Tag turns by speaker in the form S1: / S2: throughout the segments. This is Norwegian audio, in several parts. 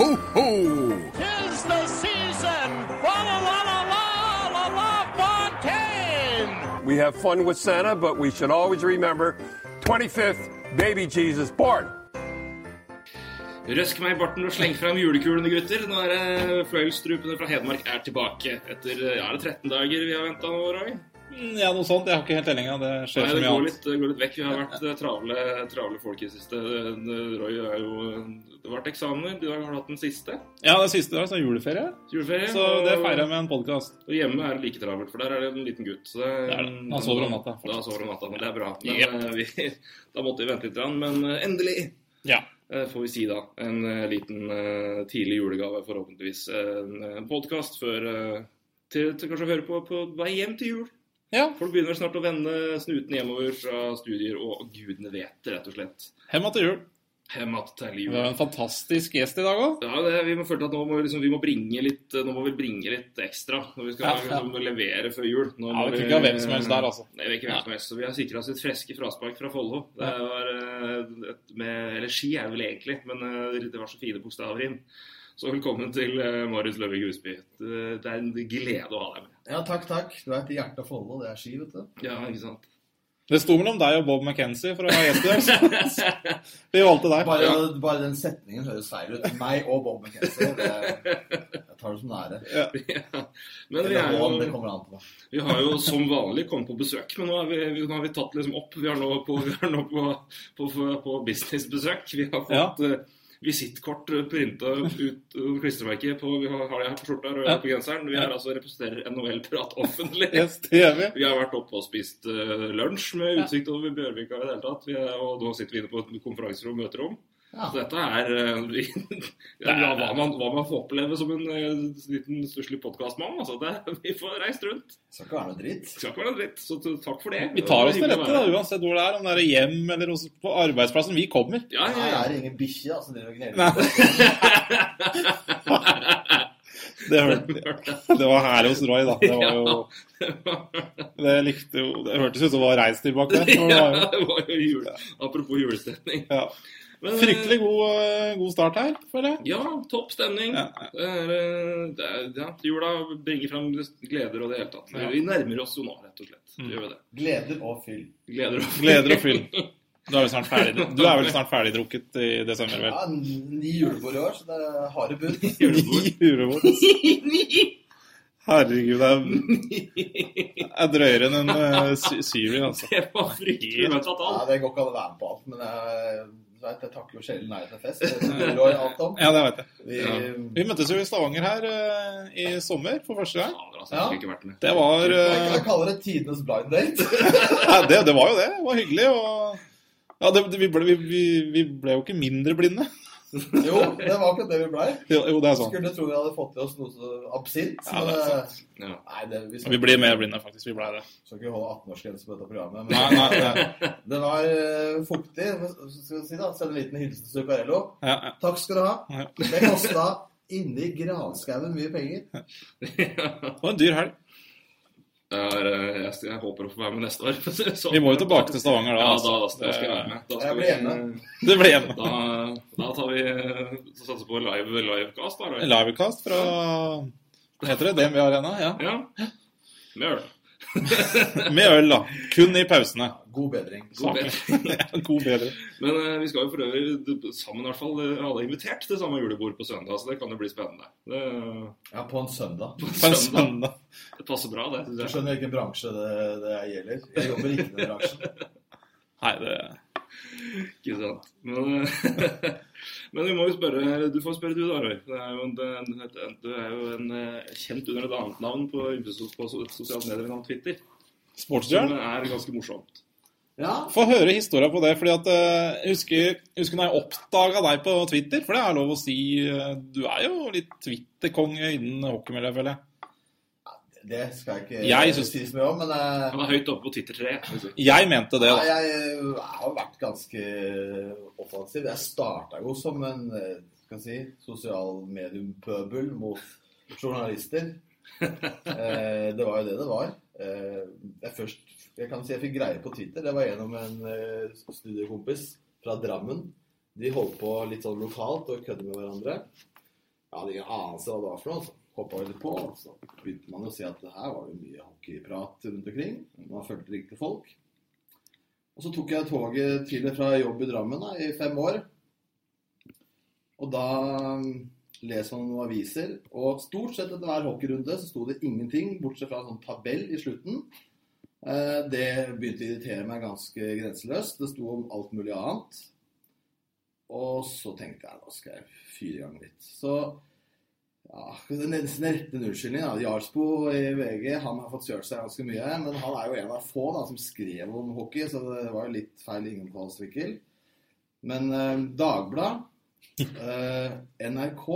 S1: ho, ho!
S2: Tis the season! La, la, la, la, la, la, la, Fontaine!
S1: We have fun with Santa, but we should always remember 25th, baby Jesus born.
S3: Røsk meg i barten og sleng frem julekulene, gutter. Nå er det fløyelsstrupene fra Hedmark er tilbake. Etter ja, er det 13 dager vi har venta nå, Roy?
S4: Mm, Ja, noe sånt. Jeg har ikke helt tellinga. Det skjer
S3: Nei,
S4: så mye
S3: går
S4: annet.
S3: litt, det går litt vekk. Vi har vært eh, travle, travle folk i det siste. Roy er jo Det har vært eksamener. Du har hatt den siste.
S4: Ja, den siste var sånn juleferie.
S3: Juleferie.
S4: Så det feirer jeg med en podkast.
S3: Og hjemme er det like travelt, for der er det en liten gutt. Så det,
S4: Det er det. Han sover om natta,
S3: Da sover han om natta, men det er bra. Men,
S4: Yep.
S3: eh, vi, da måtte vi vente litt, men eh, endelig
S4: Ja.
S3: får vi si da. En liten tidlig julegave, forhåpentligvis. En podkast før til, til kanskje å høre på på vei hjem til jul.
S4: Ja.
S3: Folk begynner snart å vende snuten hjemover fra studier, og gudene vet, det, rett og slett.
S4: Hjem til jul.
S3: Att til jul.
S4: har en fantastisk gjest i dag òg.
S3: Ja, det, vi må føle at nå må vi, liksom, vi må bringe litt Nå må vi bringe litt ekstra når vi skal
S4: Ja, ja.
S3: liksom, levere før jul. Nå
S4: Ja, vi kunne ikke ha hvem som helst der, altså.
S3: Nei, vi ikke hvem som helst. Så vi har sikra oss et freske fraspark fra Follo. Det var eh, et med Eller ski er det vel egentlig, men eh, det var så fine bokstaver inn. Så velkommen til eh, Marius Løvik Husby. Det er en glede å ha deg med.
S5: Ja, takk, takk. Du er et hjerte å folde, og det er ski, vet du.
S3: Ja, ikke sant?
S4: Det sto mellom deg og Bob McKenzie for å ha gjest i dag. Vi valgte deg.
S5: Bare, bare den setningen høres feil ut. Meg og Bob McKenzie. Det, jeg tar det som nære.
S3: Ja. Men vi, er
S5: jo, det kommer an på.
S3: vi har jo som vanlig kommet på besøk, men nå har vi, vi- nå har vi tatt liksom opp. Vi er nå på, vi er nå på, på, på, på businessbesøk. Vi har fått eh, visittkort printa ut og klistremerke på Vi har, har det her på skjorta og
S4: Ja.
S3: på genseren. Vi er altså representerer NHL-prat offentlig.
S4: Yes, det gjør vi.
S3: Vi har vært oppe og spist eh, lunsj med utsikt over Bjørvika i det hele tatt. Vi og nå sitter vi inne på et konferanserom og møterom.
S5: Ja.
S3: Så dette er eh, ja, hva, man, hva man får oppleve som en eh, liten stusslig podkastmann. Altså, det- vi får reist rundt.
S5: Skal ikke være noe dritt.
S3: Det skal ikke være noe dritt, så takk for det.
S4: Vi tar oss til rette, da, uansett hvor det er. Om det er hjem eller hos, på arbeidsplassen. Vi kommer.
S3: Ja, ja,
S5: Her
S3: ja.
S5: er det ingen bikkje da, som driver og
S4: Nei.
S5: gneler.
S4: Det, hørte, det var her hos Roy, da. Det var jo Det likte jo Det hørtes ut som det var reist tilbake. det
S3: ja,
S4: var jo-
S3: det var jo jul. Apropos julestemning.
S4: Ja.
S3: Men, eh,
S4: Fryktelig god, eh, god start her, føler jeg.
S3: Ja, topp stemning.
S4: Ja,
S3: Det er, eh, det er, ja, jula bringer fram gleder og det hele tatt.
S4: Ja.
S3: Vi nærmer oss jo nå, rett og slett.
S4: Mm.
S3: Vi det.
S5: Gleder og fyll.
S3: Gleder og
S4: Gleder og fyll. Du er snart ferdig Du er vel snart ferdigdrukket i desember, vel?
S5: Ja, ni julebord i år, så det er harde bud.
S4: Ni julebord. Herregud, det er, er drøyere enn en uh, syving, altså.
S3: Det var fryktelig
S5: Ja,
S3: alt.
S5: det går ikke an å være med på alt, men jeg, du vet, jeg takker jo sjelden nei til fest. Det er alt om.
S4: Ja, det vet jeg.
S5: Vi,
S3: Ja.
S4: Vi møttes jo i Stavanger her uh, i sommer for første gang.
S3: Ja, det, skulle ikke vært med.
S4: Det var eh,
S5: jeg kaller det tidenes blind date.
S4: ja, det, det var jo det. Det var hyggelig. Og ja, det, vi, ble, vi, vi, vi ble jo ikke mindre blinde.
S5: Jo, det var akkurat det vi blei.
S4: Jo, jo det er sånn.
S5: Skulle tro vi hadde fått i oss noe så absint.
S4: Ja, det er
S5: sant.
S3: Ja.
S5: Nei, det, vi
S4: Vi blir mer blinde, faktisk. Vi blei det.
S5: skal ikke holde 18-årsgrense på dette programmet. Men
S4: Nei, nei, nei.
S5: det var uh, fuktig. Skal vi si da? Send en liten hilsen til Zuccarello.
S4: Ja, ja.
S5: Takk skal du ha.
S4: Ja.
S5: Det kosta inni granskauen mye penger.
S4: Det var en dyr helg.
S3: Er, eh, jeg, jeg håper å få være med neste år. Så-
S4: Vi må jo tilbake til Stavanger da.
S3: Ja,
S4: da,
S3: da, da skal jeg være med. Da skal vi.
S4: Det blir hjemme.
S3: Da, da tar vi eh, så satser på live livecast, da.
S4: Livecast fra Hva heter det? DNB Arena? Ja.
S3: Ja. gjør øl.
S4: Med øl, da. Kun i pausene.
S5: God bedring.
S3: God bedring.
S4: God bedring.
S3: Men uh, vi skal jo for øvrig sammen i hvert fall eh, alle invitert til samme julebord på søndag, så det kan jo bli spennende. Det,
S5: Ja, på en søndag.
S3: på
S4: en
S3: søndag.
S4: søndag.
S3: Det passer bra, det.
S5: Du skjønner hvilken bransje det, det gjelder. Jeg jobber ikke i den bransjen.
S4: Nei, det
S3: Ikke sant. Men, eh, men vi må jo spørre Du får spørre du, da, Roy. Det er jo en, du er jo en eh, kjent under et annet navn på, på sosiale medier enn Twitter. Som
S4: Det
S3: er ganske morsomt.
S5: Ja,
S4: Få høre historia på det. fordi at Jeg husker, jeg husker når jeg oppdaga deg på Twitter, for det er lov å si eh, Du er jo litt Twitter-konge innen hockeymiljøet, føler jeg.
S5: Det skal jeg ikke
S4: Jeg synes-
S5: si så mye om, men eh,
S3: Han var høyt oppe på Twitter-treet. jeg.
S4: Jeg mente det,
S5: ja,
S4: da.
S5: jeg har vært ganske offensiv. Jeg starta jo som en eh, skal jeg si, sosial medium-pøbel mot journalister. Eh, det var jo det det var. Eh, jeg først jeg kan si jeg fikk greie på Twitter. Det var gjennom en eh, studiekompis fra Drammen. De holdt på litt sånn lokalt og kødde med hverandre. Jeg hadde ingen anelse hva det var for noe. Så hoppa litt på, så begynte man å se at her var det mye hockeyprat rundt omkring. Man fulgte riktige folk. Og så tok jeg toget til og fra jobb i Drammen da, i fem år. Og da mm, leser man noen aviser, og stort sett etter hver hockeyrunde så sto det ingenting, bortsett fra en sånn tabell i slutten. Eh, Det begynte å irritere meg ganske grenseløst. Det sto om alt mulig annet. Og så tenkte jeg nå skal jeg fyre i gang litt. Så ja, nesten en unnskyldning. da. Jarlsbo i VG han har fått kjørt seg ganske mye. Men han er jo en av få da, som skrev om hockey, så det var jo litt feil innfallsvinkel. Men eh, Dagbladet, eh, NRK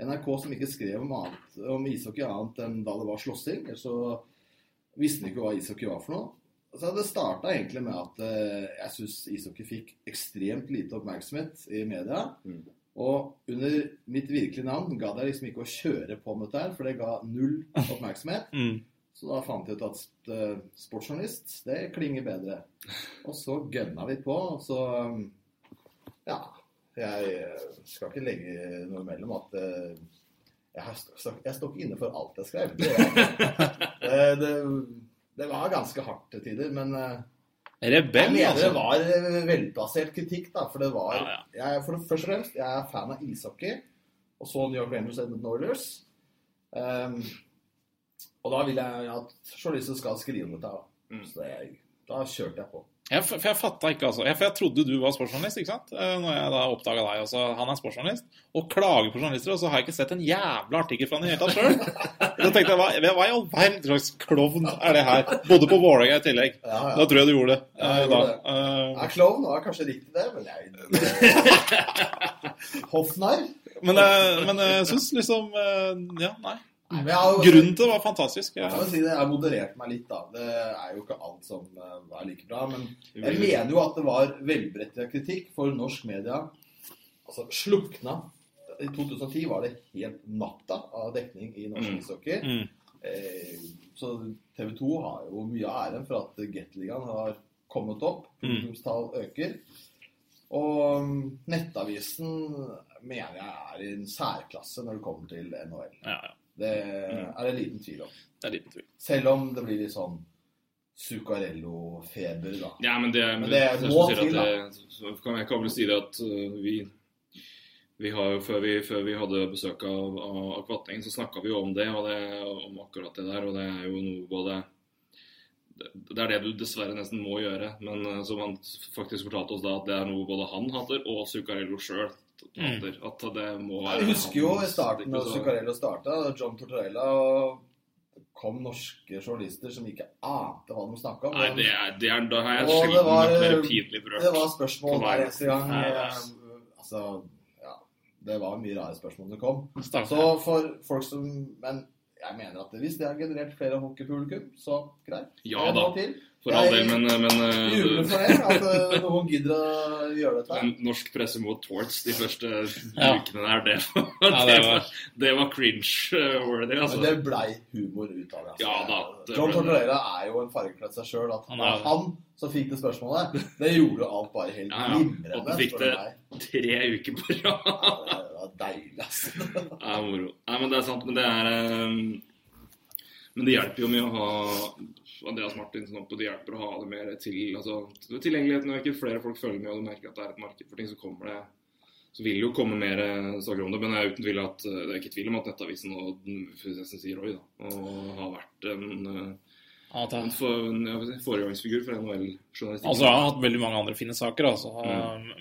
S5: NRK som ikke skrev om, annet, om ishockey annet enn da det var slåssing. Så visste de ikke hva ishockey var for noe. Så Det starta egentlig med at eh, jeg syns ishockey fikk ekstremt lite oppmerksomhet i media.
S3: Mm.
S5: Og under mitt virkelige navn gadd jeg liksom ikke å kjøre på med dette her, for det ga null oppmerksomhet.
S4: Mm.
S5: Så da fant jeg ut at eh, sportsjournalist, det klinger bedre. Og så gønna vi på, og så um, Ja. Jeg eh, skal ikke legge noe imellom at eh, jeg, har st- st- jeg står ikke inne for alt jeg skrev. Det, det, det, det var ganske hardt til tider, men eh, jeg mener
S4: altså.
S5: det var eh, velplassert kritikk, da. For det var
S4: Ja, ja.
S5: Jeg, for Først og fremst, jeg er fan av ishockey. Og så New York Rangers Edmund Oilers. Um, og da vil jeg at journalisten skal skrive om dette.
S3: Mm.
S5: Så det, da kjørte jeg på.
S4: Jeg, for jeg fatta ikke, altså. Jeg, for jeg trodde du var sportsjournalist, ikke sant? Eh, Når jeg da oppdaga deg. Altså, han er sportsjournalist og klager på journalister, og så har jeg ikke sett en jævla artikkel fra han i det hele tatt sjøl. Da tenkte jeg, hva, hva i all verden slags klovn er det her? Bodde på Vålerenga i tillegg.
S5: Ja, ja.
S4: Da tror jeg du gjorde det.
S5: Ja, jeg
S4: eh, da.
S5: gjorde det.
S4: Eh,
S5: Ja, Klovn var kanskje riktig, det, men jeg Hoffnarr?
S4: Men, men jeg syns liksom Ja, nei.
S5: Nei, har
S4: Grunnen til det var fantastisk.
S5: Jeg
S4: Jeg,
S5: si det, jeg har moderert meg litt, da. Det er jo ikke alt som eh, er like bra. Men jeg mener jo at det var velberettiget kritikk for norsk media. Altså slukna. I 2010 var det helt natta av dekning i norsk
S3: Mm.
S5: ishockey.
S4: mm.
S5: Eh, så TV 2 har jo mye av æren for at Gateligaen har kommet opp.
S4: Mm.
S5: Publikumstall øker. Og mm, Nettavisen mener jeg er i en særklasse når det kommer til NHL.
S4: Ja, ja.
S5: Det er det liten tvil om.
S4: Det er liten tvil.
S5: Selv om det blir litt sånn Zuccarello-feber, da.
S3: Ja, men det,
S5: Men det
S3: jeg
S5: må til, da.
S3: det- så kan jeg kan vel si det at uh, vi vi har før vi, før vi hadde besøk av, av, av så snakka vi jo om det, og det, om akkurat det der. Og det er jo noe både det, det er det du dessverre nesten må gjøre. Men uh, som han faktisk fortalte oss da, at det er noe både han hater, og Zuccarello sjøl hater. At det må være
S5: Jeg husker jo i starten da Zuccarello starta, John Tortorella, kom norske journalister som ikke ante hva de snakka om.
S3: Nei, det er, det er, da har jeg sjelden
S5: var-
S3: vært mer pinlig berørt.
S5: Det var spørsmål hver eneste gang. Eh, Altså, ja. Det var mye rare spørsmål som kom.
S4: Stakkars.
S5: Så for folk som Men jeg mener at hvis det har generert flere hockeypublikum, så greit.
S3: Ja da.
S5: til.
S3: For all del, men, men uh,
S5: Jubler for det, at eh, noen gidder å gjøre dette. her.
S3: Men norsk presse mot torts de første
S4: Ja.
S3: ukene der, det var,
S4: Ja,
S3: det var, det var cringe-worthy, altså.
S5: Men det blei humor ut av det. Altså.
S3: Ja da, det
S5: John. Tortorella er jo en fargekledd seg sjøl. At
S4: Han er-
S5: han som fikk det spørsmålet, det gjorde alt bare helt
S3: Ja, ja. Og du fikk det tre uker på rad.
S5: Ja, det var deilig, altså.
S3: Det er moro. Nei, men det er sant. Men det er um, Men det hjelper jo mye å ha Andreas Martinsen opp, og de hjelper å ha det mer til altså, Tilgjengeligheten øker, flere folk følger med, og du merker at det er et marked for ting, så kommer det så vil det jo komme mer eh, saker om det, men jeg er uten tvil at, eh, det er ikke tvil om at Nettavisen og Fusesen sier Roy da, og har vært en, eh,
S4: At han,
S3: for, en foregangsfigur for NHL-journalistikk.
S4: altså, jeg har hatt veldig mange andre fine saker. Altså.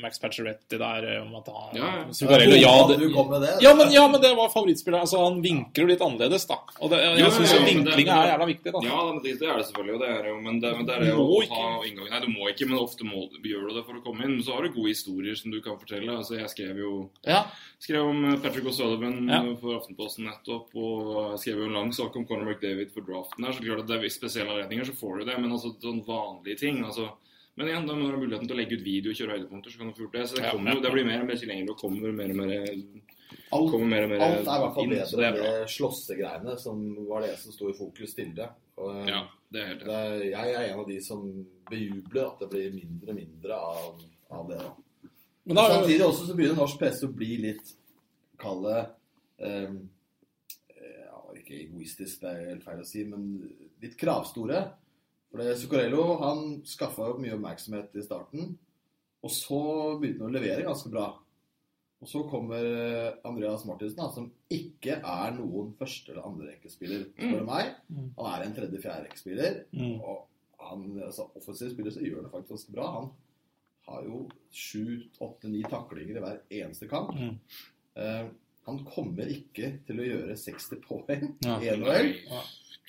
S4: Max Pacioretti der eh, om at han
S3: Mm. Ja, ja.
S4: Zuccarello, ja, det,
S5: at du kom med det.
S4: ja, men, ja, men det var favorittspilleren. Altså, han vinkler jo litt annerledes, da. Og det, jeg
S3: ja,
S4: syns
S3: jo,
S4: vinklinga er jævla viktig. da.
S3: Ja, det, er det selvfølgelig, og det er jo, men det, men det er
S4: Du
S3: å ha inngangen. Nei, du må ikke, men ofte må, gjør du det for å komme inn. Men så har du gode historier som du kan fortelle. Altså, jeg skrev jo
S4: Ja.
S3: skrev om eh, Patrick O'Sullivan
S4: Ja.
S3: eh, for Aftenposten nettopp, og skrev jo en lang sak om Conor McDavid for draften her. Så klart at det er ved spesielle anledninger så får du det, men altså sånn vanlige ting altså men igjen, da må du ha muligheten til å legge ut video og kjøre høydepunkter, så kan du få gjort det. Så det, kommer, jo- det blir mer og mer tilgjengelig og kommer mer og mer,
S5: Alt,
S3: kommer mer, og mer
S5: alt er i hvert fall
S3: inn,
S5: bedre enn de slåssegreiene som var det som sto i fokus tidligere. Og,
S3: Ja, det er helt
S5: det jeg er en av de som bejubler at det blir mindre og mindre av, av det. da.
S4: Men da,
S5: Samtidig også så begynner norsk presse å bli litt Kall det um, ja, Ikke egoistisk, det er helt feil å si, men litt kravstore. For det, Zuccarello han skaffa jo mye oppmerksomhet i starten, og så begynte han å levere ganske bra. Og så kommer eh, Andreas Martinsen, da, som ikke er noen første- eller andrerekkespiller, spør du meg. Han er en tredje-fjerderekkespiller.
S4: Mm.
S5: Og han, altså, offensiv spiller så gjør det faktisk ganske bra. Han har jo sju, åtte, ni taklinger i hver eneste kamp.
S4: Mm.
S5: Uh, han kommer ikke til å gjøre 60 poeng
S4: Ja.
S5: i NHL.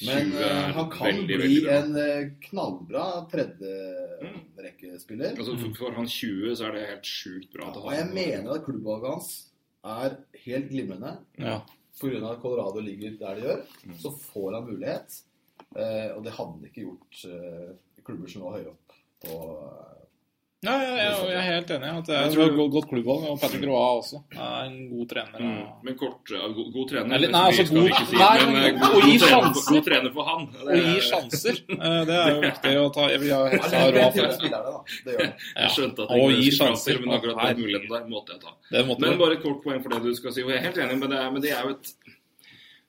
S5: Men
S3: 20 er
S5: han kan
S3: veldig,
S5: bli
S3: veldig
S5: en eh, knallbra tredjerekkespiller.
S3: Altså, for, for han 20 så er det helt sjukt bra. Ja,
S5: Og jeg mener at klubbvalget hans er helt glimrende.
S4: Ja.
S5: Pga. at Colorado ligger der de gjør,
S3: Mm.
S5: så får han mulighet. Uh, og det hadde han ikke gjort i klubber som var høyere opp på
S4: Ja, jeg, jeg, jeg er helt enig. at Det er et godt, godt klubbvalg. Og Patrick Roa også er en god trener.
S3: Mm. Men kort, ja, god, god trener
S4: Eller, nei, altså, god-
S3: si,
S4: nei,
S3: men, eh,
S4: god-
S3: god,
S4: gi
S3: trener,
S4: sjanser.
S3: god trener for han.
S4: Og gi sjanser. Eh, Det er jo viktig å ta. Jeg vil ha
S5: Ja,
S4: helst ha
S5: det
S4: Roy
S5: til
S4: for-
S5: spillerne, da. Det gjør det.
S4: Ja.
S3: Jeg skjønte at
S4: gi
S3: ikke skulle
S4: sjanser.
S3: men akkurat den muligheten der måtte jeg ta.
S4: Det måtte
S3: Men bare et kort poeng for det du skal si. Og jeg er helt enig, men det er, men det er jo et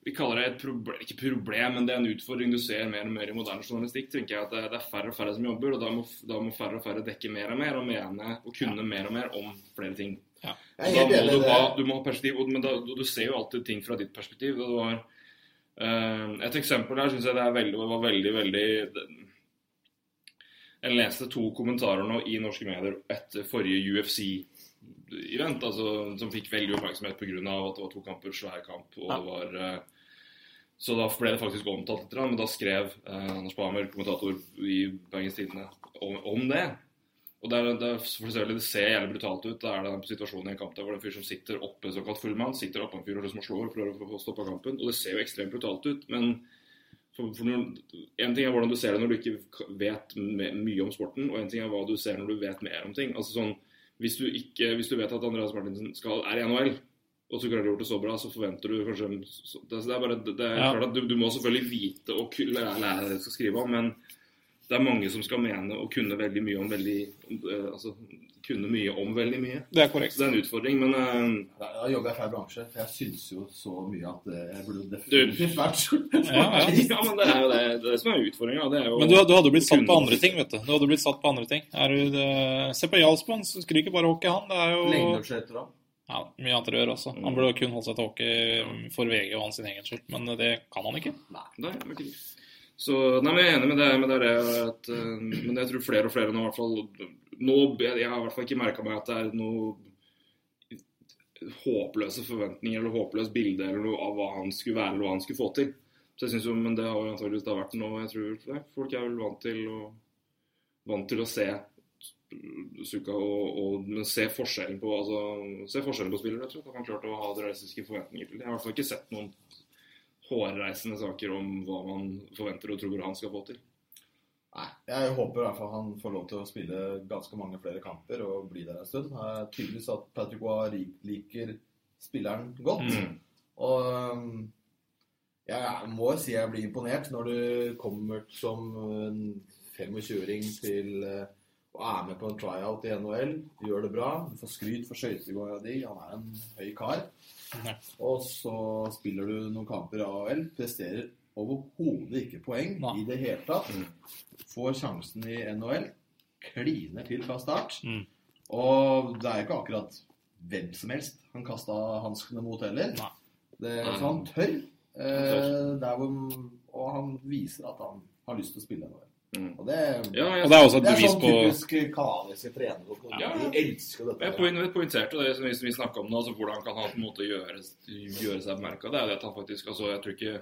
S3: vi kaller det et problem, ikke problem, men det er en utfordring du ser mer og mer i moderne journalistikk. tenker jeg at Det, det er færre og færre som jobber, og da må, da må færre og færre dekke mer og mer og mene og kunne mer og mer om flere ting.
S4: Ja.
S3: Og da må du, ha, du må ha perspektiv, men da, du, du ser jo alltid ting fra ditt perspektiv. Det var, uh, et eksempel her syns jeg det er veldig, var veldig, veldig Jeg leste to kommentarer nå i norske medier etter forrige UFC-event, altså, som fikk veldig oppmerksomhet pga. at det var to kamper, svær kamp. og det var... så da ble det faktisk omtalt litt, men da skrev eh, Anders Bamer, kommentator i Bergens Tidende, om, om det. Og det, er, det, er, for det ser jævlig brutalt ut. Da er det en situasjon i en kamp der hvor det er en fyr som sitter oppe, såkalt fullmann, sitter oppe en fyr og liksom slår prøver å få stoppa kampen. Og det ser jo ekstremt brutalt ut. Men for, for noen, en ting er hvordan du ser det når du ikke vet mye om sporten, og en ting er hva du ser når du vet mer om ting. Altså sånn, Hvis du, ikke, hvis du vet at Andreas Martinsen skal, er i NHL, og så klarer de gjort det så bra, så forventer du kanskje så, det, er bare, det, er
S4: Ja.
S3: klart at du, du må selvfølgelig vite og lære lære det du skal skrive om, men det er mange som skal mene og kunne veldig mye om veldig eh, Altså kunne mye om veldig mye.
S4: Det er korrekt.
S3: Så det er en utfordring, men uh,
S5: Jeg da jobber i feil bransje. for Jeg syns jo så mye at eh, jeg burde definitivt vært
S4: Ja, ja.
S3: Ja, men det er jo det, det, er det som er utfordringa.
S4: Men du, du hadde blitt satt på andre ting, vet du. Du hadde blitt satt på andre ting. Er du, det, se på Jarlsbond, så skriker bare hockey, han. Det er jo
S5: Lengdeskøyter òg.
S4: Ja, mye annet å gjøre også. Han burde kun holdt seg til hockey for VG og hans sin egen skyld, men det kan han ikke.
S3: Nei, det er ikke. Så, nei, men Jeg er enig med det. Men det er det at, eh, men jeg tror flere og flere nå i hvert fall nå, Jeg jeg har i hvert fall ikke merka meg at det er noe håpløse forventninger eller håpløst bilde eller noe av hva han skulle være eller hva han skulle få til. Så jeg synes jo, Men det har jo antakeligvis da vært noe jeg tror nei, Folk er vel vant til å, vant til å se Suka og, og men se forskjellen på altså, se forskjellen på spillere. Jeg tror at han klarte å ha realistiske forventninger til det. Jeg har i hvert fall ikke sett noen hårreisende saker om hva man forventer og tror han skal få til.
S5: Nei, jeg håper i hvert fall han får lov til å spille ganske mange flere kamper og bli der en stund. Det er tydeligvis at Patrick Roy liker spilleren godt.
S3: Mm.
S5: Og jeg må si jeg blir imponert når du kommer som en 25-åring til uh, og er med på en tryout i NHL, gjør det bra, du får skryt for skøytegåinga di, han er en høy kar.
S4: Nei.
S5: Og så spiller du noen kamper i AHL, presterer overhodet ikke poeng
S4: Nei.
S5: i det hele tatt. Får sjansen i NHL, kliner til fra start.
S4: Mm.
S5: Og det er ikke akkurat hvem som helst han kasta hanskene mot heller. Det, så han tør. Eh, der hvor, og han viser at han har lyst til å spille NHL.
S3: Mm.
S5: Og det,
S3: Ja, jeg,
S4: Og det er også et bevis på
S5: det er sånn
S4: på
S5: typisk kanadiske trenere.
S3: Ja.
S5: De elsker dette.
S3: Jeg poen, poengterte det som vi, vi snakka om nå, altså hvordan kan han på en måte gjøre, gjøre seg bemerka. Det er det at han faktisk altså, jeg, tror ikke,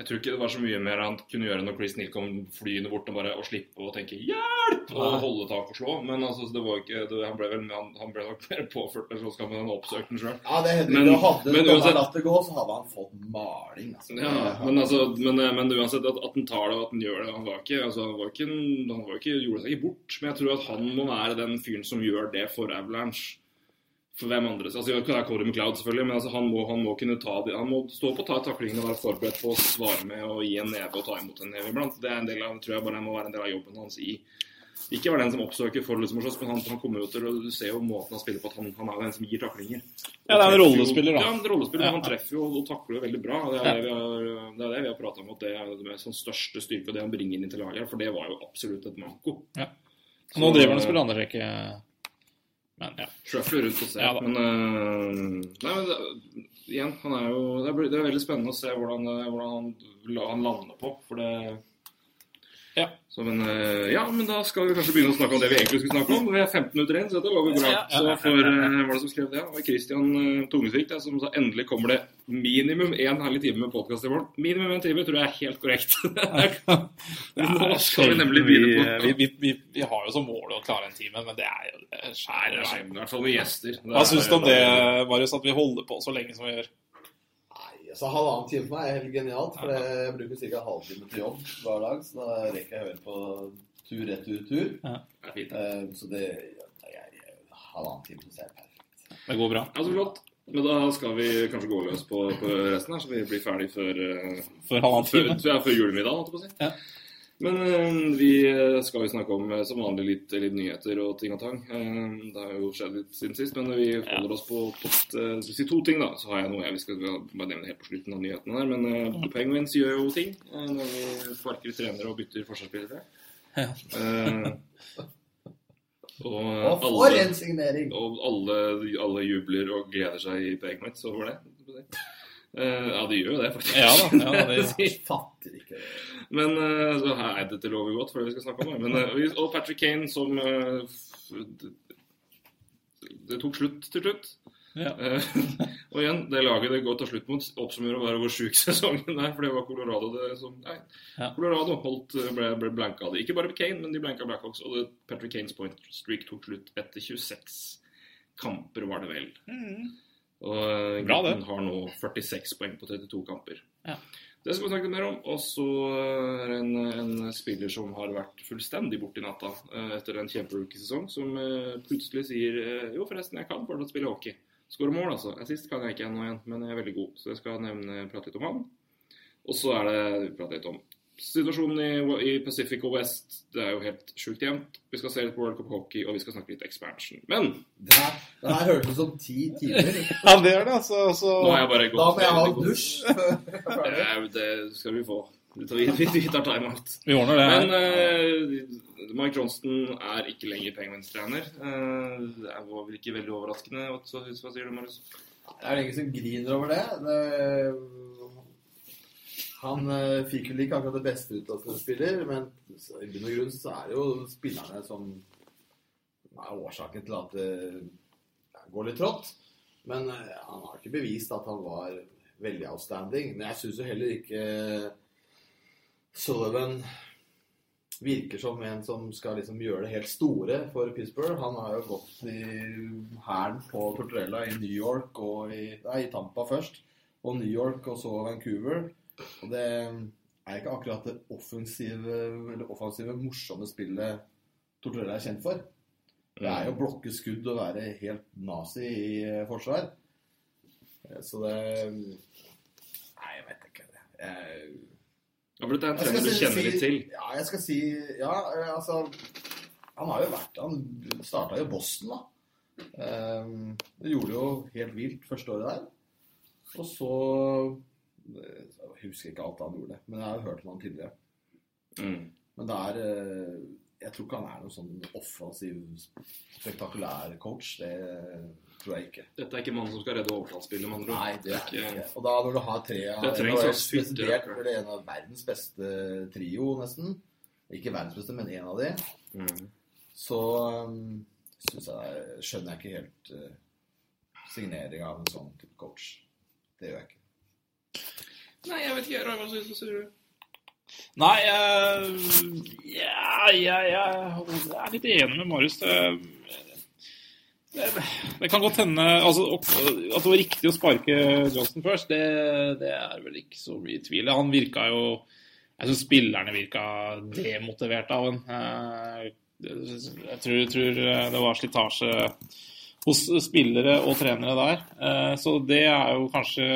S3: jeg tror ikke det var så mye mer han kunne gjøre når Chris Neal kom flyende bort og bare å slippe å tenke 'hjelp!' og holde tak og slå. Men altså, det var ikke, det, han, ble vel, han, han ble nok mer påført med slåsskampen enn han oppsøkte den sjøl.
S5: Ja, det hender
S3: Men-
S5: Hadde
S3: men uansett-
S5: latt det gå, så hadde han fått maling. Altså.
S3: Ja, men, altså, men, men uansett at, at han tar det og at han gjør det Han var ikke, altså, han var ikke, han var ikke, gjorde seg ikke bort. Men jeg tror at han må være den fyren som gjør det for Avalanche. For hvem andre? Altså, det er Cody McLeod, selvfølgelig, men altså, han, må, han må kunne ta det. Han må stå på å ta taklingene og være forberedt på å svare med og gi en neve og ta imot en neve iblant. Det er en del av, tror jeg bare må være en del av jobben hans i ikke være den som oppsøker for liksom, men han, han kommer jo til å Du ser jo måten han spiller på, at han, han er den som gir taklinger.
S4: Ja, det er en rollespiller, da.
S3: Ja, en rollespiller.
S4: Ja.
S3: Han treffer jo og takler jo veldig bra. Det er det vi har, det er det vi har prata om, at det er den sånn største styrke og det han bringer inn til laget. For det var jo absolutt et manko.
S4: Ja. Nå driver han og spiller andre rekke. Men ja.
S3: Shuffler rundt og ser.
S4: Ja
S3: men uh, nei, men det, igjen, han er jo det, er, det er veldig spennende å se hvordan, hvordan han, han lander på. For det
S4: Ja.
S3: Så, men, øh, ja, men da skal vi kanskje begynne å snakke om det vi egentlig skulle snakke om. Vi er 15 minutter igjen, så dette lover bra. Så for, øh, var det som skrev det? Det var Christian øh, Tungesvik som sa endelig kommer det minimum én herlig time med podkast i morgen. Minimum en time tror jeg er helt korrekt. Nå skal vi nemlig begynne på
S4: vi, vi, vi, vi har jo som mål å klare en time, men det er jo
S3: skjære
S4: skjær.
S3: er I hvert fall med gjester.
S4: Hva syns du om det, Marius, at vi holder på så lenge som vi gjør?
S5: Altså Halvannen time for meg er helt genialt. For jeg bruker ca. halvtime til jobb hver dag. Så da rekker jeg å høre på tur, retur, tur.
S3: Det er fint.
S5: Eh, Så det jeg, jeg, Halvannen time syns jeg er perfekt.
S4: Det går bra.
S3: Ja, så flott. Men da skal vi kanskje gå løs på, på resten her, så vi blir ferdig før,
S4: halvannen
S3: før, ja, før julemiddag, holdt jeg på å si.
S4: Ja.
S3: Men eh, vi skal jo snakke om eh, som vanlig litt, litt nyheter og ting og tang. Eh, det har jo skjedd litt siden sist, men vi holder oss på, post, eh, si to ting, da. Så har jeg noe jeg vi skal bare nevne helt på slutten av nyhetene der. Men eh, Penguins gjør jo ting eh, når vi sparker trenere og bytter forsvarsspillere.
S4: Ja.
S3: Eh, og
S5: Og for
S3: alle-
S5: en signering!
S3: og alle, alle jubler og gleder seg i Penguins over det. Eh, ja, de gjør jo det, faktisk.
S4: Ja da. Ja, det,
S5: Jeg fatter ikke det.
S3: Men uh, så nei, dette lover godt for det vi skal snakke om. Men, eh, og Patrick Kane som eh, det, tok slutt til slutt.
S4: ja.
S3: Eh, og igjen, det laget det går til slutt mot, oppsummerer bare hvor sjuk sesongen er. For det var Colorado det som Nei,
S4: Ja.
S3: Colorado holdt, ble, ble blanka av det. Ikke bare Kane, men de blanka Blackhawks. Og det, Patrick Kanes point streak tok slutt etter 26 kamper, var det vel. Og eh,
S4: Bra, det.
S3: gutten har nå 46 poeng på 32 kamper.
S4: Ja.
S3: Det skal vi snakke mer om. Og så er det en, en spiller som har vært fullstendig borte i natta eh, etter en kjemperookie-sesong, som eh, plutselig sier eh, jo, forresten, jeg kan fortsatt spille hockey. Skåre mål, altså. Sist kan jeg ikke ennå igjen, men jeg er veldig god. Så jeg skal nevne, prate litt om han. Og så er det vi prater litt om situasjonen i, i Pacific og West. Det er jo helt sjukt jevnt. Vi skal se litt på World Cup Hockey, og vi skal snakke litt expansion. Men
S5: Det her, det her hørtes ut som ti timer.
S4: ja, det gjør det. Så, så,
S3: nå har jeg bare gått
S5: Da må jeg ha
S3: veldig
S5: dusj.
S3: Det, det skal vi få. Vi tar, vi, vi tar timeout.
S4: vi ordner det.
S3: Men eh, Mike Johnston er ikke lenger Penguins-trener. Uh, det var vel ikke veldig overraskende. Hva sier du, Marius?
S5: Det er ingen som griner over det. det han uh, fikk vel ikke akkurat det beste ut av sine spiller, men i bunn og grunn så er det jo spillerne som er årsaken til at det ja, går litt trått. Men uh, han har ikke bevist at han var veldig outstanding. Men jeg syns jo heller ikke Sullivan virker som en som skal liksom gjøre det helt store for Pittsburgh. Han har jo gått i hæren på Tortorella i New York og i, nei, Tampa først. Og New York og så Vancouver. Og det er ikke akkurat det offensive, eller offensive morsomme spillet Tortorella er kjent for. Det er jo å blokke skudd og være helt nazi i eh, forsvar. Eh, Så det Nei, jeg vet ikke. Jeg,
S3: Ja, for dette er en trener du
S5: si-
S3: litt til.
S5: Ja, jeg skal si Ja, eh, altså Han har jo vært Han starta jo Boston, da. Um, det gjorde jo helt vilt første året der. Og så Jeg husker ikke alt han gjorde, men jeg har hørt om han tidligere.
S3: Mm.
S5: Men det er eh, Jeg tror ikke han er noen sånn offensiv, spektakulær coach. Det tror jeg ikke.
S3: Dette er ikke mannen som skal redde overtallsspillet, med andre.
S5: Nei, det er
S3: ikke-.
S5: Og da når du har tre av
S3: Det
S5: en av verdens beste trio, nesten. Ikke verdens beste, men en av de.
S3: Mm.
S5: Så um, jeg, skjønner jeg ikke helt uh, signering av en sånn type coach. Det gjør jeg ikke.
S3: Nei, jeg vet ikke. Roy, hva syns du?
S4: Nei, ja, jeg, er litt enig med Marius. Det, det, kan godt hende altså, At det var riktig å sparke Johnson først, det, det er vel ikke så mye tvil. Han virka jo Jeg syns spillerne virka demotiverte av ham. Jeg tror, tror det var slitasje hos spillere og trenere der. Eh, Så det er jo kanskje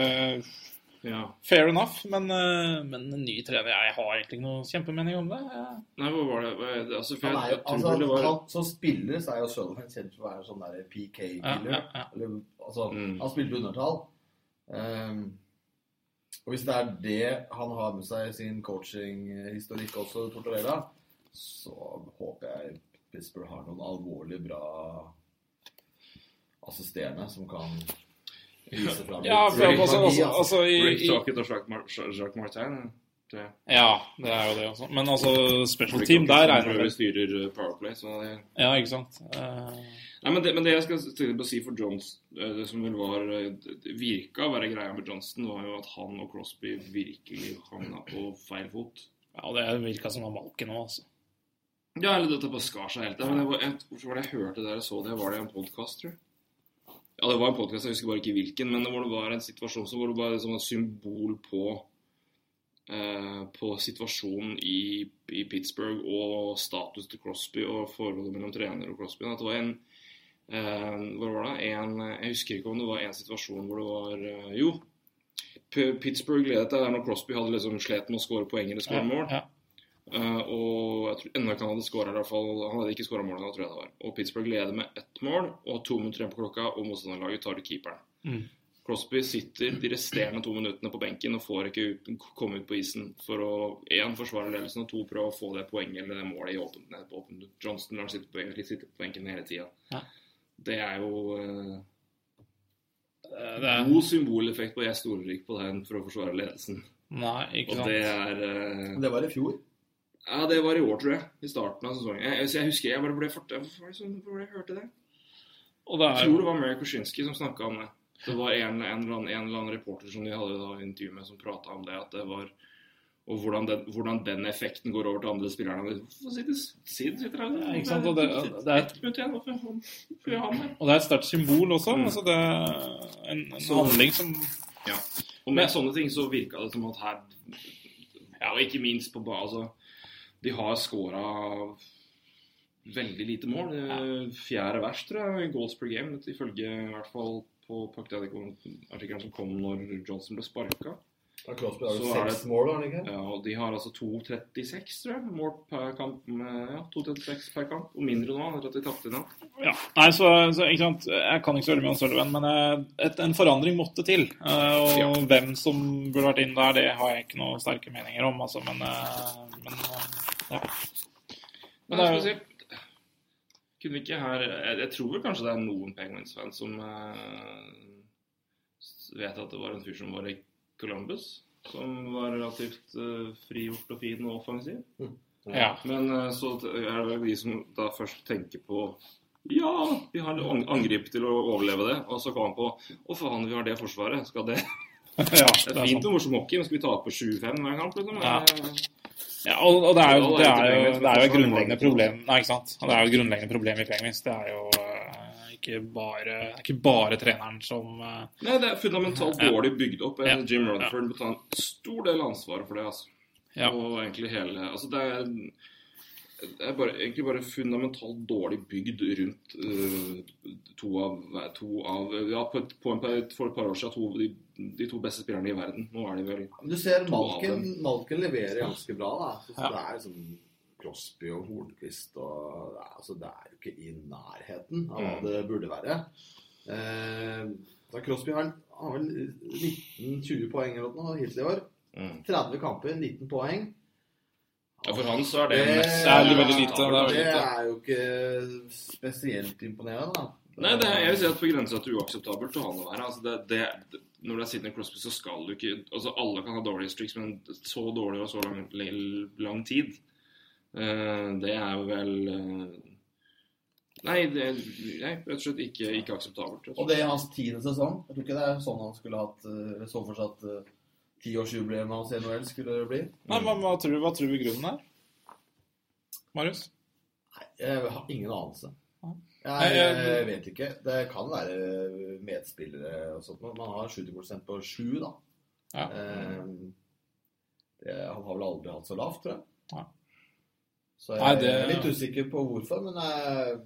S3: Ja.
S4: Fair enough, men, eh, men en ny trener Jeg har egentlig ikke noe kjempemening om det. Ja.
S3: Nei, hva var det hva er det? Altså, for jeg,
S5: er, jo-
S3: jeg tror
S5: altså,
S3: det var
S5: han, som spiller så er jo Sullivan kjent for å være sånn der PK-killer.
S4: ja, ja.
S5: Eller, altså,
S3: Mm.
S5: Han spilte undertall. Um, og hvis det er det han har med seg i sin coaching-historikk også, Tortorella, så håper jeg Pittsburgh har noen alvorlig bra assisterende som kan vise fram
S4: Ja, for
S5: litt
S4: altså,
S5: magi,
S4: altså, altså i,
S3: Rick
S4: i,
S3: og Jacques, Martin. Det.
S4: Ja, det er jo det også. Men altså, special team, der er det
S3: vi styrer uh, Powerplay, så det
S4: Ja, ikke sant. Uh...
S3: Nei, men det, men det jeg skal å si for Johns, eh, det som vel var eh, virka å være greia med Johnston, var jo at han og Crosby virkelig havna på feil fot.
S4: ja, det virka som han valken nå, altså.
S3: Ja, eller dette bare skar seg helt. Ja, men jeg, jeg, jeg, det jeg hørte der jeg så det? Var det en podkast, tror jeg? Ja, det var en podkast, jeg husker bare ikke hvilken, men hvor det var en situasjon som hvor det var et symbol på eh, på situasjonen i, i Pittsburgh og status til Crosby og forholdet mellom trener og Crosby. At det var en eh, Hvor var det? En, jeg husker ikke om det var en situasjon hvor det var eh, Jo. P Pittsburgh ledet der når Crosby hadde liksom slet med å skåre poeng eller skåre mål.
S4: Ja,
S3: Eh, og jeg tror enda ikke han hadde skåra. Han hadde ikke skåra mål, da, tror jeg det var. Og Pittsburgh leder med ett mål og to minutter igjen på klokka, og motstanderlaget tar ut keeperen.
S4: Mm.
S3: Crosby sitter de resterende to minuttene på benken og får ikke ut, komme ut på isen for å én forsvare ledelsen og to prøve å få det poenget eller det målet i åpent ned. Johnston lar sitte på, benken- sitte på benken hele tida.
S4: Ja.
S3: Det er jo eh,
S4: Eh, Det er,
S3: god symboleffekt på 'jeg stoler ikke på den' for å forsvare ledelsen.
S4: nei, ikke
S3: Og
S4: sant.
S3: det er eh,
S5: Det var i fjor.
S3: Ja, det var i år, tror jeg. I starten av sesongen. Jeg, jeg husker jeg bare ble fort... Hvorfor var det sånn var det jeg hørte det?
S4: Det
S3: Jeg
S4: er
S3: tror det var Mary Koshinski som snakka om det. Det var en, en, eller annen, en eller annen reporter som de hadde da intervju med, som prata om det. at det var Og hvordan den, hvordan den effekten går over til andre spillerne. Sid sitter her?
S4: Ja, ikke sant, og det- det er-
S3: det?
S4: Og det er et sterkt symbol også.
S3: Mm.
S4: Altså det er en, en
S3: Så-
S4: handling som
S3: Ja. Og med sånne ting så virka det som at her Ja, og ikke minst på. Altså, de har scora veldig lite mål. Fjerde verst, tror jeg, i goals per game, ifølge i hvert fall på Pactadic-artikkelen som kom når Johnson ble sparka.
S5: Da Crosby har jo
S3: Så er
S5: seks
S3: det-
S5: mål, har han ikke?
S3: Ja, og de har altså 2,36, tror jeg, mål per kamp. Ja, 2,36 per kamp. Og mindre nå, etter at de tapte nå.
S4: Ja. Nei, så, så ikke sant. Jeg kan ikke så veldig mye om Sullivan, men eh, et, en forandring måtte til. Eh, og
S3: Ja.
S4: hvem som burde vært inn der, det har jeg ikke noen sterke meninger om, altså. Men, eh, men eh, ja. Men det er jo
S3: Kunne vi ikke her Jeg, jeg tror vel kanskje det er noen Penguins-fans som uh, vet at det var en fyr som var i Columbus. Som var relativt eh, frigjort og fin og offensiv.
S4: ja.
S3: Men eh, så er det vel de som da først tenker på ja, vi har ang- angrip til å overleve det. Og så kommer han på Å, faen, vi har det forsvaret. Skal det
S4: ja,
S3: Det er fint med morsom hockey, men skal vi tape 7-5 hver kamp? Liksom?
S4: Ja.
S3: Eh,
S4: Ja, og, og det er jo, det er jo, det er jo et grunnleggende problem Nei, ikke sant. Det er jo et grunnleggende problem i Penguins. Det er jo ikke bare, det er ikke bare treneren som eh,
S3: Nei, det er fundamentalt
S4: Ja.
S3: dårlig bygd opp.
S4: Ja.
S3: Jim Rutherford må ta en stor del av ansvaret for det. altså.
S4: Ja.
S3: Og egentlig hele Altså, det er, det er bare, egentlig bare fundamentalt dårlig bygd rundt uh, to av, to av Ja, på, et, på en, for et par år siden to, de, de to beste spillerne i verden. Nå er de vel
S5: Du ser Malken. Malken leverer ganske bra, da. Så
S4: Ja.
S5: Det er liksom Crosby og Hornquist og altså, det er jo ikke i nærheten av hva
S3: Mm.
S5: det burde være. Eh, da Crosby har, har vel 19-20 poeng eller noe hittil i år.
S3: mm.
S5: 30 kamper, 19 poeng.
S3: Ja, for han så er det
S5: Det,
S3: mest
S4: er veldig lite, det er veldig
S5: det er jo ikke spesielt imponerende, da.
S3: Nei, det er, jeg vil si at på grensa til uakseptabelt å ha noe her. Altså det, det, når det er Sidney Crosby, så skal du ikke altså Alle kan ha dårlige streaks, men så dårlig og så lang, lang tid Det er vel eh, Nei, det er rett og slett ikke, ikke akseptabelt. og
S5: det er hans tiende sesong. Jeg tror ikke det er sånn han skulle hatt eh, så for seg at eh, tiårsjubileet hans i NHL skulle bli.
S4: Nei, men hva tror, du- hva tror vi grunnen er? Marius?
S5: Nei, jeg har ingen anelse. Jeg,
S4: jeg-
S5: vet ikke. Det kan være medspillere og sånt. Man har 70% på sju, da.
S4: Ja.
S5: Eh, det, han har vel aldri hatt så lavt, tror jeg.
S4: Nei.
S5: Så jeg
S4: Nei, det-
S5: er litt usikker på hvorfor, men jeg,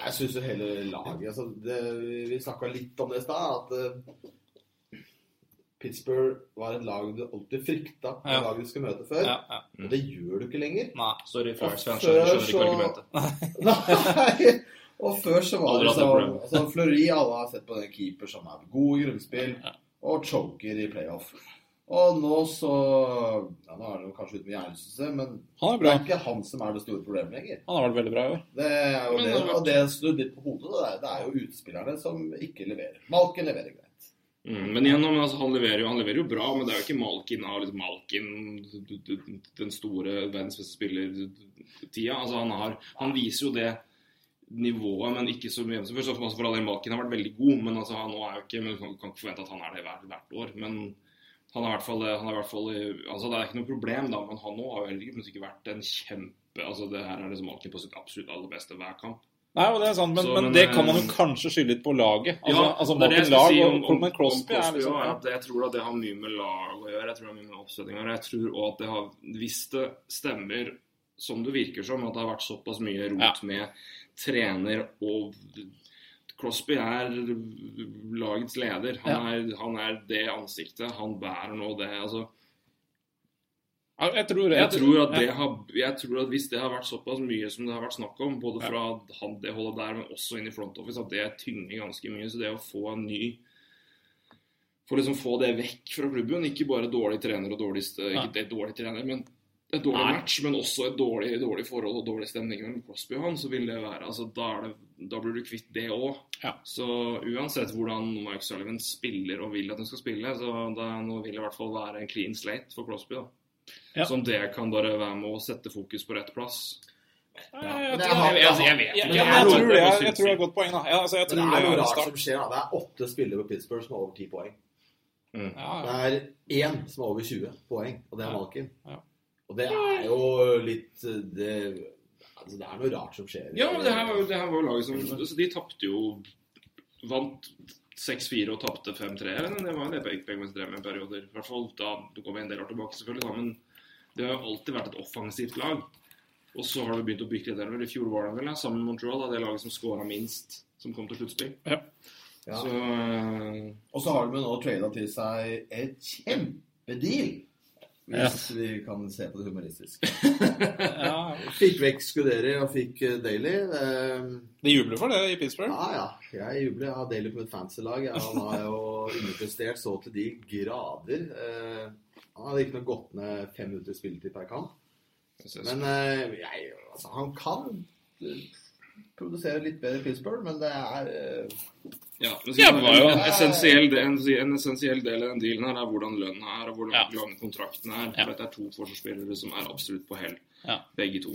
S5: jeg syns jo hele laget altså det, Vi snakka litt om det i stad, at uh, Pittsburgh var et lag du alltid frykta på
S4: Ja.
S5: laget du skulle møte før.
S4: Ja, ja.
S5: Og det gjør du ikke lenger.
S4: Nei.
S3: Sorry,
S5: Og før
S3: skjønner, ikke
S5: så-
S3: argumentet.
S5: Nei! Og før så var det sånn altså, Fleury, alle har sett på den keeper som er god i grunnspill og choker i playoff. Og nå så ja, Nå er det jo kanskje ute med hjernerystelse, men
S4: er
S5: det er ikke han som er det store problemet lenger.
S4: Han har vært veldig bra i år.
S5: Det er jo
S3: Men
S5: det,
S3: det
S5: og det snudd litt på hodet. Det er, det er jo utspillerne som ikke leverer. Malken leverer greit.
S3: Mm, men igjen, altså, han, leverer jo, han leverer jo bra, men det er jo ikke Malkin av liksom Malkin, den store verdens beste spiller-tida. Altså, han, har, han viser jo det nivået, men ikke så mye Først for all del, Malkin har vært veldig god, men altså, han nå er jo ikke men Du kan, kan ikke forvente at han er det hvert, hvert år. Men han er i hvert fall, han er i hvert fall altså, Det er ikke noe problem, da, men han nå har jo heller ikke, vært en kjempe altså, Det her er liksom Malkin på sitt absolutt aller beste hver kamp.
S4: Nei, og det er sant, men,
S3: Så,
S4: men,
S3: men,
S4: det kan man
S3: eh,
S4: jo kanskje skylde litt på laget. Altså,
S3: Ja,
S4: altså
S3: det er det jeg skal
S4: Lag
S3: si
S4: og
S3: om- om-
S4: Coleman
S3: om
S4: Crosby liksom ja.
S3: at Jeg tror at det har mye med lag å gjøre. Jeg tror det har mye med oppsetning å gjøre. Jeg tror også at det har, Hvis det stemmer som det virker som, at det har vært såpass mye rot
S4: Ja.
S3: med trener og Crosby er lagets leder. Han,
S4: Ja.
S3: er, han er det ansiktet. Han bærer nå det. altså
S4: Jeg tror,
S3: jeg tror, at det har, jeg tror at hvis det har vært såpass mye som det har vært snakk om, både fra han, det holdet der, men også inn i front office, at det tynger ganske mye. Så det å få en ny For liksom få det vekk fra klubben, ikke bare dårlig trener og dårlig. Ikke det dårlig trener, men et dårlig
S4: Nei.
S3: match, men også et dårlig, dårlig forhold og dårlig stemning mellom Crosby og han, så vil det være altså, Da, er det, da blir du kvitt det òg.
S4: Ja.
S3: Så uansett hvordan Mike Sullivan spiller og vil at han skal spille, så det, nå vil det i hvert fall være en clean slate for Crosby. da.
S4: Ja.
S3: Som det kan bare være med å sette fokus på rett plass.
S4: Ja, jeg,
S3: Jeg, jeg vet
S4: jeg,
S5: er
S4: tror det er, et godt poeng, da. Ja, altså, jeg tror
S5: det er noe rart som skjer. da. Det er åtte spillere på Pittsburgh som har over ti poeng.
S4: Ja,
S5: Det er én som har over 20 poeng, og det er
S4: Ja.
S5: Malkin.
S4: Ja.
S5: Og det er jo litt det, altså det er noe rart som skjer.
S3: Ja, men det her var jo, det her var jo laget som altså, De tapte jo Vant 6-4 og tapte 5-3. eller? Det var jo det Penguins drev med en perioder. I hvert fall da det kom en del år tilbake, selvfølgelig. Da, men det har jo alltid vært et offensivt lag. Og så har det begynt å bygge litt nedover. I fjor var det vel, ja, sammen med Montreal, da, det laget som skåra minst, som kom til sluttspill.
S4: Ja.
S5: Ja.
S3: Så eh,
S5: Og så har de nå trada til seg et kjempedeal. Hvis vi kan se på det humoristisk.
S4: Ja,
S5: Fikk vekk Scuderi og fikk eh, Daly. Eh,
S4: De jubler for det i Pittsburgh.
S5: Ja, ja. Jeg jubler. Jeg har Daly på mitt fancy-lag. Han har jo underprestert så til de grader. Eh, han hadde ikke noe gått ned fem minutter spilletid per kamp. Men eh, jeg, altså, han kan eh, produsere litt bedre Pittsburgh, men det er eh,
S3: Ja, men
S4: Ja, det var jo-
S3: en, essensiell, del- en, en essensiell del av den dealen her er hvordan lønna er, og hvordan
S4: Ja.
S3: lange kontrakten er.
S4: Ja.
S3: Dette er to forsvarsspillere som er absolutt på hell,
S4: Ja.
S3: begge to.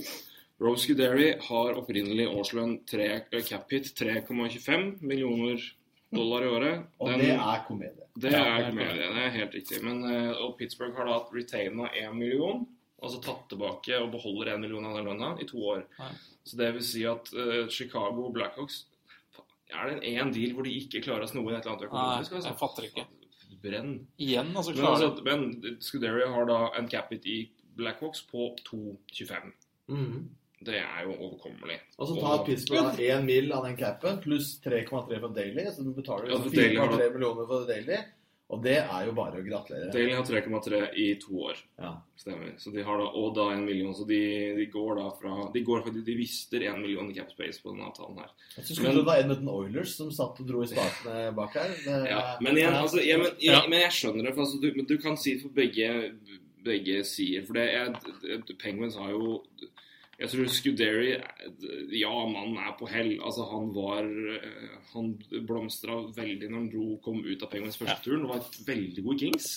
S3: Rose Scuderi har opprinnelig årslønn tre, eh, cap hit 3,25 millioner dollar i året.
S5: Og det er komedie.
S3: det er
S4: det er
S3: komedie, det er helt riktig. Men, eh, og Pittsburgh har da retaina 1 million, altså tatt tilbake og beholder 1 million av den lønna i to år.
S4: Nei.
S3: Så det vil si at uh, Chicago Blackhawks Er det en deal hvor de ikke klarer å sno inn et eller annet økonomisk?
S4: Nei, jeg fatter ikke.
S3: Brenn.
S4: Igjen, altså.
S3: Men,
S4: Klarer
S3: altså, men Scuderia har da en capit i Blackhawks på 2,25.
S5: Mhm.
S3: Det er jo overkommelig.
S5: Og så tar Pittsburgh én mil av den capen pluss 3,3 for Daly. Så du betaler
S3: Ja,
S5: jo
S3: for Daly har
S5: 4,3 millioner for Daly. Og det er jo bare å gratulere.
S3: Daly har 3,3 i to år.
S5: Ja.
S3: Stemmer. Så de har da, og da en million, så de, de går da fra De går fordi de mister en million i cap space på denne avtalen her.
S5: Jeg skulle
S3: Men-
S5: det var Edmonton Oilers som satt og dro i spakene bak her. Det,
S3: Ja, men igjen, altså, jeg, men, jeg,
S4: Ja.
S3: men jeg skjønner det. For altså, du, men du kan si for begge, begge sider. For det er, Penguins har jo Jeg tror Scuderi Ja, mannen er på hell. Altså, han var eh, Han blomstra veldig når han dro, kom ut av Penguins første turen. Det var et veldig god Kings.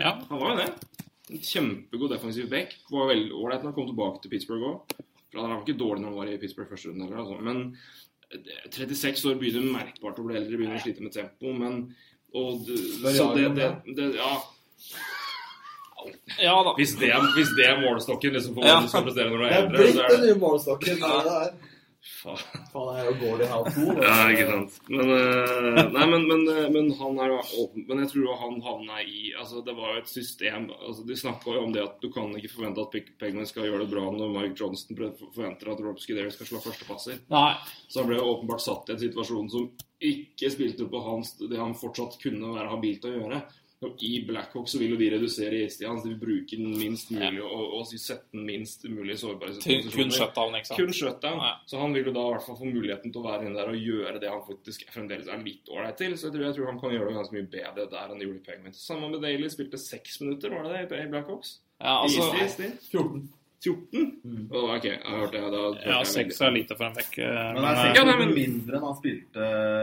S4: Ja.
S3: Han var jo det. En kjempegod defensiv back. Var veldig ålreit når han kom tilbake til Pittsburgh òg. Han var ikke dårlig når han var i Pittsburgh første runde heller, altså. Men 36 år begynner merkbart å bli eldre, begynner å slite med tempo, men og, det- så det, det, det Ja.
S4: Ja da.
S3: Hvis det, er, hvis det er målestokken liksom, for
S4: Ja.
S3: du skal prestere når du er eldre,
S5: blitt
S3: så er
S5: den
S3: det
S5: nye målestokken. det er.
S3: Faen.
S5: Faen, det er jo Gordie Howe 2. da.
S3: Ja, ikke sant. Men, uh, nei, men, men, eh, men han er jo åpen. Men jeg tror jo han havna i altså Det var jo et system altså De snakka jo om det at du kan ikke forvente at Penguin skal gjøre det bra når Mike Johnston forventer at Rob Scuderi skal slå førstepasser.
S4: Nei.
S3: Så han ble jo åpenbart satt i en situasjon som ikke spilte på hans, det han fortsatt kunne være habil til å gjøre. Og I Blackhawk så vil jo de redusere istida så De vil bruke den minst mulig og, og sette den minst mulig sårbare
S4: Til kun shutdown, ikke sant?
S3: Kun shutdown.
S4: Ja.
S3: Så han vil jo da i hvert fall få muligheten til å være inne der og gjøre det han faktisk fremdeles er litt ålreit til. Så jeg tror, jeg tror han kan gjøre det ganske mye bedre der enn gjorde i Penguins. Samme med Daly. Spilte seks minutter, var det det, i Blackhawks?
S4: Ja, altså,
S3: I istid?
S5: 14.
S3: 14? Å, OK, jeg har hørt det. Da,
S4: ja,
S3: jeg
S4: seks er lite for en bekk. eh,
S5: Men
S4: Men,
S5: det er sikkert
S3: Ja, men-
S5: mindre enn han spilte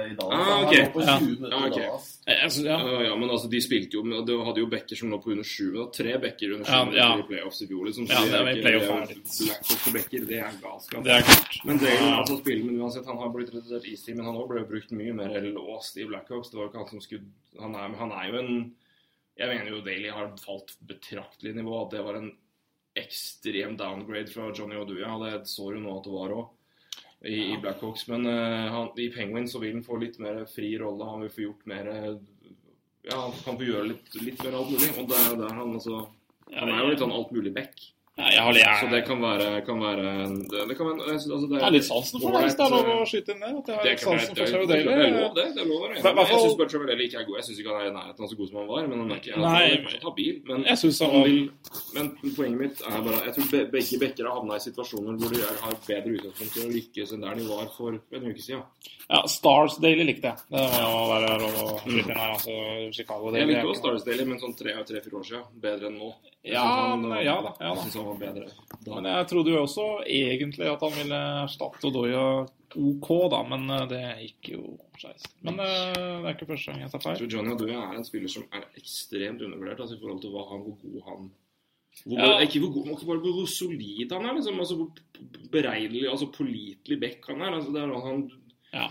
S5: i Dallas.
S3: Ah,
S5: Han
S3: ok.
S5: var på 20
S4: Ja.
S5: minutter
S3: Ja, ok.
S5: i Dallas.
S4: ja.
S3: Ja, ja, men altså, de spilte jo Du hadde jo backer som lå på under sju. Det tre backer under 7
S4: Ja, ja.
S3: i playoffs i fjor. Liksom,
S4: Ja, det er i playoff
S3: det
S4: er litt-
S3: Blackhawks og backer, det er galskap.
S4: Det er klart.
S3: Men Dale altså, spiller, men uansett, han har blitt redusert easy, men han ble brukt mye mer låst i Blackhawks. Det var jo ikke han som skulle Han er, han er jo en Jeg mener jo Daly har falt betraktelig nivå. At det var en ekstrem downgrade fra Johnny Oduya. Det så jo nå at det var òg. I, i Blackhawks, men uh, han, i Penguins så vil han få litt mer fri rolle. Han vil få gjort mer Ja, han kan få gjøre litt, litt mer alt mulig. Og det er der han altså ja, Han er jo litt sånn alt mulig back.
S4: Ja, jeg har jeg,
S3: Så det kan være, kan være det, det kan være jeg synes, altså, det,
S4: det, er litt sansen for det, hvis det er lov å skyte inn det. At jeg har
S3: det
S4: sansen for
S3: er- det er lov, det. Det er lov Jeg
S4: fall-
S3: syns bare Trevor Daly ikke er god. Jeg syns ikke han er i nærheten av så god som han var. Men han er ikke
S4: Nei,
S3: han er habil. Men,
S4: Jeg synes han
S3: han
S4: var
S3: men poenget mitt er bare Jeg tror begge bekker har havna i situasjoner hvor de har bedre utgangspunkt til å lykkes enn der de var for en uke siden.
S4: Ja, Stars Daily likte jeg. Det må jo være lov å skyte inn her. Altså, Chicago
S3: Jeg likte også Stars Daily, men sånn tre-fire år siden. Bedre enn nå. Jeg
S4: Ja,
S3: han,
S4: ja da, ja da.
S3: Jeg han var bedre da.
S4: Men jeg trodde jo også egentlig at han ville erstatte Odoya OK, da, men eh, det gikk jo skeis. Men eh, det er ikke første gang jeg tar
S3: Jeg
S4: feil.
S3: tror Johnny Odoya er en spiller som er ekstremt undervurdert altså, i forhold til hva han, hvor god han hvor,
S4: Ja.
S3: Ikke hvor god, men ikke bare hvor solid han er, liksom, altså, hvor beregnelig, altså pålitelig back han er. Altså, det er han,
S4: Ja.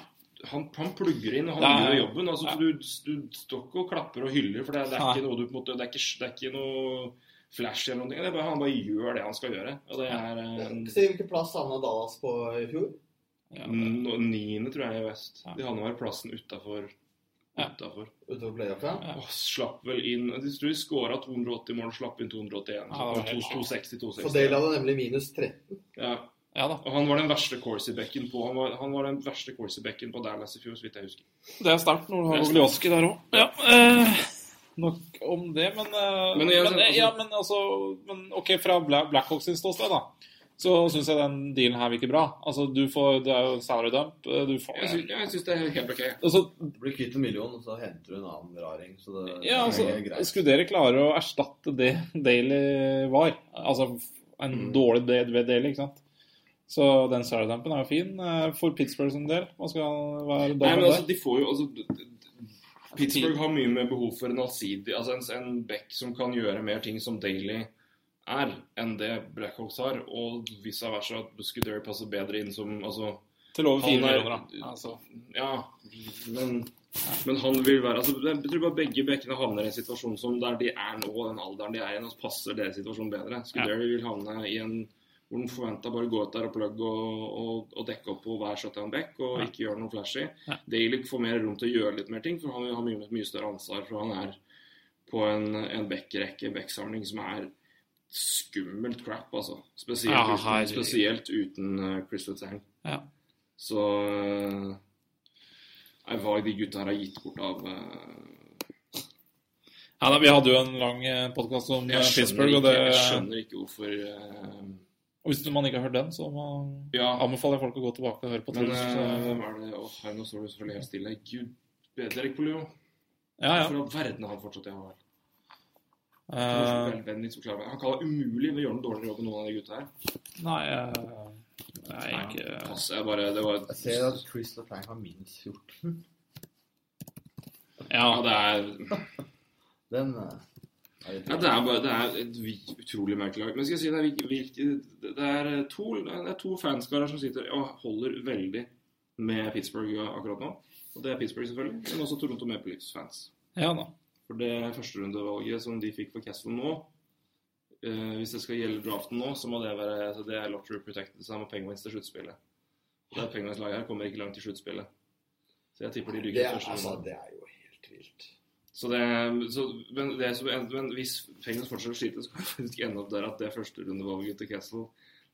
S3: han, han plugger inn, og han
S4: er-
S3: gjør jobben. Altså,
S4: ja.
S3: du, du står ikke og klapper og hyller, for det, det er ikke noe du på en måte, det er ikke, det er ikke noe flash eller noe. Det er bare, han bare gjør det han skal gjøre. Og det er eh,
S5: Se hvilken plass havna Dallas på i fjor.
S4: Ja,
S3: n- niende, tror jeg, i vest.
S4: Ja.
S3: De havna vel plassen utafor.
S5: Utafor. Ja.
S4: Ja.
S3: Slapp vel inn Jeg tror de skåra 280 mål, slapp inn 281.
S4: Ja, helt
S3: 260, 260.
S5: For Dale hadde nemlig minus 13.
S3: Ja.
S4: ja da.
S3: Og han var den verste Corsi-bekken på Han var, han var den verste Corsi-bekken på Dallas i fjor, så vidt jeg husker.
S4: Det er sterkt når du har
S3: Det er
S4: der òg. Ja, eh, nok om det, men eh,
S3: Men
S4: men,
S3: jeg-
S4: eh,
S3: altså-
S4: ja, men altså men, OK, fra Blackhawks sin ståsted, da, så syns jeg den dealen her virker bra. Altså, du får Det er jo salary dump. eh, Du får
S3: Jeg syns det er helt ok.
S4: altså,
S5: Du blir kvitt en million, og så henter du en annen raring. Så det,
S4: Ja, altså,
S5: det er greit.
S4: skulle dere klare å erstatte det Daily var? Altså en
S3: Mm.
S4: dårlig del ved Daily, ikke sant? Så den salary dumpen er jo fin. eh, For Pittsburgh sin del, hva skal være
S3: Nei, men altså, de får jo altså, Pittsburgh har mye mer behov for en allsidig Altså en, en back som kan gjøre mer ting som Daly er, enn det Blackhawks har. Og vice versa. at Scuderi passer bedre inn som altså,
S4: Til over fire
S3: er-
S4: millioner, da. Altså,
S3: Ja, men, men han vil være altså, Jeg tror bare begge bekkene havner i en situasjon som der de er nå, den alderen de er i, og passer deres situasjon bedre. Scuderi vil havne i en hvor den forventa bare gå ut der og plugge og, og, og dekke opp på hver shutdown back og
S4: Ja.
S3: ikke gjøre noe flashy.
S4: Ja.
S3: Daly får mer rom til å gjøre litt mer ting, for han har mye, mye større ansvar. For han er på en, en backrekke, backsamling, som er skummelt crap, altså. Spesielt,
S4: Ja,
S3: uten, spesielt uten uh, Chris Letang.
S4: ja.
S3: Så Jeg Nei, hva de gutta her har gitt bort av uh,
S4: ja da, vi hadde jo en lang podkast om eh, Pittsburgh,
S3: ikke,
S4: og det
S3: jeg skjønner ikke hvorfor eh,
S4: og Hvis man ikke har hørt den, så må,
S3: Ja,
S4: anbefaler jeg folk å gå tilbake og høre på
S3: men
S4: Truls.
S3: eh, er det Åh, her, Nå står du selvfølgelig helt stille. Gud bedre Erik Polio.
S4: Ja, ja.
S3: For verden har han fortsatt i AHL.
S4: Eh,
S3: meg. Han kan det umulig å gjøre noe dårligere jobb enn noen av de gutta her.
S4: nei, uh, nei, ikke
S3: Pass, jeg bare, det var
S5: Jeg ser at Chris Letang har minus 14.
S3: Ja,
S4: Ja,
S3: det er
S5: Den litt
S3: Ja, det er, bare, det er et utrolig merkelig lag. Men skal jeg si, det er, virke- virke- det er to, det er to fanskarer som sitter og holder veldig med Pittsburgh akkurat nå. Og det er Pittsburgh, selvfølgelig, men også Toronto Maple Leafs-fans.
S4: ja da.
S3: For det førsterundevalget som de fikk for Castle nå eh, Hvis det skal gjelde draften nå, så må det være altså det er lottery protected. Så da må Penguins til sluttspillet. Det Penguins laget her kommer ikke langt til sluttspillet. Så jeg tipper de
S5: det,
S3: ryker først.
S5: altså, det er jo helt vilt.
S3: Så det, så, men, det, så, men hvis Penguins fortsetter å slite, så kan det faktisk ende opp der at det førsterundevalget til Castle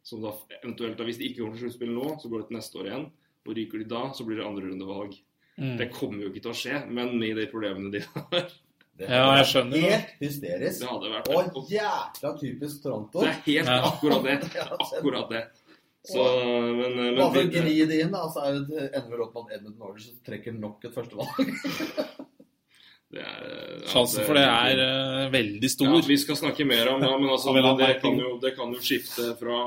S3: som da eventuelt da, Hvis de ikke kommer til sluttspill nå, så går det til neste år igjen. Og ryker de da, så blir det andrerundevalg.
S4: Mm.
S3: Det kommer jo ikke til å skje, men med de problemene de har
S4: Ja, jeg skjønner det.
S5: Helt hysterisk.
S3: Det hadde vært
S5: Og jækla typisk Toronto.
S3: Det er helt
S4: Ja.
S3: akkurat det. Akkurat det. Så, men, men
S5: Bare for å gni det inn, da, så er det ender vel opp med at Edmund Norwich trekker nok et førstevalg.
S3: Det er,
S4: Sjansen for det er eh, veldig stor.
S3: Ja, vi skal snakke mer om ja, men altså, det, kan jo, det kan jo skifte fra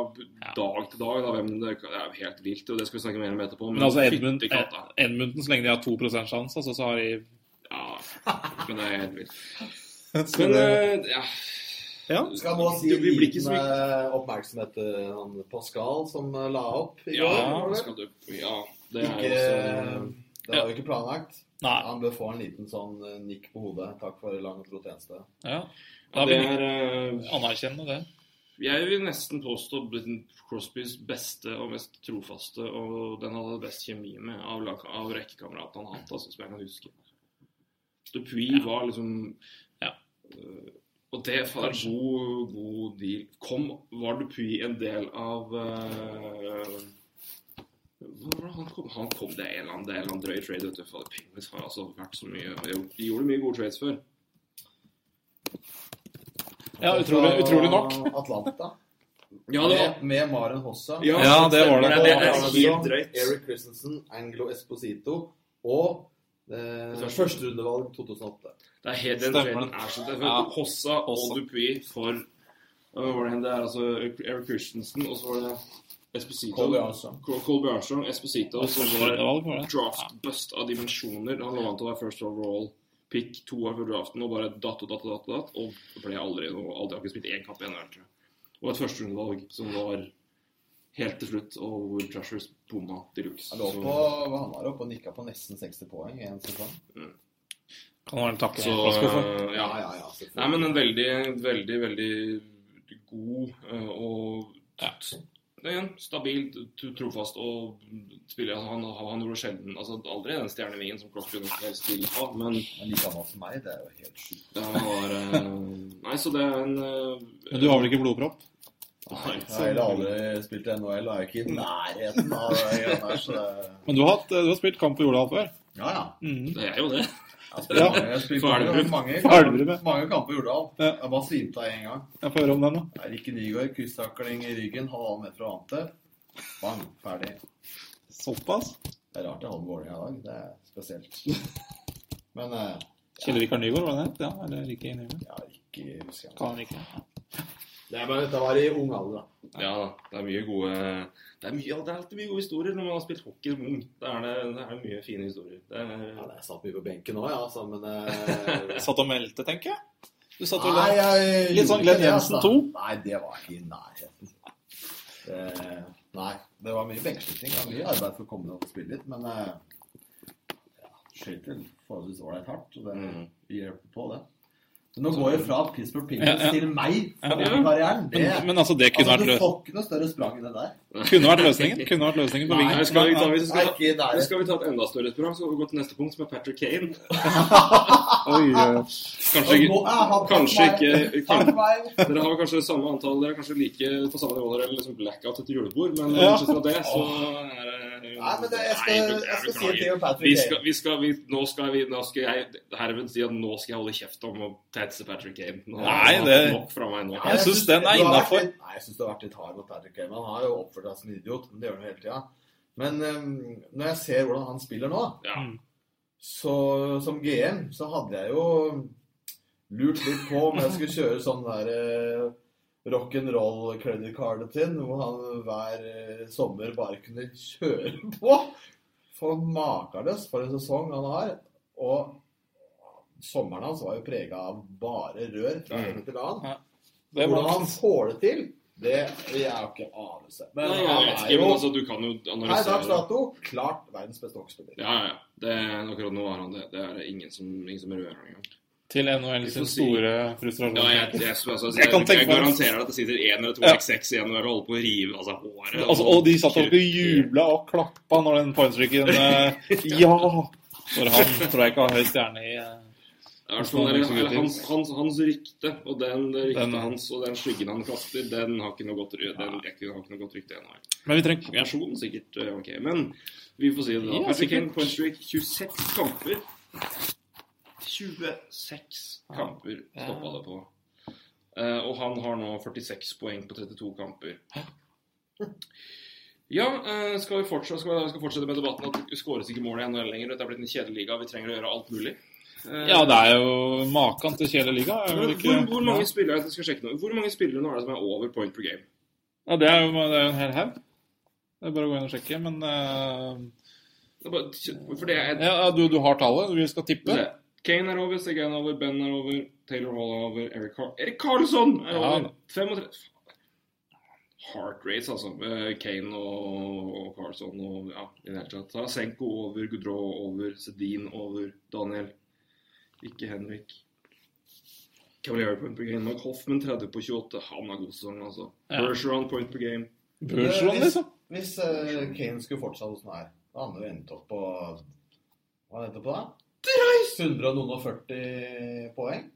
S3: dag til dag. Da, hvem det, det er helt vilt, og det skal vi snakke mer om etterpå.
S4: Men altså Edmund,
S3: fytti.
S4: Edmundton, så lenge de har 2% sjanse, altså, så har de
S3: Ja, men det er helt vilt. Men
S4: det-
S3: eh, ja,
S4: Ja.
S5: Skal nå si
S3: Det blir ikke
S5: liten
S3: så
S5: eh, oppmerksomhet til han Pascal som eh, la opp i
S3: ja,
S5: går. Ja, det?
S3: ja, det er
S5: Ikke,
S3: jo også
S5: det var jo ikke planlagt.
S4: Nei.
S5: Han bør få en liten sånn eh, nikk på hodet. Takk for lang og tro tjeneste.
S4: Ja. Da
S3: blir
S4: vil
S3: det
S4: vi
S3: er eh,
S4: anerkjenne det.
S3: Jeg vil nesten påstå Crosbys beste og mest trofaste, og den hadde best kjemi med av, av rekkekameratene han hatt, altså, som jeg kan huske. Dupuy var liksom
S4: Ja.
S3: Uh, Og det var en god, god deal. Kom, var Dupuy en del av det han kom? Han kom det er en eller annen, det en eller annen drøy trade. vet du. for Penguins har altså vært så mye De gjorde mye gode trades før.
S4: Ja, utrolig, utrolig nok.
S5: Atlanta.
S3: Ja, det var
S5: Med, med Maren Hossa.
S4: Ja, det var det.
S3: Det, det er helt drøyt.
S5: Eric Christensen, Anglo Esposito og eh, førsterundevalg 2008.
S3: Det er helt, den traden er så det
S4: Ja.
S3: Hossa og. Dupuy for Hva var det hen? Det er altså Eric Christensen, og så var det Esposito.
S5: Colby Armstrong.
S3: Colby Armstrong, Esposito, som var det
S4: Valg var det.
S3: draft bust av dimensjoner. Han lå an til å være first overall pick to år før draften, og bare datt og datt og datt, og datt, og ble aldri noe Aldri har ikke spilt én kamp i NHL, tror jeg. Og et førsterundevalg som var helt til slutt, og hvor Trashers bomma de luxe.
S5: Han lå på, han var oppe og nikka på nesten 60 poeng i en sesong.
S4: Kan være en takke
S3: Så,
S4: for.
S3: ja.
S5: ja, ja.
S3: Nei, men en veldig, veldig, veldig god øh, og
S4: Ja.
S3: Igjen, stabil, trofast og spiller altså, han, han gjorde sjelden altså Aldri den stjernevingen som Klopp kunne helst vil ha, men
S5: Men like gammel som meg, det er jo helt sjukt.
S3: det var øh, Nei, så det er en øh,
S4: Men du har vel ikke blodpropp?
S3: Nei,
S5: Jeg har heller aldri spilt NHL, og er ikke i nærheten av det så
S4: Men du har, hatt, du har spilt kamp på Jordal før?
S5: Ja, ja.
S4: Mm.
S3: det er jo det.
S4: Ja.
S5: jeg har spilt
S3: For
S5: mange, mange,
S4: Elverum,
S5: mange kamper i Jordal.
S4: Ja.
S5: Jeg bare svimte av én gang.
S4: Jeg får høre om den, da.
S5: Er Rikke Nygaard, krysstakling i ryggen, halvannen meter fra ante. Bang, ferdig.
S4: Såpass?
S5: Det er rart jeg hadde Vålerenga i dag. Det er spesielt. Men eh,
S4: Kjell Rikard Nygaard, var det det? Ja, eller Rikke Nygaard?
S5: ja, Rikke husker jeg.
S4: Kan han ikke.
S5: Det er bare, dette var i ung alder, da.
S3: Ja da. Det er mye gode Det er, mye, det er alltid mye gode historier når man har spilt hockey som ung. Det er, det, det er mye fine historier. Det er,
S5: Ja, det er satt mye på benken òg, ja, altså, men eh,
S4: satt og meldte, tenker jeg. Du satt og
S5: Nei, jeg
S4: Litt sånn Glenn Jensen
S5: altså.
S4: 2?
S5: Nei, det var ikke i nærheten. Det, nei, det var mye benkeslutning. Det var mye arbeid for å komme opp og spille litt, men eh, ja, skøyter forholdsvis ålreit hardt. Og det
S3: Mm.
S5: hjelper på, det. Nå går jo fra Pittsburgh Pingles
S4: Ja, ja.
S5: til meg for
S4: ja.
S5: karrieren. Det,
S4: Men, men altså, det kunne
S5: altså,
S4: vært,
S5: du
S4: løs
S5: får ikke noe større sprang enn det der.
S4: kunne vært løsningen. Kunne vært løsningen på
S5: Nei,
S4: vingen.
S3: skal vi ta, hvis vi
S5: Nei,
S3: skal,
S5: ikke i
S3: skal vi ta et enda større sprang, så skal vi gå til neste punkt, som er Patrick Kane.
S4: Oi.
S3: Kanskje kanskje ikke-
S5: kan,
S3: Dere har kanskje samme antall, dere er kanskje like på samme nivå dere, eller liksom blackout etter julebord, men
S4: Ja.
S3: bortsett fra det, så er det
S5: Nei, men det, jeg skal,
S3: Nei,
S5: jeg skal si
S3: beklager.
S5: til Patrick
S3: vi skal, vi skal, vi, nå, skal vi, nå skal jeg herved si at nå skal jeg holde kjeft om å tetse Patrick Kane. Nå
S4: Nei, det-
S3: fått nok fra meg nå.
S4: Jeg synes den er
S5: innafor. Nei, jeg syns du har vært litt hard mot Patrick Kane. Han har jo oppført seg som en idiot, men det gjør han hele tida. Men um, når jeg ser hvordan han spiller nå,
S3: Ja.
S5: så som GM så hadde jeg jo lurt litt på om jeg skulle kjøre sånn der eh, rock'n'roll credit cardet sin, hvor han hver eh, sommer bare kunne kjøre på. For makeløs for en sesong han har. Og sommeren hans var jo prega av bare rør fra
S3: Mm.
S5: til annen. Hvordan han får det til, det vil jeg ikke anelse. Men
S3: Nei, jeg
S5: han
S3: vet
S5: er
S3: ikke, men altså, du kan jo analysere Her
S5: dags dato klart verdens beste hockeyspiller.
S3: Ja, ja, ja. Det, akkurat nå er han det. Det er ingen som, ingen som rører engang.
S4: Til NHL sin store frustrasjon.
S3: Ja, jeg, jeg, jeg, altså,
S4: Jeg
S3: jeg,
S4: kan tenke
S3: garanterer at det sitter én eller to
S4: Ja.
S3: X6 igjen og holder på å rive av seg håret.
S4: Altså, og de satt og jubla og klappa når den pointstreaken eh, Ja! For han tror jeg ikke har høy stjerne i eh,
S3: I eller, eller, hans, hans, hans rykte og den det ryktet hans og den skyggen han kaster, den har ikke noe godt, ry- den, har ikke, har ikke noe godt rykte ennå.
S4: Men vi trenger ja.
S3: Sikkert eh, ok, men vi får si det da.
S4: Ja,
S3: Patrick. Kane, point streak, 26 kamper. 26 kamper stoppa det på. Eh, og han har nå 46 poeng på 32 kamper. Ja, eh, skal vi fortsette, skal vi, fortsette med debatten at det skåres ikke mål i NHL lenger? Dette er blitt en kjedelig liga, vi trenger å gjøre alt mulig. Eh,
S4: Ja, det er jo maken til kjedelig liga.
S3: hvor, hvor mange spillere jeg skal sjekke nå. Hvor mange spillere nå er det som er over point per game?
S4: Ja, det er jo det er jo en hel haug. Det er bare å gå inn og sjekke, men uh...
S3: Det bare, for det er
S4: ja, du, du har tallet? Vi skal tippe?
S3: Se. Kane er over, Seguin er over, Ben er over, Taylor Hall er over, Eric, Car Erik Karlsson er
S4: Ja,
S3: over.
S4: da.
S3: 35 Heart race, altså. Kane og, Carlson og ja, i det hele tatt. Tarasenko over, Goudreau over, Sedin over, Daniel. Ikke Henrik. Cavalier point per game. Mark Hoffman 30 på 28. Han har god sesong, altså.
S4: Ja.
S3: Bergeron point per game.
S4: Bergeron,
S5: Hvis,
S4: liksom?
S5: hvis uh, Kane skulle fortsatt hos den her, da hadde han jo endt opp på Hva endte på da? 140 poeng?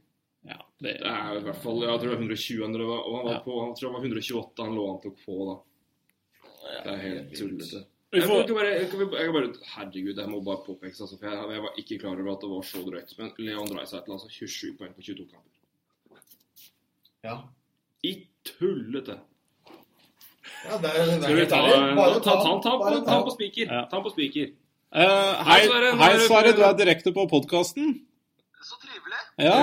S4: Ja, det
S3: Det er i hvert fall Jeg tror det var 120 han var, og han var
S4: Ja.
S3: på, han tror det var 128 han lå an til å få, da. Det er helt tullete. Jeg
S4: får,
S3: kan bare, jeg kan jeg bare, herregud, jeg må bare påpeke altså, for jeg, jeg var ikke klar over at det var så drøyt. Men Leon Dreisaitl, altså 27 poeng på 22 kamper.
S5: Ja.
S3: I tullete!
S5: ja det er, det er
S3: Skal vi
S5: ta,
S3: ta,
S5: ta, ta,
S3: ta, ta, ta, ta, på,
S5: ta,
S3: ta på spiker.
S4: Ja.
S3: Ta på spiker.
S4: Eh, hei,
S3: Hei, Sverre. Nå
S4: hei,
S3: det-
S4: Sverre. Du er direkte på podkasten.
S6: Så trivelig.
S4: Ja.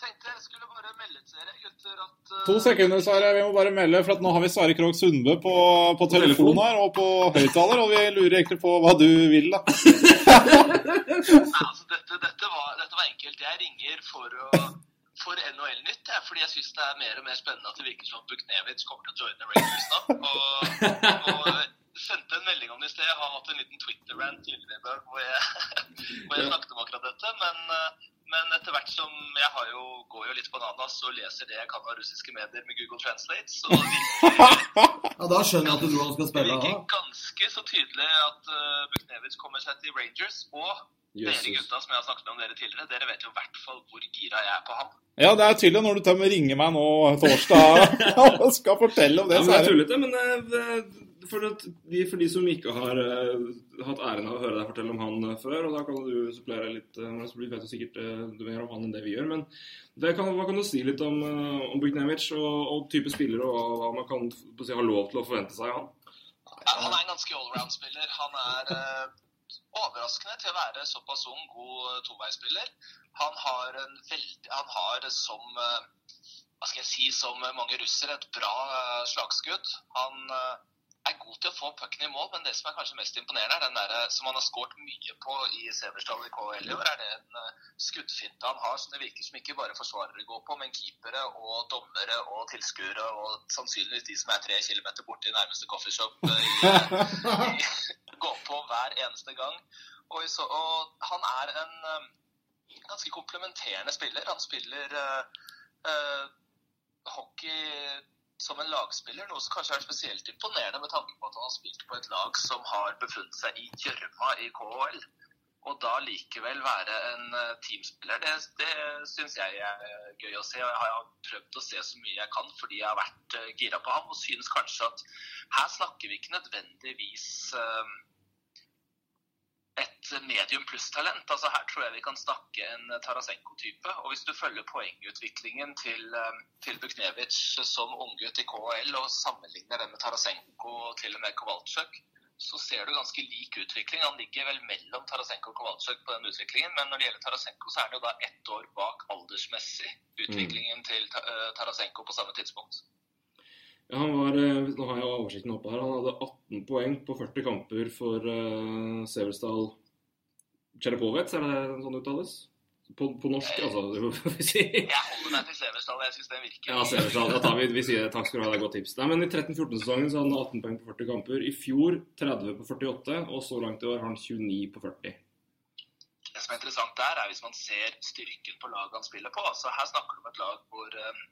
S6: Tenkte jeg skulle bare melde til dere gutter at uh,
S4: To sekunder, Sverre. Vi må bare melde, for at nå har vi Sverre Krogh Sundbø på, på telefon her og på høyttaler, og vi lurer egentlig på hva du vil, da.
S6: Nei, altså, dette, dette, var, dette var enkelt. Jeg ringer for, å- for NHL-nytt, ja, fordi jeg syns det er mer og mer spennende at det virker som Buknevic kommer til å joine Rangers nå. Og, og sendte en melding om det i sted. Jeg har hatt en liten Twitter-rant tidligere i dag hvor jeg, hvor jeg snakket om akkurat dette. Men, eh, men etter hvert som jeg har jo, går jo litt bananas og leser det jeg kan av russiske medier med Google Translate, så virker
S5: Ja, Da skjønner jeg at du tror han skal spille.
S6: Det
S5: virker
S6: ganske så tydelig at uh, Buknevich kommer seg til Rangers. Og dere gutta som jeg har snakket om dere tidligere, dere vet jo i hvert fall hvor gira jeg er på ham.
S4: Ja, det er tydelig når du tar med ringer meg nå torsdag og skal fortelle om det.
S3: Ja, men det er tullete, men eh, for, de, for de som ikke har uh, hatt æren av å høre deg fortelle om han eh, før, og da kan du supplere litt uh, Så blir det sikkert uh, mer om han enn det vi gjør. Men kan, hva kan du si litt om, uh, om Buknevich og, og type spiller, og hva man kan si, ha lov til å forvente seg av han?
S6: Ja, Han er en ganske allround-spiller. Han er eh, overraskende til å være såpass ung, god toveispiller. Han har en veldig Han har som eh, Hva skal jeg si, som mange russere, et bra eh, slagskudd. Han eh, er god til å få pucken i mål, men det som er kanskje mest imponerende, er den der, som han har skåret mye på i Seversdal i KL i år, er det en eh, skuddfinte han har som det virker som ikke bare forsvarere går på, men keepere og dommere og tilskuere og sannsynligvis de som er tre kilometer borte i nærmeste coffeeshop uh, går på hver eneste gang. Og, så, og han er en eh, ganske komplementerende spiller. Han spiller uh, uh, hockey som en lagspiller, noe som kanskje er spesielt imponerende med tanke på at han har spilt på et lag som har befunnet seg i gjørma i KHL. Og da likevel være en eh, teamspiller, det, det syns jeg er gøy å se. og Jeg har prøvd å se så mye jeg kan fordi jeg har vært eh, gira på ham. Og synes kanskje at her snakker vi ikke nødvendigvis eh, et medium pluss-talent. Altså Her tror jeg vi kan snakke en Tarasenko-type. Og hvis du følger poengutviklingen til, eh, til Buknevich som unggutt i KHL og sammenligner den med Tarasenko og til og med Kowalczyk, så ser du ganske lik utvikling. Han ligger vel mellom Tarasenko og Kowalczyk på den utviklingen, men når det gjelder Tarasenko, så er han jo da ett år bak aldersmessig utviklingen til eh, Tarasenko på samme tidspunkt.
S3: Ja, han var, eh, Nå har jeg oversikten oppe her. Han hadde 18 poeng på 40 kamper for uh, Seversdal Tsjerapovets, er det sånn det uttales? På, på norsk, altså. vi si.
S6: Jeg holder meg til Seversdal, jeg syns den virker
S3: Ja, Seversdal. Da tar vi, vi sier. Takk skal du ha, det er godt tips. Nei, men I 13-14-sesongen så hadde han 18 poeng på 40 kamper. I fjor 30 på 48, og så langt i år har han 29 på 40.
S6: Det som er interessant der, er hvis man ser styrken på laget han spiller på. Så her snakker du om et lag hvor eh,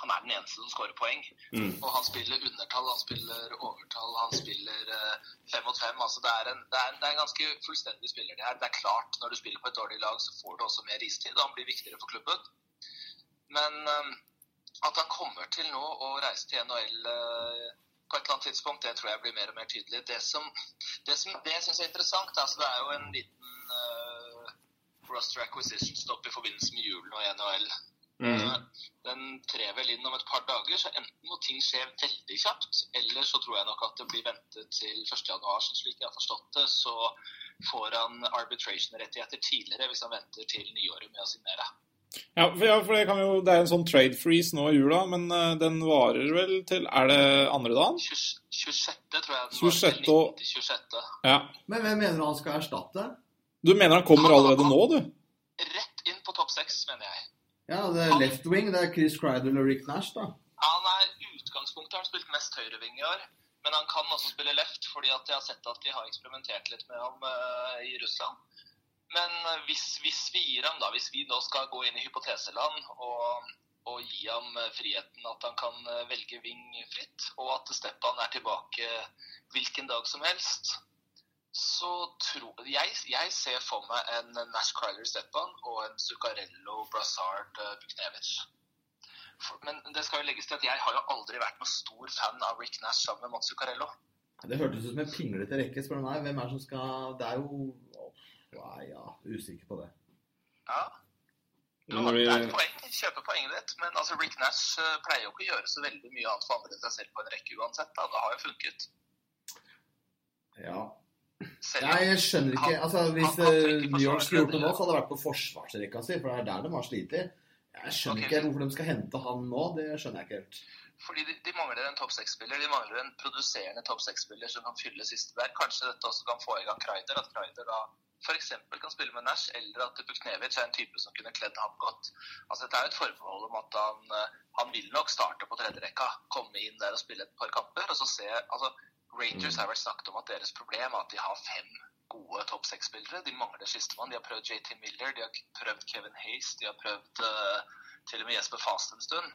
S6: han er den eneste som skårer poeng.
S3: Mm.
S6: Og han spiller undertall, han spiller overtall, han spiller eh, fem mot fem. Altså det, er en, det, er en, det er en ganske fullstendig spiller, det her. Det er klart, når du spiller på et dårlig lag, så får du også mer istid. Han blir viktigere for klubben. Men um, at han kommer til nå å reise til NHL uh, på et eller annet tidspunkt, det tror jeg blir mer og mer tydelig. Det som, det som det jeg syns er interessant, altså det er jo en liten uh, roster acquisition stopp i forbindelse med julen og NHL.
S3: Mm.
S6: Eh, Den trer vel inn om et par dager, så enten må ting skje veldig kjapt, eller så tror jeg nok at det blir ventet til 1.1. Så slik jeg har forstått det, så får han arbitration-rettigheter tidligere hvis han venter til nyåret med å signere.
S4: Ja, for, ja, for det, kan jo, det er en sånn trade freeze nå i jula, men eh, den varer vel til Er det andre dagen?
S6: 26. tror jeg den
S4: 26.
S6: var. til 26.
S4: Ja.
S5: Men hvem mener du han skal erstatte?
S4: Du mener han kommer allerede nå, du?
S6: Rett inn på topp 6, mener jeg.
S5: Ja, det er left wing. Det er Chris Cridle og Rick Nash, da.
S6: Han er utgangspunktet har han spilt mest høyreving i år. Men han kan også spille left, fordi at jeg har sett at de har eksperimentert litt med ham uh, i Russland. Men eh, hvis, hvis vi gir ham da, hvis vi nå skal gå inn i hypoteseland og, og gi ham eh, friheten at han kan velge ving fritt, og at Steppan er tilbake hvilken dag som helst, så tror jeg, jeg ser for meg en Nash Cryler Stepan og en Zuccarello Brazard Buknevich. Men det skal jo legges til at jeg har jo aldri vært noen stor fan av Rick Nash sammen med Mats Zuccarello.
S5: Det hørtes ut som en pinglete rekke, spør du meg. Hvem er det som skal Det er jo Nei, ja, usikker på det.
S6: Ja, det
S3: når
S6: er et poeng. Kjøper poenget ditt. Men altså, Rick Nash eh, pleier jo ikke å gjøre så veldig mye annet for andre enn seg selv på en rekke uansett. Da. Det har jo funket.
S5: Ja.
S6: Selv
S5: Nei, jeg skjønner ikke altså Hvis eh, New York skulle gjort det nå, så hadde det vært på forsvarsrekka si, for det er der de har slitt. Jeg skjønner
S6: okay.
S5: ikke hvorfor de skal hente han nå. Det skjønner jeg ikke helt.
S6: Fordi de, de mangler en topp seks-spiller. De mangler en produserende topp seks-spiller som kan fylle siste der. Kanskje dette også kan få i gang Kreider. At Kreider da f.eks. kan spille med Nash, eller at Buknevic er en type som kunne kledd ham godt. Altså Dette er jo et forbehold om at han, eh, han vil nok starte på tredjerekka. Komme inn der og spille et par kamper. og så se, altså Rangers har vel snakket om at deres problem er at de har fem gode topp seks-spillere. De mangler sistemann. De har prøvd JT Miller, de har prøvd Kevin Hayes, de har prøvd uh, til og med Jesper Fast en stund.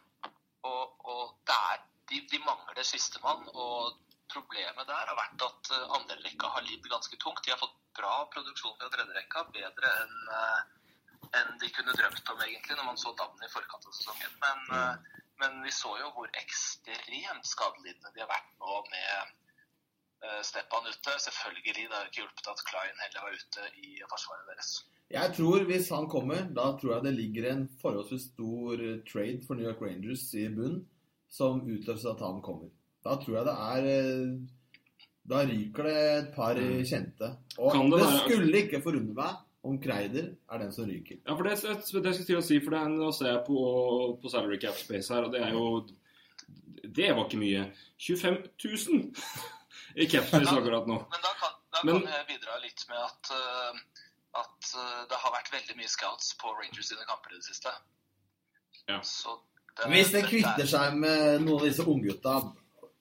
S6: Og, og det er, de, de mangler sistemann. Og problemet der har vært at uh, andrerekka har lidd ganske tungt. De har fått bra produksjon fra tredjerekka, bedre enn eh, enn de kunne drømt om egentlig når man så dammen i forkant av sesongen. Men, eh, men vi så jo hvor ekstremt skadelidende de har vært nå med Stepan ute. Selvfølgelig, det har ikke hjulpet at Klein heller var ute i forsvaret deres.
S5: Jeg tror hvis han kommer, da tror jeg det ligger en forholdsvis stor eh, trade for New York Rangers i bunn, som utløser at han kommer. Da tror jeg det er eh, Da ryker det et par eh, kjente. Og
S3: det
S5: det, skulle ikke forundre meg om Kreider er den som ryker.
S3: ja, for det, det, det skal jeg til å si, for det er, nå ser jeg på, på salary cap space her, og det er jo Det var ikke mye. 25 000 i cap akkurat nå.
S6: Men da kan, da
S3: Men-
S6: kan jeg bidra litt med at, uh, at uh, det har vært veldig mye scouts på Rangers sine kamper i det siste.
S3: Ja.
S6: Så det,
S5: Hvis det
S6: det
S5: kvitter
S6: er-
S5: seg med noen av disse unggutta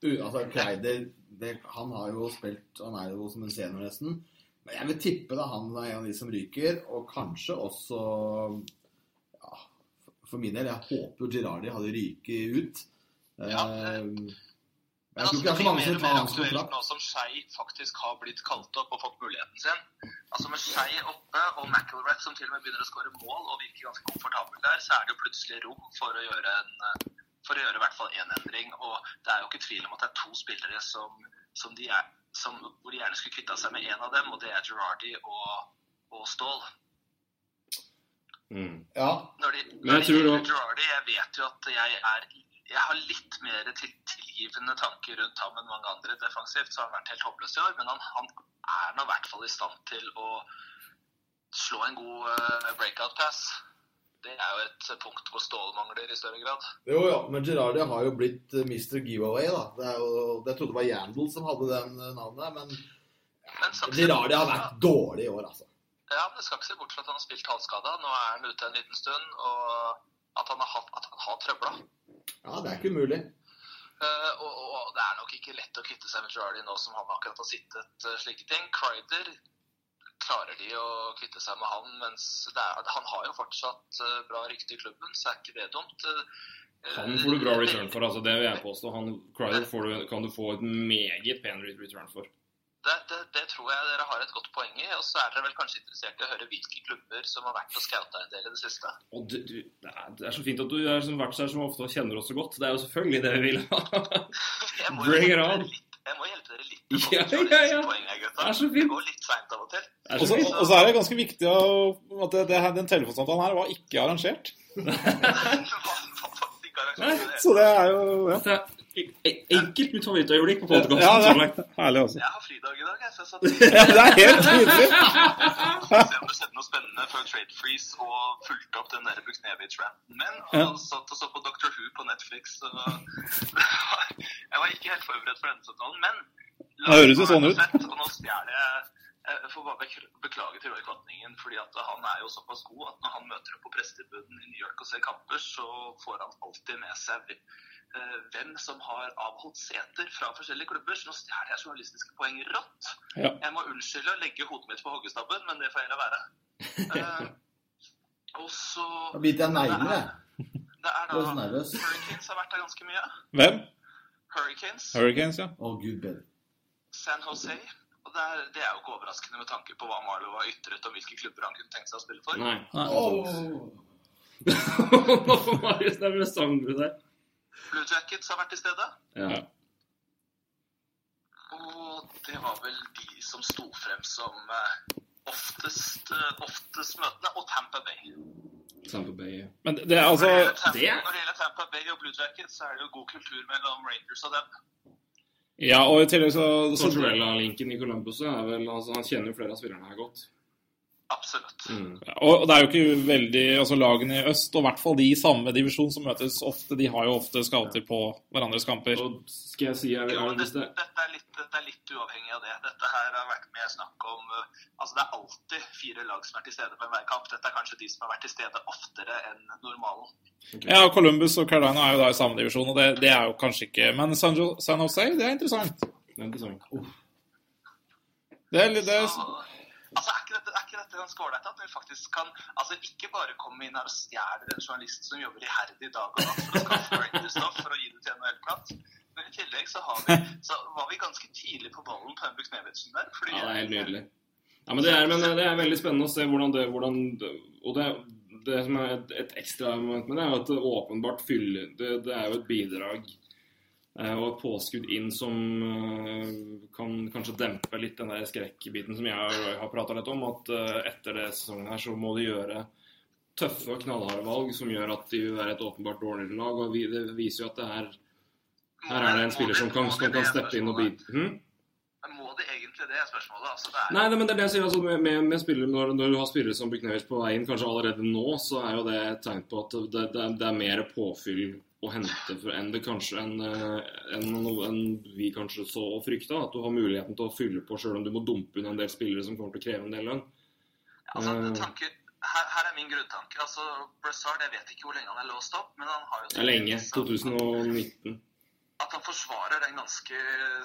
S5: Altså Kleider det, Han har jo spilt Han er jo som en senior nesten. Men jeg vil tippe da han er en av de som ryker, og kanskje også ja, for- min del, jeg håper Girardi hadde ryket ut.
S6: Ja,
S5: Eh,
S6: Men altså,
S5: det er mer
S6: blir
S5: tar
S6: mer aktuelt nå som Skei faktisk har blitt kalt opp og fått muligheten sin. Altså Med Skei oppe og McIlrath som til og med begynner å skåre mål og virker ganske komfortabel der, så er det jo plutselig rom for å gjøre en for å gjøre i hvert fall én endring. Og det er jo ikke tvil om at det er to spillere som, som de er, som, hvor de gjerne skulle kvitta seg med én av dem, og det er Girardi og, og Ståhl.
S3: Mm.
S5: Ja,
S6: Når de,
S3: Men
S6: når
S3: jeg
S6: de
S3: tror også-
S6: Girardi, jeg vet jo at jeg er jeg har litt mer til, tilgivende tanker rundt ham enn mange andre defensivt, så har han vært helt håpløs i år. Men han, han er nå i hvert fall i stand til å slå en god uh, breakout pass. Det er jo et punkt hvor Ståle mangler i større grad.
S5: jo ja, men Girardi har jo blitt eh, Mr. Giveaway, da. Det er jo, jeg trodde det var Yandel som hadde den eh, navnet, men
S6: Men
S5: Girardi har vært dårlig i år, altså.
S6: Ja, men det skal ikke se bort fra at han har spilt halvskada. Nå er han ute en liten stund, og at han har, hatt, at han har trøbla.
S5: Ja, det er ikke umulig.
S6: Uh, og, og det er nok ikke lett å kvitte seg med Girardi nå som han akkurat har sittet uh, slike ting. Crider klarer de å kvitte seg med han, mens det er, han har jo fortsatt uh, bra rykte i klubben, så er ikke det dumt.
S3: Han får du bra return for, altså det vil jeg påstå. Han, Crider får du, kan du få et meget pen return for.
S6: Det, det, det tror jeg dere har et godt poeng i. Og så er dere vel kanskje interessert i å høre hvilke klubber som har vært og scouta en del i det siste.
S3: Og du, du, det, er, så fint at du har vært her som ofte og kjenner oss så godt. Det er jo selvfølgelig det vi vil ha. Bring it on.
S6: jeg må hjelpe dere litt
S3: Ja, ja, ja.
S6: Poenget.
S3: Det er så fint.
S6: går litt seint av og til.
S4: Og
S3: så
S4: så så er det ganske viktig å, at det, det, her- den telefonsamtalen her var ikke arrangert.
S6: Det var- var faktisk ikke arrangert i det.
S4: Så det er jo ja.
S3: E- enkelt mitt favorittøyeblikk på podkasten.
S4: Ja, er herlig altså.
S6: Jeg har fridag i dag, jeg, så jeg satt
S4: Ja, det er helt tydelig.
S6: og se om du sendte noe spennende før Trade Freeze og fulgte opp den der Buksnevic-ranten min. Og
S4: Ja.
S6: satt og så på Dr. Who på Netflix. Så... jeg var ikke helt forberedt for denne samtalen, men
S4: Det høres jo sånn ut.
S6: Sett, og nå stjeler jeg jeg får bare beklage til Roy Kvatningen, fordi at han er jo såpass god at når han møter opp på pressetribunen i New York og ser kamper, så får han alltid med seg hvem som har avholdt seter fra forskjellige klubber. Så nå stjeler jeg journalistiske poeng rått.
S4: Ja.
S6: Jeg må unnskylde og legge hodet mitt på hoggestabben, men det får jeg la være. Eh, og så
S5: Da biter jeg neglene, jeg.
S6: Det er
S5: er
S6: da. Hurricanes har vært der ganske mye.
S4: Hvem?
S6: Hurricanes,
S4: Hurricanes, ja.
S5: Oh, gud.
S6: San Jose. Og det er, det er jo ikke overraskende med tanke på hva Marlow har ytret om hvilke klubber han kunne tenkt seg å spille for.
S3: Nei.
S5: Åh.
S3: Nå får Marius det er vel du der.
S6: Blue Jackets har vært til stede.
S3: Ja.
S6: Og det var vel de som sto frem som eh, oftest, eh, oftest møtende. Og Tampa Bay.
S3: Tampa Bay.
S4: Men det er altså
S6: Når det gjelder Tampa,
S3: det-
S6: når det gjelder Tampa Bay og Blue Jackets, så er det jo god kultur mellom Rangers og dem.
S4: Ja, og i tillegg så, så
S3: Tortorella-linken i Columbus er vel altså, Han kjenner jo flere av spillerne her godt.
S6: Absolutt.
S3: Mm.
S4: Og det er jo ikke veldig altså Lagene i øst, og i hvert fall de i samme divisjon som møtes ofte, de har jo ofte scouter på hverandres kamper.
S3: Og skal jeg si jeg,
S6: Jo,
S3: jeg,
S6: men dette,
S3: det,
S6: dette, er litt, dette er litt uavhengig av det. Dette her har vært med snakk om eh, Altså, det er alltid fire lag som er til stede på enhver kamp. Dette er kanskje de som har vært til stede oftere enn normalen.
S4: Ja, Columbus og Carolina er jo da i samme divisjon, og det, det er jo kanskje ikke Men San, Jo- San Jose, det er interessant.
S3: det er interessant.
S4: Det er, litt- det er,
S6: Så, altså, er ikke dette, er ikke dette ganske ålreit at vi faktisk kan altså ikke bare komme inn her og stjele en journalist som jobber iherdig dag og natt for å skaffe Rangers-stoff for å gi det til NHL-platt? Men i tillegg så, har vi, så var vi ganske tidlig på ballen på den Nevetsen der.
S3: Ja, det er helt nydelig. Ja, men det er, men det er veldig spennende å se hvordan det, hvordan Og det, det som er et, et ekstra moment med det, er jo at det åpenbart fyller Det, det er jo et bidrag og et påskudd inn som eh, kan kanskje dempe litt den der skrekkbiten som jeg har prata litt om. At eh, etter det sesongen her så må de gjøre tøffe og knallharde valg som gjør at de vil være et åpenbart dårligere lag. Og det viser jo at det her Her er det en spiller som kan, som kan steppe inn og bite. Hm?
S6: Men må de egentlig det, er spørsmålet? Altså, det er,
S3: Nei, nei, men det er det jeg sier. Altså, med, med, med spillere, når, når du har spillere som Buknevic på vei inn, kanskje allerede nå, så er jo det et tegn på at det, det, er- det er mer påfyll å hente for, det kanskje enn en, en vi kanskje så og frykta. At du har muligheten til å fylle på sjøl om du må dumpe unna en del spillere som kommer til å kreve en del lønn.
S6: altså,
S3: eh.
S6: tanker, her, her er min grunntanke. Altså, Brassard, jeg vet ikke hvor lenge han er låst opp, men han har jo
S3: Det er lenge.
S6: liksom-
S3: 2019.
S6: At han forsvarer den ganske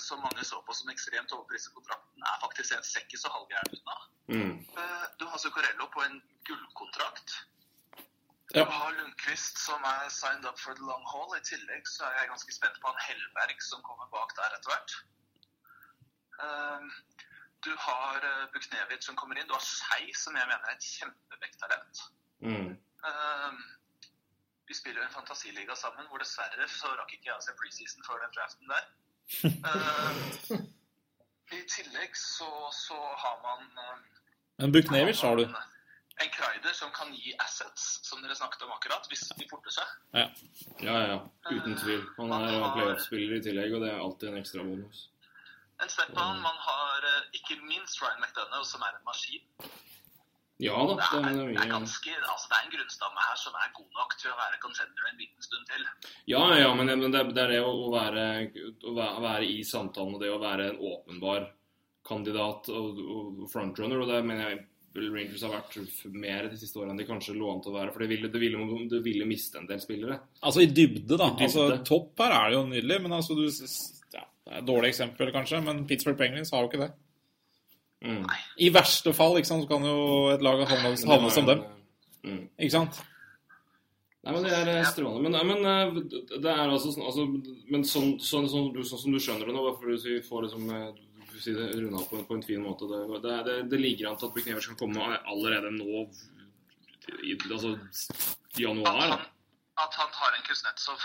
S6: som mange så på som ekstremt overpriset kontrakten, er faktisk en sekk i så halvgæren unna.
S3: Mm.
S6: Eh, Du har Zuccarello på en gullkontrakt.
S4: Ja.
S6: Du har Lundqvist som er signed up for the long haul. I tillegg så er jeg ganske spent på han Hellberg som kommer bak der etter hvert. Eh, Du har eh, Buknevic som kommer inn. Du har Skei, som jeg mener er et kjempevekttalent.
S3: Mm.
S6: Eh, Vi spiller jo en fantasiliga sammen, hvor dessverre så rakk ikke jeg å se preseason før den draften der. Eh, I tillegg så, så har man
S4: Men Buknevic har du.
S6: En Kreider som kan gi assets, som dere snakket om akkurat, hvis de forter seg.
S3: Ja, ja, ja. Uten tvil. Han er jo playoff-spiller i tillegg, og det er alltid en ekstra bonus.
S6: En Stepan, man har eh, ikke minst Ryan McDonough, som er en maskin.
S3: Ja da,
S6: Det er,
S3: er
S6: det er, ganske, altså det er en grunnstamme her som er god nok til å være contender en liten stund til.
S3: Ja, ja, men det, det er det å være, å være i samtalen og det å være en åpenbar kandidat og, og frontrunner. Og det mener jeg Rangers har vært mer de siste årene enn de kanskje lå an til å være. For det ville, det ville, det ville miste en del spillere.
S4: Altså i dybde, da.
S3: Dybde.
S4: Altså Topp her er det jo nydelig, men altså du ja, Det er et dårlig eksempel, kanskje, men Pittsburgh Penguins har jo ikke det.
S3: Mm.
S4: I verste fall ikke sant, så kan jo et lag havne, havne som dem.
S3: Mm.
S4: Ikke sant?
S3: Nei, men Det er eh, strålende. Men, men eh, det er altså, altså Men sånn, sånn, sånn, du, sånn som du skjønner det nå, bare for vi får liksom, eh, si det runda av på, på en fin måte Det, det, det, det ligger an til at Buknevic kan komme allerede nå i altså, januar.
S6: At han, at han tar en Kuznetsov.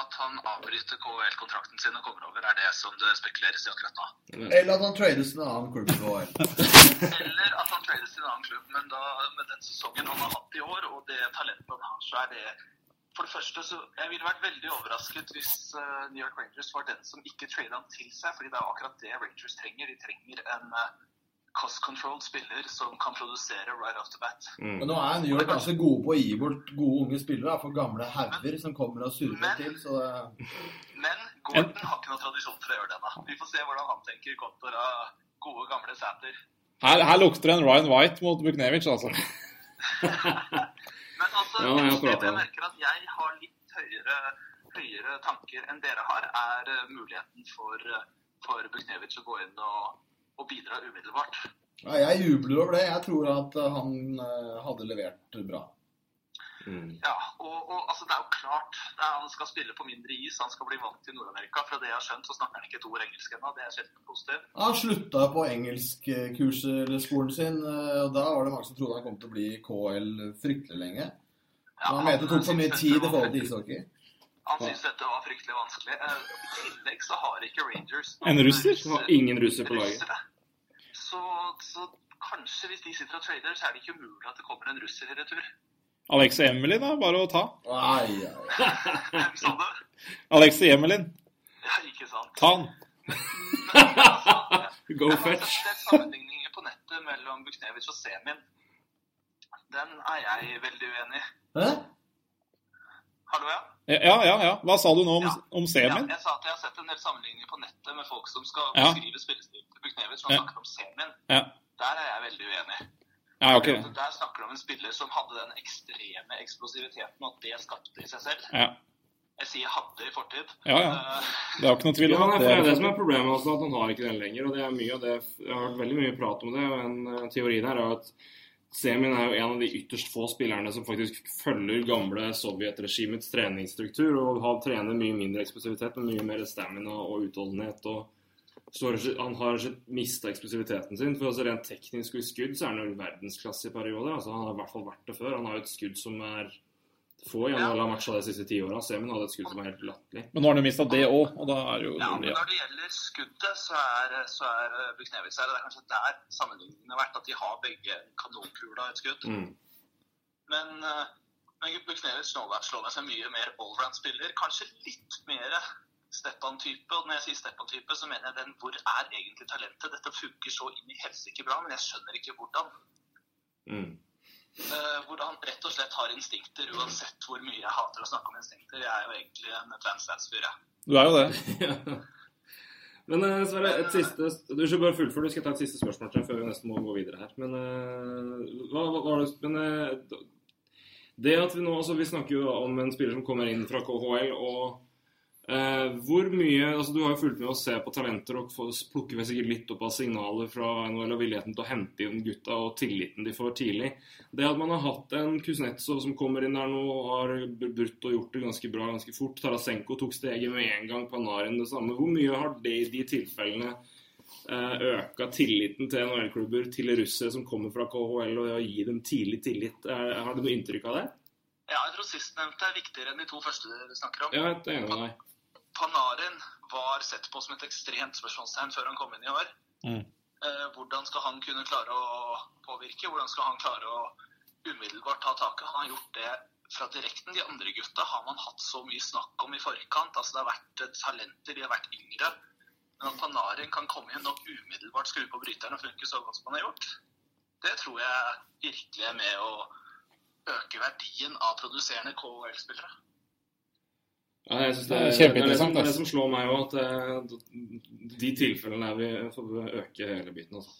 S6: at han avbryter KHL-kontrakten sin og kommer over, er det som det spekuleres i akkurat nå.
S5: Eller at han trades til en annen klubb. i.
S6: Eller at han trades til en annen klubb, men da, med den sesongen han har hatt i år, og det talentet han har, så er det For det første, så Jeg ville vært veldig overrasket hvis uh, New York Rangers var den som ikke tradet han til seg, fordi det er akkurat det Rangers trenger. De trenger en uh, cost-controlled spiller som kan produsere right off the bat.
S5: Men nå er New York kanskje gode på å gi bort gode unge spillere. For gamle hauger som kommer og surrer til. Så det...
S6: Men Gordon har ikke noen tradisjon for å gjøre det ennå. Vi får se hvordan han tenker kontra gode, gamle Sæter.
S4: Her, her lukter det en Ryan White mot Buknevic, altså.
S6: Men altså,
S3: Ja, jeg
S6: det jeg merker at jeg har litt høyere, høyere tanker enn dere har, er eh, muligheten for, eh, for Buknevic å gå inn og, og bidra umiddelbart.
S5: Ja, jeg jubler over det. Jeg tror at eh, han hadde levert bra.
S3: Mm.
S6: Ja, og, og altså, det er jo klart det er, Han skal spille på mindre is, han skal bli vant til Nord-Amerika. Fra det jeg har skjønt, så snakker han ikke et ord engelsk ennå. Det er sjelden positivt.
S5: Han slutta på engelskkurset sin, eh, og da var det mange som trodde han kom til å bli KL fryktelig lenge.
S6: Ja,
S5: Han mente det tok for mye tid i forhold til ishockey.
S6: Han syntes dette var fryktelig vanskelig. Eh, I tillegg så har ikke Rangers
S4: En russer?
S3: Så har ingen russer på laget.
S6: Så, så kanskje hvis de sitter og trader, så er det ikke umulig at det kommer en russer i retur.
S4: Alexei Emily, da. Bare å ta.
S5: Ai, ai.
S6: Hvem sa det?
S4: og Emelin.
S6: Ja, ikke sant.
S4: Ta han.
S6: Altså,
S3: Go
S6: jeg har
S3: fetch.
S6: sett en sammenligninger på nettet mellom Buknevic og Semin. Den er jeg veldig uenig i.
S5: Hæ?
S6: Hallo, ja?
S4: Ja, ja, ja. Hva sa du nå om,
S6: Ja.
S4: om
S6: ja?
S4: Semin?
S6: Jeg sa at jeg har sett en del sammenligninger på nettet med folk som skal
S4: Ja.
S6: beskrive spillestilen til Buknevic, Som
S4: Ja.
S6: snakker om Semin.
S4: Ja.
S6: Der er jeg veldig uenig.
S4: Ja,
S6: okay. Der snakker du om en spiller som hadde den ekstreme eksplosiviteten, og at det skapte i seg selv.
S4: Ja,
S6: Jeg sier 'hadde' i fortid.
S4: ja. ja. Det er ikke noe tvil om
S3: ja, det er det som
S4: er
S3: problemet, altså, at han har ikke den lenger. og det er mye av det, Jeg har hørt veldig mye prat om det. og En eh, teori der er at Semin er jo en av de ytterst få spillerne som faktisk følger gamle sovjetregimets treningsstruktur og har trener mye mindre eksplosivitet, men mye mer stamina og utholdenhet. og har ikke- Han har ikke mista eksplosiviteten sin. for altså Rent teknisk og i skudd så er han jo verdensklasse i perioder. altså Han har i hvert fall vært det før. Han har jo et skudd som er få i NHL har matcha de siste ti åra. Semin hadde et skudd som er helt latterlig.
S4: Men nå har han jo mista det òg, og da er jo
S6: ja, men når det gjelder skuddet, så er, så er Buknevis her. Det er kanskje der sammenligningen har vært, at de har begge kanonkula et skudd.
S3: Mm.
S6: Men, eh, men Buknevis slår meg, som mye mer allround-spiller. Kanskje litt mer Stepan-type. Og når jeg sier Steppan-type, så mener jeg den hvor er egentlig talentet? Dette funker så inn i helsike bra, men jeg skjønner ikke hvordan.
S3: Mm.
S6: Uh, hvor han rett og slett har instinkter, uansett hvor mye jeg hater å snakke om instinkter. Jeg er jo egentlig en advanced dance-fyr, jeg.
S4: Du er jo det.
S3: Men eh, Sverre, et siste Du skal bare fullføre. Du skal ta et siste spørsmål til før vi nesten må gå videre her. Men eh, hva, hva var det Men det at vi nå altså Vi snakker jo om en spiller som kommer inn fra KHL, og eh, hvor mye altså Du har jo fulgt med å se på talenter og få- plukker vel sikkert litt opp av signaler fra NHL og villigheten til å hente inn gutta og tilliten de får tidlig. Det at man har hatt en Kuznetsov som kommer inn der nå og har brutt og gjort det ganske bra ganske fort. Tarasenko tok steget med en gang. Panarin det samme. Hvor mye har det i de tilfellene uh, øka tilliten til NHL-klubber til russere som kommer fra KHL, og å gi dem tidlig tillit? Er, har du noe inntrykk av det?
S6: Ja, jeg tror sistnevnte er viktigere enn de to første du snakker om.
S3: Ja, Jeg er enig med deg.
S6: Panarin var sett på som et ekstremt spørsmålstegn før han kom inn i år.
S4: Mm.
S6: Eh, hvordan skal han kunne klare å påvirke? Hvordan skal han klare å umiddelbart ta taket? Han har gjort det fra direkten. De andre gutta har man hatt så mye snakk om i forkant. Altså, det har vært talenter, de har vært yngre. Men at Panarin kan komme inn og umiddelbart skru på bryteren og funke så godt som han har gjort, det tror jeg virkelig er med å øke verdien av produserende KHL-spillere.
S3: Ja, jeg synes det,
S4: Det er
S3: er,
S4: kjempeinteressant,
S3: Det er det som, det er det som slår meg òg, at eh, de tilfellene er vi får øke hele biten. Altså.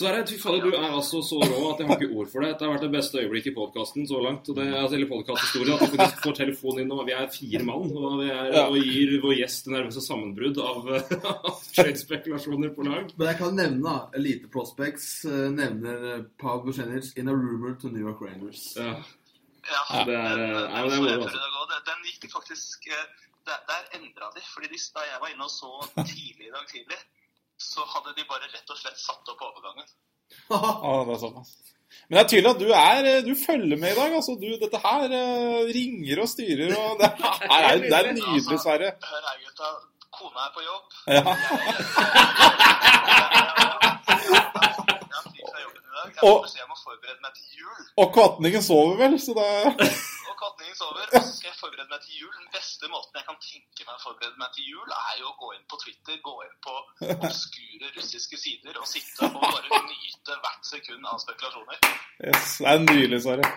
S3: det fy fader, du er altså så rå at jeg har ikke ord for det. Det har vært det beste øyeblikket i podkasten så langt. Og det, altså, eller podkasthistorien. At vi faktisk får telefon inn, og vi er fire mann. Og, vi er, og gir vår gjest det nervøse sammenbrudd av, av trade-spekulasjoner på lag.
S5: Men jeg kan nevne da, Elite Prospects eh, nevner eh, Paul in a rumor to New York Rangers.
S3: Ja.
S6: Ja,
S3: det er,
S6: den,
S3: eh,
S6: den,
S3: ja, det er moro, altså.
S6: Den- gikk de faktisk eh, Der, der endra de. fordi de, Da jeg var inne og så tidlig i dag tidlig, så hadde de bare rett og slett satt opp overgangen.
S4: ah, det er såpass. Men det er tydelig at du, er, eh, du følger med i dag. altså. Du, dette her eh, ringer og styrer. og Det, her er, det er nydelig, Sverre.
S6: Hør her, gutta. Kona er på jobb.
S4: Ja.
S6: Jeg har fri fra jobben i dag. Jeg
S4: Og-
S6: må jeg må forberede meg til jul.
S4: Og katningen sover vel, så det
S6: Og katningen sover. Og så skal jeg forberede meg til jul. Den beste måten jeg kan tenke meg å forberede meg til jul, er jo å gå inn på Twitter, gå inn på obskure russiske sider og sitte og bare nyte hvert sekund av spekulasjoner.
S4: yes, det er nydelig, Sverre.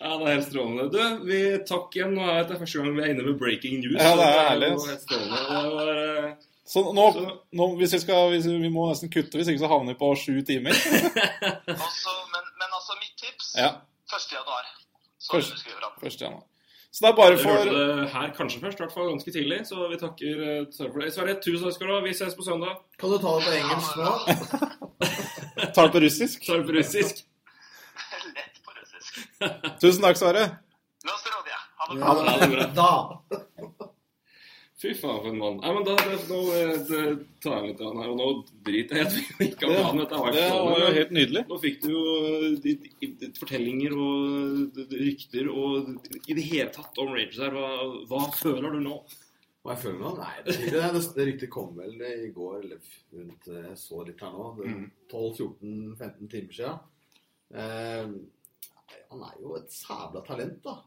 S3: Ja, det er helt strålende. Du, vi takk igjen. Nå er det første gang vi er inne med breaking news.
S4: Ja, det er
S3: så
S4: herlig,
S3: Det
S4: ass.
S3: helt strålende. Det var, eh,
S4: Så nå, nå hvis vi skal hvis vi, vi må nesten kutte, hvis ikke så havner vi på sju timer.
S6: altså, men, men altså, mitt tips
S4: Ja,
S6: 1. januar. Så
S4: Først-
S6: underskriver han.
S4: 1. januar. Så det er bare for
S3: det her kanskje først, i hvert fall ganske tidlig. Så vi takker eh, Sverre for det. Sverre, tusen takk skal du ha. Vi ses på søndag.
S5: Kan du ta det på engelsk nå?
S4: Tar det på russisk.
S3: Er det på russisk.
S6: Lett på russisk.
S4: Tusen takk, Sverre.
S6: Nå stråler jeg. Ha det
S5: Ja,
S6: bra.
S3: det bra.
S5: Da.
S3: Fy faen, for en mann. Nei, men da det, nå eh, det, tar jeg litt av den her. Og nå driter jeg i at vi ikke har planen. Dette var
S4: Det var jo helt nydelig.
S3: Nå fikk du jo ditt de, de, de, fortellinger og rykter og i det hele tatt om Rangers her. Hva, hva føler du nå?
S5: Hva jeg føler nå? Nei, det, det, det, det ryktet kom vel i går, eller rundt eh, Jeg så litt her nå. det er
S3: Mm.
S5: 12-14-15 timer siden. Eh, han er jo et sæbla talent, da.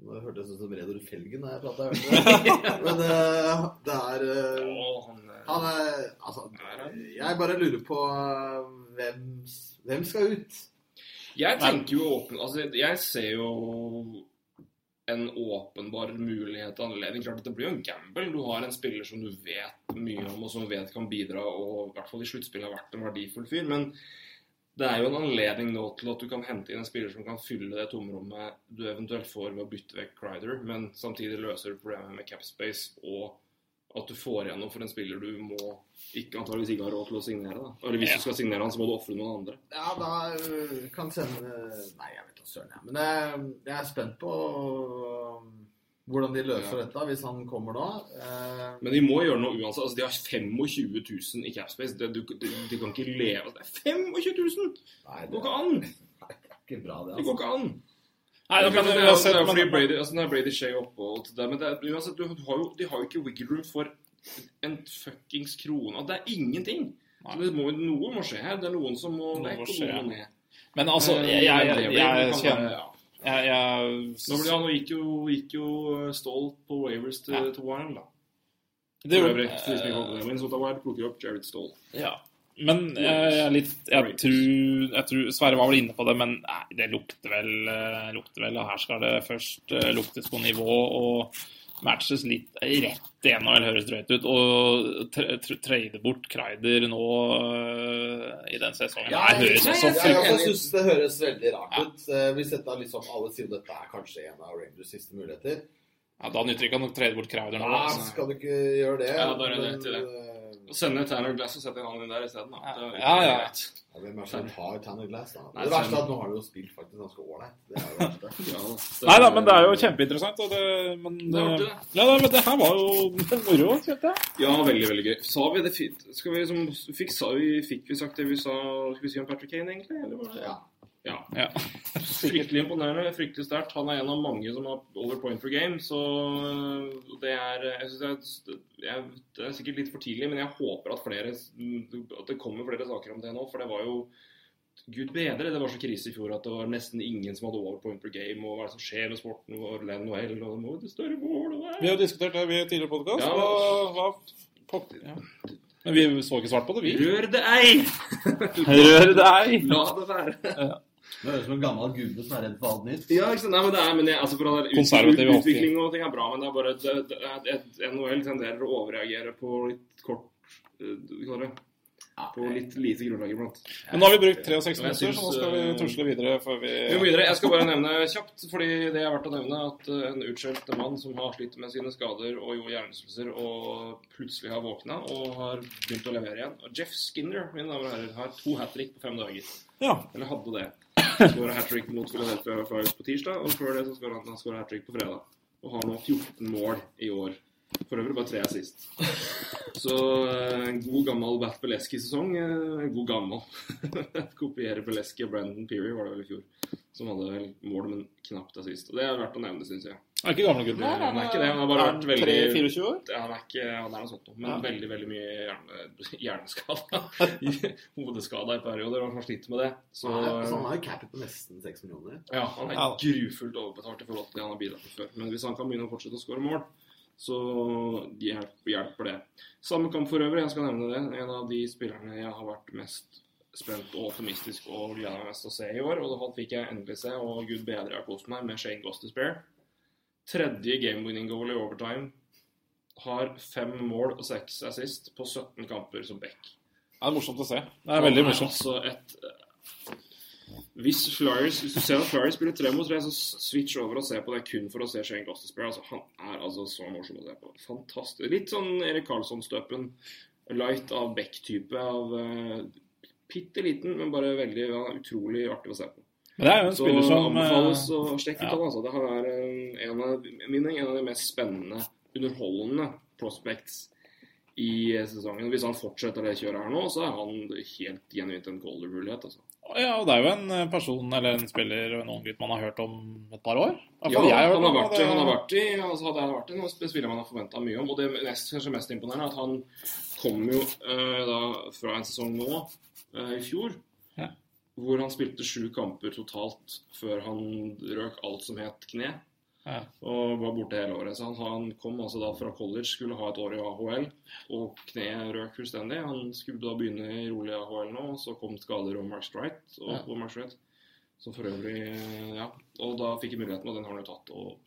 S5: Nå hørtes ut som Reodor Felgen da jeg prata. Men uh, det er
S3: uh, han,
S5: er Altså, jeg bare lurer på hvem, hvem skal ut?
S3: Jeg tenker jo åpen Altså, jeg ser jo en åpenbar mulighet og anledning. Klart at Det blir jo en gamble. Du har en spiller som du vet mye om, og som vet kan bidra, og i hvert fall i sluttspillet har vært en verdifull fyr. Men det er jo en anledning nå til at du kan hente inn en spiller som kan fylle det tomrommet du eventuelt får ved å bytte vekk Crider, men samtidig løser du problemet med capspace og at du får igjen noe for en spiller du må ikke, antageligvis ikke har råd til å signere. Da. Eller hvis du skal signere han, så må du ofre noen andre.
S5: Ja, da øh, kan sende Nei, jeg vet da søren, jeg. Men jeg, jeg er spent på øh, hvordan de løser
S3: Ja.
S5: dette, hvis han kommer da. Eh,
S3: Men de må gjøre noe uansett. Altså, de har 25 000 i capspace. De, de, de, de kan ikke leve av det. er 25 000!
S5: nei,
S3: Det går ikke an!
S5: det er ikke bra, det.
S3: Det går
S5: Altså.
S3: ikke an.
S4: Nei,
S3: det, er, det er fordi Brady, altså, nå er Brady Shea oppe og alt det der, men det uansett, du, du har jo, de har jo ikke wiggle room for en fuckings krone. Det er ingenting. Så det må, noe må skje her. Det er noen som må
S4: Noe
S3: vekk,
S4: må
S3: og
S4: skje.
S3: må ned.
S4: Men altså,
S3: jeg,
S4: jeg, jeg,
S3: jeg, jeg,
S4: jeg,
S3: jeg,
S4: jeg
S3: jeg,
S4: kjenner
S3: ja.
S4: Jeg, jeg,
S3: Nå, blir, nå gikk jo, gikk jo eh, på Wavers til,
S4: Ja.
S3: til Wild, da.
S4: det,
S3: håper det, Minnesota Wild plukker opp Jared Stoll.
S4: Ja. Men jeg, jeg litt jeg tror, jeg tror Sverre var vel inne på det, men nei, det lukter vel, eh, lukter vel Og her skal det først eh, luktes på nivå og matches litt rett i NHL, høres drøyt ut. Og tra- tra- trade bort Kreider nå eh, i den sesongen.
S5: Ja,
S4: høres
S3: også
S4: så
S3: jeg-
S5: Jeg, syns det høres veldig rart
S4: Ja.
S5: ut. Eh, Hvis dette er liksom alle sier dette er kanskje en av Rangers siste muligheter,
S4: ja, Da nytter det ikke å trade bort Kreider nå.
S5: da
S4: Altså.
S5: skal du ikke gjøre det.
S3: Ja, da er det
S5: men,
S3: det.
S5: Eh,
S3: Og sende Tanner Glass og sette han inn der isteden.
S4: Ja. Ja, ja.
S5: ja, Hvem er det som tar Tanner Glass, da?
S3: Nei,
S5: Det verste er at nå har du jo spilt faktisk ganske ålreit.
S3: Ja.
S4: Nei da, men det er jo kjempeinteressant. Og det, men
S3: Det det.
S4: ja, da, men det her var jo moro, jeg.
S3: Ja, veldig, veldig gøy. Sa vi det fint? Skal vi som, fikk, sa vi, fikk vi sagt det vi sa Skal vi si om Patrick Kane, egentlig? Eller var det?
S5: Ja.
S3: Ja.
S4: Ja.
S3: Fryktelig imponerende, fryktelig sterkt. Han er en av mange som har over point for game, så det er jeg synes det, er, jeg, det er sikkert litt for tidlig, men jeg håper at flere At det kommer flere saker om det nå, for det var jo Gud bedre, det var så krise i fjor at det var nesten ingen som hadde over point per game. Og hva er det som skjer med sporten og NHL og det må det større mål og det
S4: Vi har diskutert det i tidligere podkast.
S3: Ja.
S4: Hva, hva pop, ja. Men vi så ikke svart på det, vi.
S3: Rør det ei!
S4: Rør deg!
S3: La det være.
S5: Det høres ut som en gammel gubbe som er redd for alt nytt.
S3: Ja, ikke sant? Nei, men det er, men jeg, altså for det
S4: Konservativ
S3: utvikling og ting er bra, men det er bare det, det, er- et- NHL tenderer å overreagere på litt kort eh, det? På litt lite grunnlag iblant.
S4: Men nå har vi brukt 63 minutter, så nå skal vi
S3: eh,
S4: tusle videre før vi
S3: Vi må videre. Jeg skal bare nevne kjapt, fordi det er verdt å nevne, at eh, en utskjelt mann som har slitt med sine skader og jo hjernerystelser, og plutselig har våkna og har begynt å levere igjen. Og Jeff Skinner mine damer og herrer, har to hat trick på fem dager.
S4: Ja.
S3: Eller hadde det. Skåra hat trick mot Philadelphia Flyers på tirsdag, og før det så skåra han skåra hat trick på fredag. Og har nå 14 mål i år For øvrig bare tre assist. Så eh, en god gammel Bat Beleski-sesong. En God gammel. Kopierer Beleski og Brandon Peary var det vel i fjor. Som hadde mål, men knapt assist. Og det er verdt å nevne, syns jeg.
S4: Er ikke gammel gutten?
S3: han er ikke det. Han har bare vært veldig
S4: 3-24 år?
S3: Ja, han er ikke Han er noe sånt noe. Men
S4: Ja.
S3: veldig, veldig mye hjerne, hjerneskada. Hodeskada i perioder. Han sliter med det. Så
S5: Så han har jo cappet på nesten 6 millioner.
S3: ja, han er
S4: Ja.
S3: grufullt overbetalt i forhold til det han har bidratt med før. Men hvis han kan begynne å fortsette å skåre mål, så hjelper det. Samme kamp for øvrig, jeg skal nevne det. En av de spillerne jeg har vært mest spent og optimistisk og gleder meg mest til å se i år. Og da fikk jeg endelig se, og gud bedre jeg har kost meg med Shane Gostisbehere. Tredje game-winning goal i overtime. Har fem mål og seks assist på 17 kamper som back.
S4: Det er morsomt å se. Det er veldig morsomt.
S3: Altså et, eh, hvis, Flyers, hvis du ser at Flyers spiller tre mot tre, så switch over og se på det kun for å se Shane Gostisbehere. Altså, han er altså så morsom å se på. Fantastisk. Litt sånn Erik Karlsson-støpen. Light av Beck-type. av uh, Bitte liten, men bare veldig ja, utrolig artig å se på.
S4: Men det er jo en
S3: Så
S4: spiller som
S3: anbefales
S4: eh,
S3: å sjekke ut
S4: ja.
S3: han. Altså. Det er eh, en av, mine, en av de mest spennende, underholdende prospects i sesongen. Hvis han fortsetter det kjøret her nå, så er han helt genuint en golder-mulighet. Altså.
S4: Ja, og det er jo en eh, person eller en spiller en ung gutt man har hørt om et par år.
S3: Ja, han har
S4: om,
S3: vært,
S4: det-
S3: han har vært i altså Hadde han vært i noen spiller man har forventa mye om. Og det mest, kanskje mest imponerende er at han kom jo eh, da fra en sesong nå, eh, i fjor,
S4: Ja.
S3: Hvor han spilte sju kamper totalt før han røk alt som het kne.
S4: Ja.
S3: Og var borte hele året. Så han, han kom altså da fra college, skulle ha et år i AHL, og kneet røk fullstendig. Han skulle da begynne i rolig AHL nå, og så kom skader og Mark Strite. Og,
S4: Ja.
S3: og Mark Strite. Så for øvrig Ja. Og da fikk jeg muligheten, og den har han jo tatt. og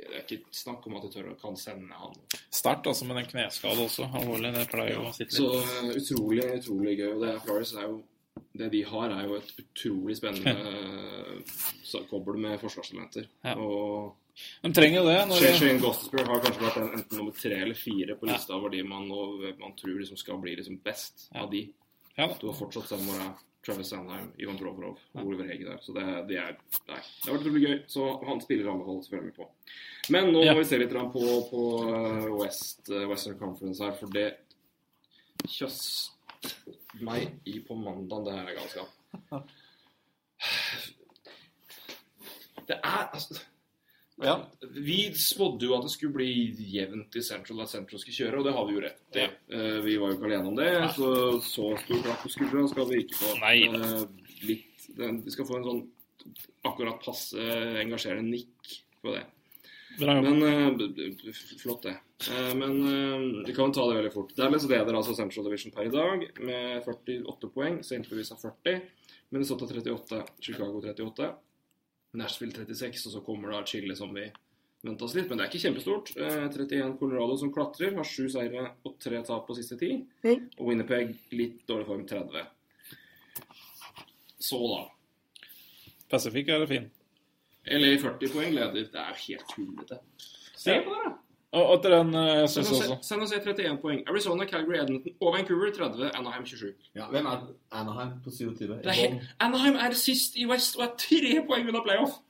S3: det er ikke snakk om at jeg tør kan sende han.
S4: Sterkt, altså, med en kneskade også. Alvorlig. Det pleier jo å sitte litt.
S3: Så utrolig, utrolig gøy. Og det er Flores er jo Det de har, er jo et utrolig spennende ja. kobbel med forsvarselementer.
S4: Ja.
S3: Og
S4: De trenger jo det. Når
S3: Shane Gosper har kanskje vært enten nummer tre eller fire på lista over de man, man tror liksom skal bli liksom best av de.
S4: ja.
S3: Du har fortsatt Samora, Travis Sandheim, Ivan Provorov og Oliver Hege der. Så det, det, er, nei, det har vært utrolig gøy. Så han spiller anbefales selvfølgelig følge med på. Men nå må vi se litt på, på eh, West, eh, Western Conference her, for det kjøss meg i på mandag. Det her er galskap. Det er altså
S4: Ja.
S3: Vi spådde jo at det skulle bli jevnt i Central, at Central skulle kjøre, og det har vi jo rett i. Eh, Vi var jo ikke alene om det, så så stor klapp på skuldra skal vi ikke få.
S4: Nei.
S3: uh, Litt, den- vi skal få en sånn akkurat passe engasjerende nikk på det. Men b- Flott, det. Uh, Men uh, vi kan ta det veldig fort. Dallas leder altså Central Division per i dag med 48 poeng. St. Louis har 40. Minnesota 38, Chicago 38. Nashville 36, og så kommer da Chile som vi venta oss litt. Men det er ikke kjempestort. Eh, 31 Colorado som klatrer, har sju seire og tre tap på siste ti. Og Winnerpeg litt dårlig form, 30. Så da.
S4: Pacific er fin.
S3: LA 40 poeng leder. Det er jo helt tullete. Se på det, da!
S4: Og etter den uh,
S3: San
S4: synes
S3: Jose,
S4: også
S3: San Jose 31 poeng. Arizona, Calgary, Edmonton og Vancouver 30. Anaheim 27.
S5: Ja, hvem er Anaheim på 27?
S3: Det er Anaheim er sist i West og er tre poeng unna playoff.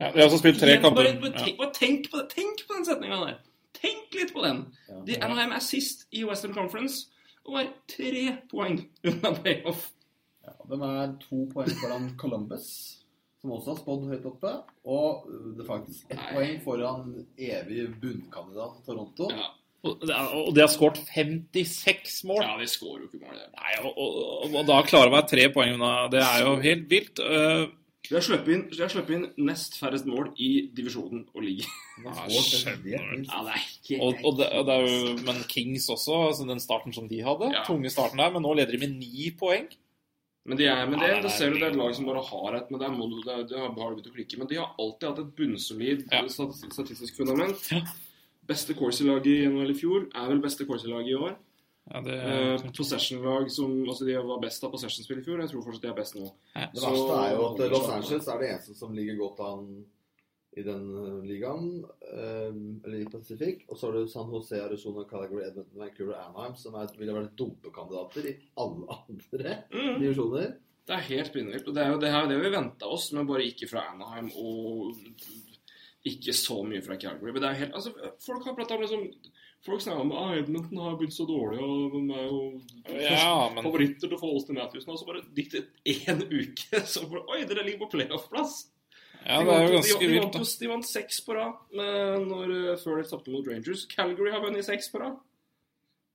S4: ja, Vi har også spilt tre kamper.
S3: Bare, bare, tenk, bare tenk, på det. tenk på den setninga der. Tenk litt på den.
S5: Ja.
S3: De, Anaheim er sist i Western Conference og er tre poeng unna playoff.
S5: Ja, de er to poeng foran Columbus, som også har spådd høyt oppe. Og det er faktisk ett poeng foran evig bunnkandidat Toronto.
S3: Ja,
S4: Og det de har skåret 56 mål.
S3: ja de skårer jo ikke mål. det.
S4: Nei, og, og, og da klarer å være tre poeng unna. Det er jo helt vilt. Eh,
S3: De har sluppet inn, de inn nest færrest mål i divisjonen og ligaen.
S4: Ja,
S5: det.
S3: Ja, ikke
S4: og, og, det, og det er jo, men Kings også, altså den starten som de hadde.
S3: Ja.
S4: Tunge starten der. Men nå leder de med ni poeng.
S3: Men, de er, med det,
S4: Ja, det er
S3: det ser du det er et lag som bare har et Men det, er, må du- det, det har bare begynt å klikke. Men de har alltid hatt et bunnsolid
S4: Ja.
S3: statistisk, statistisk fundament.
S4: Ja.
S3: Beste Corsi-laget i NHL i fjor er vel beste Corsi-laget i år.
S4: Ja, det,
S3: Eh, Possession-lag som Altså, de var best av possession-spill i fjor. Jeg tror fortsatt de er best nå.
S5: Det verste er jo at Los Angeles er det eneste som ligger godt an i den eh, ligaen, eh, eller i Pacific. Og så har du San Jose, Arizona, Calgary, Edmonton, Vancouver, Anaheim, som er, ville vært dumpekandidater i alle andre
S3: Mm.
S5: divisjoner.
S3: Det er helt spinnvilt. Og det er jo det, er det vi venta oss, men bare ikke fra Anaheim og ikke så mye fra Calgary. Men det er helt, altså, folk har pratet om liksom Folk snakker om at Edmonton har begynt så dårlig, og de er jo
S4: Ja, men
S3: favoritter til å få Austin Matthewsen. Og Så bare gikk det én uke, så bare Oi, dere ligger på playoff-plass!
S4: Ja, det er jo
S3: vant-
S4: ganske
S3: de, de,
S4: vilt, da.
S3: de vant seks på rad eh, når, eh, før de tapte mot Rangers. Calgary har vunnet seks på rad.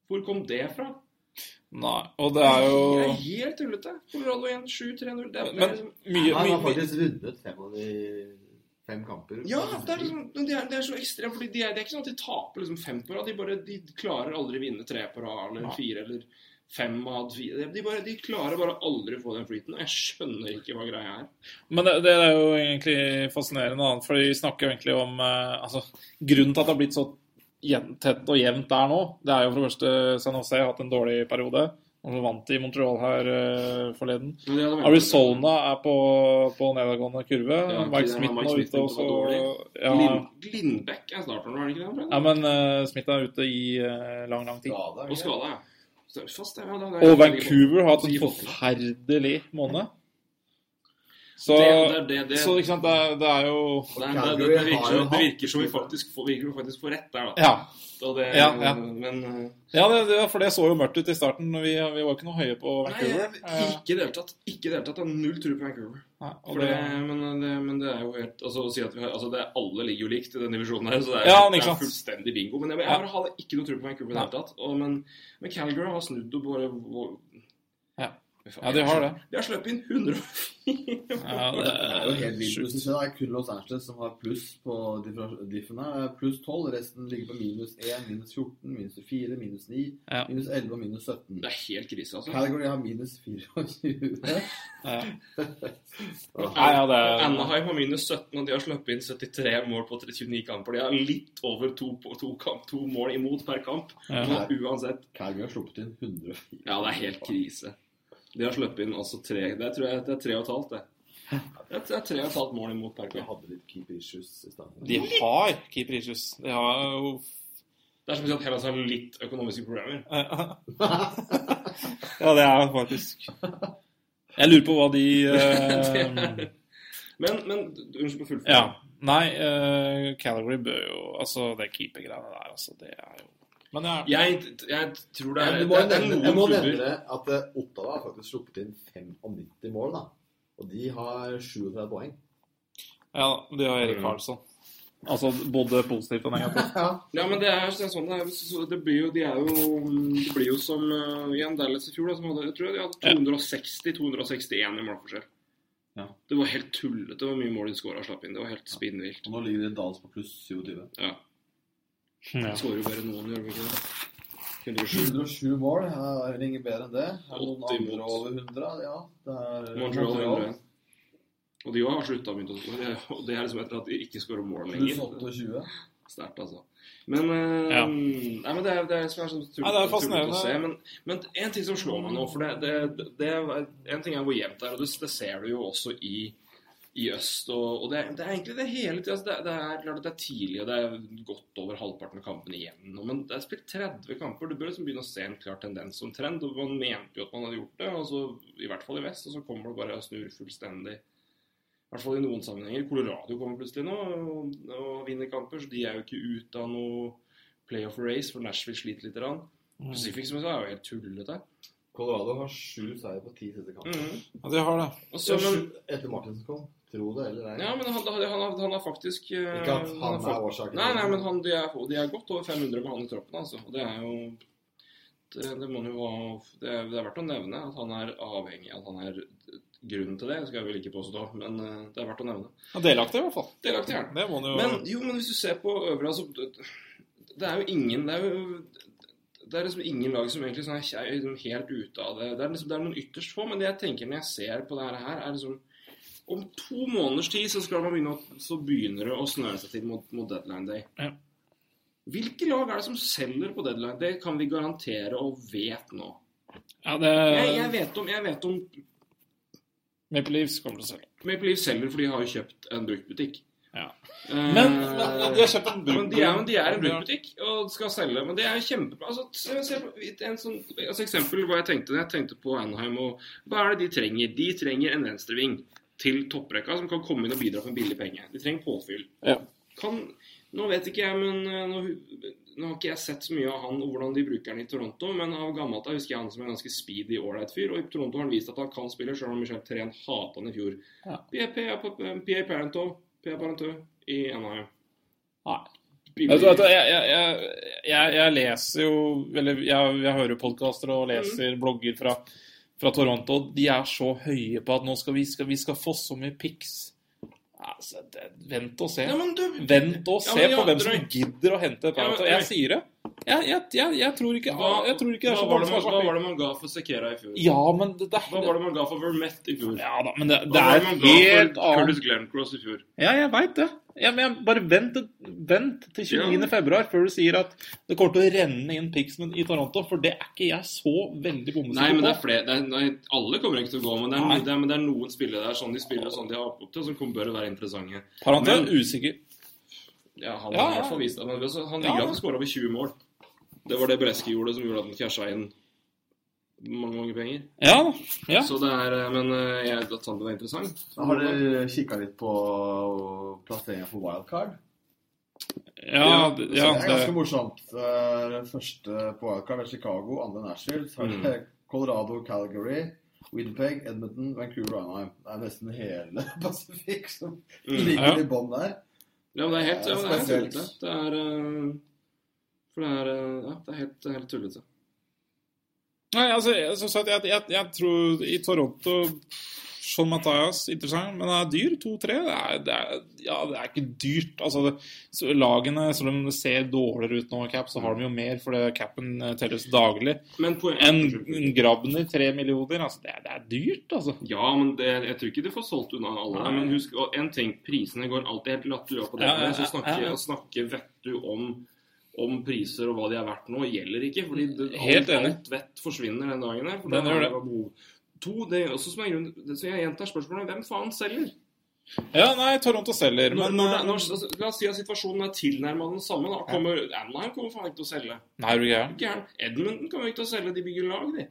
S3: Hvor kom det fra?
S4: Nei, og det er jo
S3: Det er helt tullete. Colorado 1, 7-3-0. Det, er-
S4: Men
S3: liksom,
S4: mye,
S5: Han har faktisk vunnet fem av de fem kamper.
S3: ja, det er, liksom, det er, det er så ekstremt. fordi de er, Det er ikke sånn at de taper liksom fem på rad. De, bare, de klarer aldri å vinne tre på rad eller fire eller fem av fire. De, bare, de klarer bare aldri å få den flyten. og Jeg skjønner ikke hva greia er.
S4: Men det, det er jo egentlig fascinerende, for vi snakker jo egentlig om eh, altså, Grunnen til at det har blitt så tett og jevnt der nå, det er jo for det første San Jose har hatt en dårlig periode. Og så vant i Montreal her eh, forleden. Arizona er på, på nedadgående kurve.
S3: Ja,
S4: Mike Smith
S3: er
S4: ute også. Ja,
S3: Glindbekk Lindbekk er starteren, er det ikke det?
S4: ja, men uh, Smith er ute i uh, lang, lang tid.
S5: Skada,
S3: Og skada, ja. Så Fast, ja, det,
S4: Og Vancouver har hatt en forferdelig måned. Så,
S3: Det, det, det, det,
S4: så ikke sant, det, er- det er jo
S3: det, er- det, det, det, virker, som- det virker som vi faktisk får, virker vi faktisk får rett der, da.
S4: Ja.
S3: Det,
S4: Ja, ja.
S3: Men eh,
S4: Ja, det, det, for det så jo mørkt ut i starten. Vi, vi var ikke noe høye på
S3: Nei,
S4: Vancouver.
S3: jeg- ikke i det hele tatt. Ikke null tro på Vancouver.
S4: Nei,
S3: det,
S4: det,
S3: men, det, men det er jo helt Altså å si at vi har Altså det er, alle ligger jo likt i den divisjonen her, så det er,
S4: Ja,
S3: er fullstendig bingo. Men jeg, jeg
S4: Ja.
S3: har ikke noe tro på Vancouver i det hele tatt. Og, men, men Calgary har snudd og bare og,
S4: Ja. Ja, de har det.
S3: De har sluppet inn 104
S4: ja,
S5: Det er jo helt vilt. Det er kun Los Angeles som har pluss på diffene. Pluss 12. Resten ligger på minus 1, minus 14, minus 4, minus 9,
S4: Ja.
S5: minus 11 og minus 17.
S3: Det er helt krise, altså.
S5: Calgary har minus 24.
S4: Ja. Ja, det er
S3: Anaheim har minus 17, og de har sluppet inn 73 mål på 39 kamper. De har litt over to, på- to, kamp, to mål imot per kamp.
S4: Ja.
S3: Men uansett.
S5: Calgary har sluppet inn 104.
S3: Ja, det er helt krise. De har sluppet inn altså tre Det tror jeg det er tre og et halvt, det. Det er- tre og et halvt mål imot per de
S5: hadde litt keeper issues i stedet.
S4: De har keeper issues. De har jo
S3: Det er som å si at Hellas har litt økonomiske problemer.
S4: Ja, det er faktisk Jeg lurer på hva de uh...
S3: Men, men unnskyld på fullføre.
S4: Ja. Nei, uh, Calgary bør jo Altså, det keepergreiene der, altså, det er jo Men ja.
S3: Jeg, jeg tror det er,
S5: må
S3: det, det er
S5: nevne, jeg må
S3: noen
S5: nevne det at eh, Ottawa har faktisk sluppet inn 95 mål, da. Og de har 37 poeng.
S4: ja, de har Erik Karlsson. Altså både positivt og negativt.
S5: Ja.
S3: Ja, men det er det er sånn det er. Det blir jo, de er jo Det blir jo som uh, igjen Dallas i fjor, da, som hadde, jeg tror de hadde 260-261 i målforskjell.
S5: Ja.
S3: Det var helt tullete hvor mye mål de skåra og slapp inn. Det var helt spinnvilt.
S5: Og nå ligger de Dals på pluss 27.
S3: Ja.
S4: Ja.
S3: Skårer jo bare noen, gjør vi ikke det? 107.
S5: 107 mål er ringer bedre enn det. Er det noen
S3: 80
S5: andre over 100? Ja. Det er
S3: Montreal 101. Og de òg har slutta å begynne å skåre. Og det er liksom etter at de ikke skårer mål lenger.
S5: 28.
S3: Sterkt, altså. Men, eh,
S4: Ja.
S3: nei, men det er det er som er sånn
S4: Nei, det er fascinerende.
S3: å se. Men, men en ting som slår meg nå for det, det, det er, En ting er hvor jevnt det er, og det, det ser du jo også i, i øst. Og, og det, det er egentlig det hele tida. Altså det, det er klart at det er tidlig, og det er godt over halvparten av kampene igjen. Men det er spilt 30 kamper. Du bør liksom begynne å se en klar tendens som trend. og Man mente jo at man hadde gjort det, og så, i hvert fall i vest. Og så kommer det bare og snur fullstendig. I hvert fall i noen sammenhenger. Colorado kommer plutselig nå og, og vinner kamper, så de er jo ikke ute av noe playoff race, for Nashville sliter litt. grann. Pacific som jeg sa, er jo helt tullete.
S5: Colorado har sju seier på ti siste kamper.
S3: Mhm.
S4: Ja, de har det.
S3: Og så, men,
S5: Etter Martinsen kom. Tro det eller ei.
S3: ja, men han, han, han, han har faktisk eh,
S5: Ikke at han
S3: er, fått-
S5: er årsaken.
S3: Nei, nei, men han, de, er, de er godt over 500 med han i troppen, altså. Og det er jo det, det må jo ha det er, det er verdt å nevne at han er avhengig At han er grunnen til det, skal jeg vel ikke påstå, men eh, det er verdt å nevne.
S4: Ja, delaktig, i hvert fall.
S3: Delaktig er han.
S4: Det må han jo
S3: Men jo, men hvis du ser på øvrig, altså, Det er jo ingen Det er jo det er liksom ingen lag som egentlig sånn er liksom helt ute av det. Det er, liksom, det er noen ytterst få, men det jeg tenker når jeg ser på det her, er liksom Om to måneders tid så skal man begynne så begynner det å snøre seg til mot, mot deadline day.
S4: Ja.
S3: Hvilke lag er det som selger på deadline? Det kan vi garantere og vet nå.
S4: Ja, det
S3: Jeg, jeg vet om, jeg vet om
S4: Maple Leafs kommer til å selge.
S3: Maple Leaves selger, for de har jo kjøpt en bruktbutikk.
S4: Ja.
S3: Eh,
S4: Men de har kjøpt en
S3: Men de er, men de er en bruktbutikk og skal selge. Men det er kjempebra. Altså, se, se på en sånn, altså eksempel hva jeg tenkte Jeg tenkte på Anaheim. og Hva er det de trenger? De trenger en venstreving til topprekka som kan komme inn og bidra for en billig penge. De trenger påfyll.
S4: Ja.
S3: kan Nå vet ikke jeg, men eh, nå, nå har ikke jeg sett så mye av han og hvordan de bruker han i Toronto, men av gammelt av husker jeg han som en ganske speedy, ålreit fyr. Og i Toronto har han vist at han kan spille, selv om Michel Therén hata han i fjor.
S4: Ja.
S3: PA Parento, PA Parento i NHM.
S4: Nei. Vet du, jeg, jeg, jeg, jeg, leser jo Eller jeg, jeg hører podkaster og leser blogger fra, fra Toronto. De er så høye på at nå skal vi, skal, vi skal få så mye pics. Altså, det, vent og se.
S3: Ja, men du,
S4: Vent og
S3: Ja,
S4: se
S3: men ja,
S4: på hvem som gidder å hente
S3: et men-
S4: Paranto. Jeg sier det. Jeg, jeg, jeg, jeg, tror ikke,
S3: hva,
S4: jeg tror ikke det er så
S3: var det, man- hva var det man ga for Sekera i fjor?
S4: Ja, men det, det,
S3: Hva var det man ga for Vermette i fjor?
S4: Ja da, men det, det er helt
S3: annet. Curtis. Glencross i fjor?
S4: Ja, jeg veit det. Ja, men bare vent, vent til 29.
S3: Ja.
S4: før du sier at det kommer til å renne inn Pixman i Toronto, for det er ikke jeg så veldig
S3: Nei, men det er
S4: på.
S3: flere det er, nei, Alle kommer ikke til å gå, men det er, det er, men det er noen spillere der sånn de spiller og sånn de har opp til, som kommer bør være interessante.
S4: Paranto er
S3: Men-
S4: usikker.
S3: Ja, Han har i hvert fall vist det. Han ligger an til å skåre over 20 mål. Det var det Breske gjorde, som gjorde at han casha inn mange mange penger.
S4: Ja. Ja.
S3: Så det er eh, Men jeg jeg at det var interessant.
S5: Har dere kikka litt på plasseringa for wildcard?
S4: Ja, det- ja,
S5: det er ganske morsomt. Eh, første på wildcard er Chicago, andre Nashville. Så er
S3: Mm.
S5: Colorado, Calgary, Winnipeg, Edmonton, Vancouver og Anaheim. Det er nesten hele Pacific som
S3: Mm.
S5: ligger
S4: Ja.
S5: i bånn der.
S3: Ja, men det er helt, ja, det er helt
S5: Spesielt.
S3: Det er eh, For det er eh, Ja, det er helt, det helt tullete.
S4: Nei, altså, jeg, som sagt, jeg, jeg, jeg tror i Toronto Sean Matthias, interessant, men det er dyr. 2-3. Det, er- er- ja, det er ikke dyrt. Altså, det, så lagene, selv om det ser dårligere ut nå cap, så har de jo mer, fordi capen eh, telles daglig.
S3: Men poen-
S4: En, en Grabner, tre millioner, altså, det, er, det er dyrt, altså.
S3: Ja, men det, jeg tror ikke de får solgt unna alle.
S4: Nei.
S3: Men husk, og en ting, prisene går alltid helt latterlig opp. på det.
S4: Ja, ja, ja, ja, ja.
S3: snakker, snakke vettu om, om priser og hva de er verdt nå, gjelder ikke. fordi det,
S4: Helt
S3: alt, alt vett forsvinner den dagen her. For
S4: Den gjør det.
S3: behov. To, det er også som er grunn, det, så jeg gjentar spørsmålet, hvem faen selger?
S4: Ja, nei, Toronto selger, men
S3: når,
S4: eh,
S3: når, altså, la oss si at situasjonen er tilnærmet den samme. Da kommer Anaheim kommer faen ikke til å selge.
S4: Nei, du gæren?
S3: Edmonton kommer ikke til å selge, de bygger lag, de.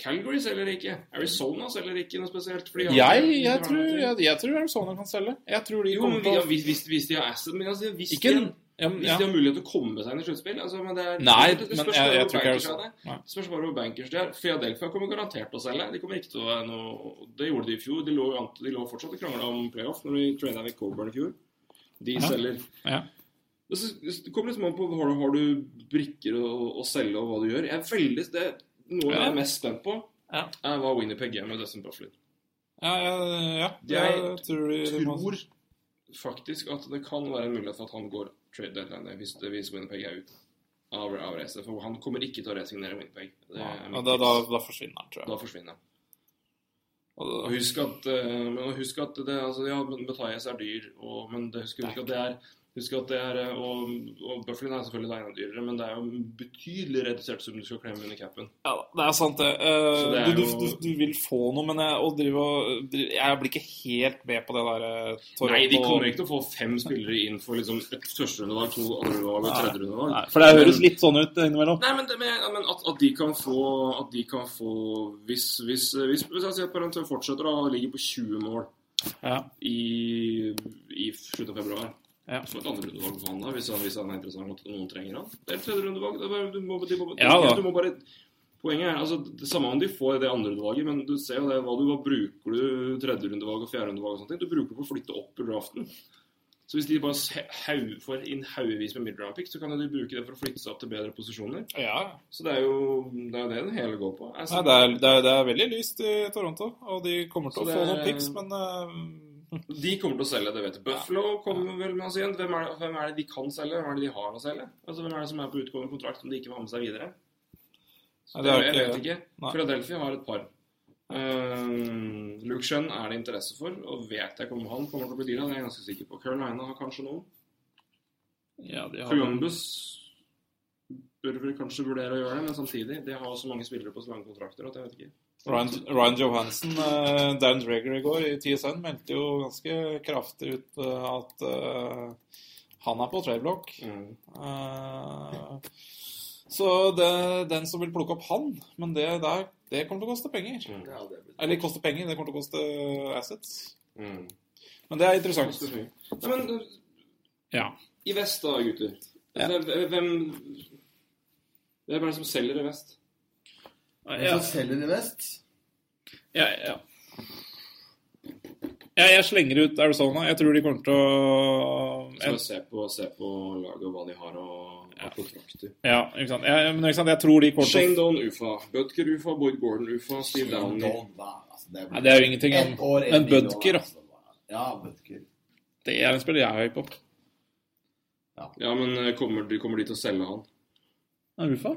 S3: Calgary selger ikke. Arizona selger ikke noe spesielt.
S4: Jeg, jeg, tror, jeg, jeg tror Arizona kan selge. Jeg tror de
S3: Jo, men
S4: til
S3: ja, hvis, hvis, hvis de har asset Men altså, hvis,
S4: Ikke
S3: de,
S4: en ja, men-
S3: hvis de har mulighet til å komme seg inn i sluttspill altså, men det er,
S4: Nei,
S3: det, det
S4: men
S3: spørs bare hvor bankers
S4: Arizona.
S3: er det. Spørs bare hvor bankers de er. Philadelphia kommer garantert til å selge. De kommer ikke til å være noe Det gjorde de i fjor. De lå, de lå fortsatt og krangla om playoff når de traina i Coburn i fjor. De
S4: Ja.
S3: selger.
S4: Ja.
S3: Det kommer liksom an på har du, har du brikker å, å selge og hva du gjør. Jeg er veldig, det, Noe jeg er mest spent på,
S4: Ja.
S3: er hva Winnerpeg gjør med Dustin Bufflin.
S4: Ja, ja, ja.
S3: Jeg
S4: Jeg tror de, de
S3: tror faktisk at det kan være en mulighet for at han går trade deadline hvis, hvis Winnipeg er ute av, av racet. For han kommer ikke til å resignere Winnipeg. Er
S4: ja, da, da, da forsvinner han, tror jeg.
S3: da forsvinner han.
S4: Og
S3: Og husk at, eh, men husk at det, altså, ja, Matthias er dyr, og, men det, husk, husk at det er Husk at det er, eh, og, og Bufflin er selvfølgelig enda dyrere, men det er jo betydelig redusert sum du skal klemme under capen.
S4: Ja, det er sant, det. Eh,
S3: det er
S4: du, du,
S3: jo-
S4: du, du vil få noe, men jeg, å drive og, jeg blir ikke helt med på det der eh, Toronto
S3: Nei, de kommer ikke til å få fem spillere inn for liksom et førsterundevalg, to andrerundevalg og tredjerundevalg.
S4: For det høres
S3: Men-
S4: litt sånn ut innimellom.
S3: Nei, men, det, men, men at, at de kan få At de kan få Hvis, hvis, hvis, hvis jeg sier at Parentøy fortsetter og ligger på 20 mål
S4: Ja.
S3: i, i slutten av februar
S4: Ja.
S3: Som et andre rundevalg for han da, hvis hvis han er interessant og noen trenger han. Det er et tredje rundevalg. Det er bare, du må, de må,
S4: Ja da.
S3: du må bare Poenget er altså, det samme om de får det andre rundevalget, men du ser jo det, hva du hva bruker du tredje rundevalg og fjerde rundevalg og sånne ting. Du bruker det på å flytte opp i draften. Så hvis de bare haug, får inn haugevis med midround picks, så kan de bruke det for å flytte seg opp til bedre posisjoner.
S4: ja.
S3: Så det er jo det, er det den hele går på. Altså,
S4: Nei, det, er, det, er, det er veldig lyst i Toronto, og de kommer til
S3: Så
S4: å få noen picks, men eh,
S3: De kommer til å selge, det vet du. Buffalo kommer vel med oss igjen. Hvem er, det, hvem er det de kan selge? Hvem er det de har å selge? Altså, Hvem er det som er på utgående kontrakt som de ikke vil ha med seg videre? Så det, jeg vet ikke.
S4: Nei.
S3: Philadelphia har et par. Uh, Luke Shun er det interesse for, og vet jeg ikke om han kommer til å bli deala. Det er jeg ganske sikker på. Carolina har kanskje noen.
S4: ja, de har
S3: Columbus bør vel kanskje vurdere å gjøre det, men samtidig De har også mange spillere på så lange kontrakter at jeg vet ikke.
S4: Ryan, Ryan Johansen, uh, Dan Dreger i går i TSN, meldte jo ganske kraftig ut uh, at uh, han er på tradeblock.
S3: Mm.
S4: Eh, så det, den som vil plukke opp han Men det der, det kommer til å koste penger.
S3: Mm.
S5: Ja,
S4: Eller koste penger, det kommer til å koste assets.
S3: Mm.
S4: Men det er interessant.
S3: Nei, men
S4: Ja.
S3: I vest da, gutter. Hvem, hvem Hvem er det som selger i vest?
S4: Ja,
S5: så selger de vest?
S4: ja, ja. Ja, jeg slenger ut Arizona. Jeg tror de kommer til å
S3: Skal se på, se på laget og hva de har å ja. kontrakter.
S4: Ja, ikke sant. Jeg, men ikke sant? jeg tror de kommer til
S3: Shane
S4: å
S3: Don Ufa, Butker Ufa, Boyd Gordon Ufa, Steve Downey.
S5: Don, altså, det,
S4: Nei, det er jo ingenting om-
S5: år, en
S4: men
S5: million,
S4: da.
S5: altså. Ja, Bødker.
S4: Det er en spiller jeg er høy på.
S3: Ja, men eh, kommer de, kommer de til å selge han?
S4: Er Ufa?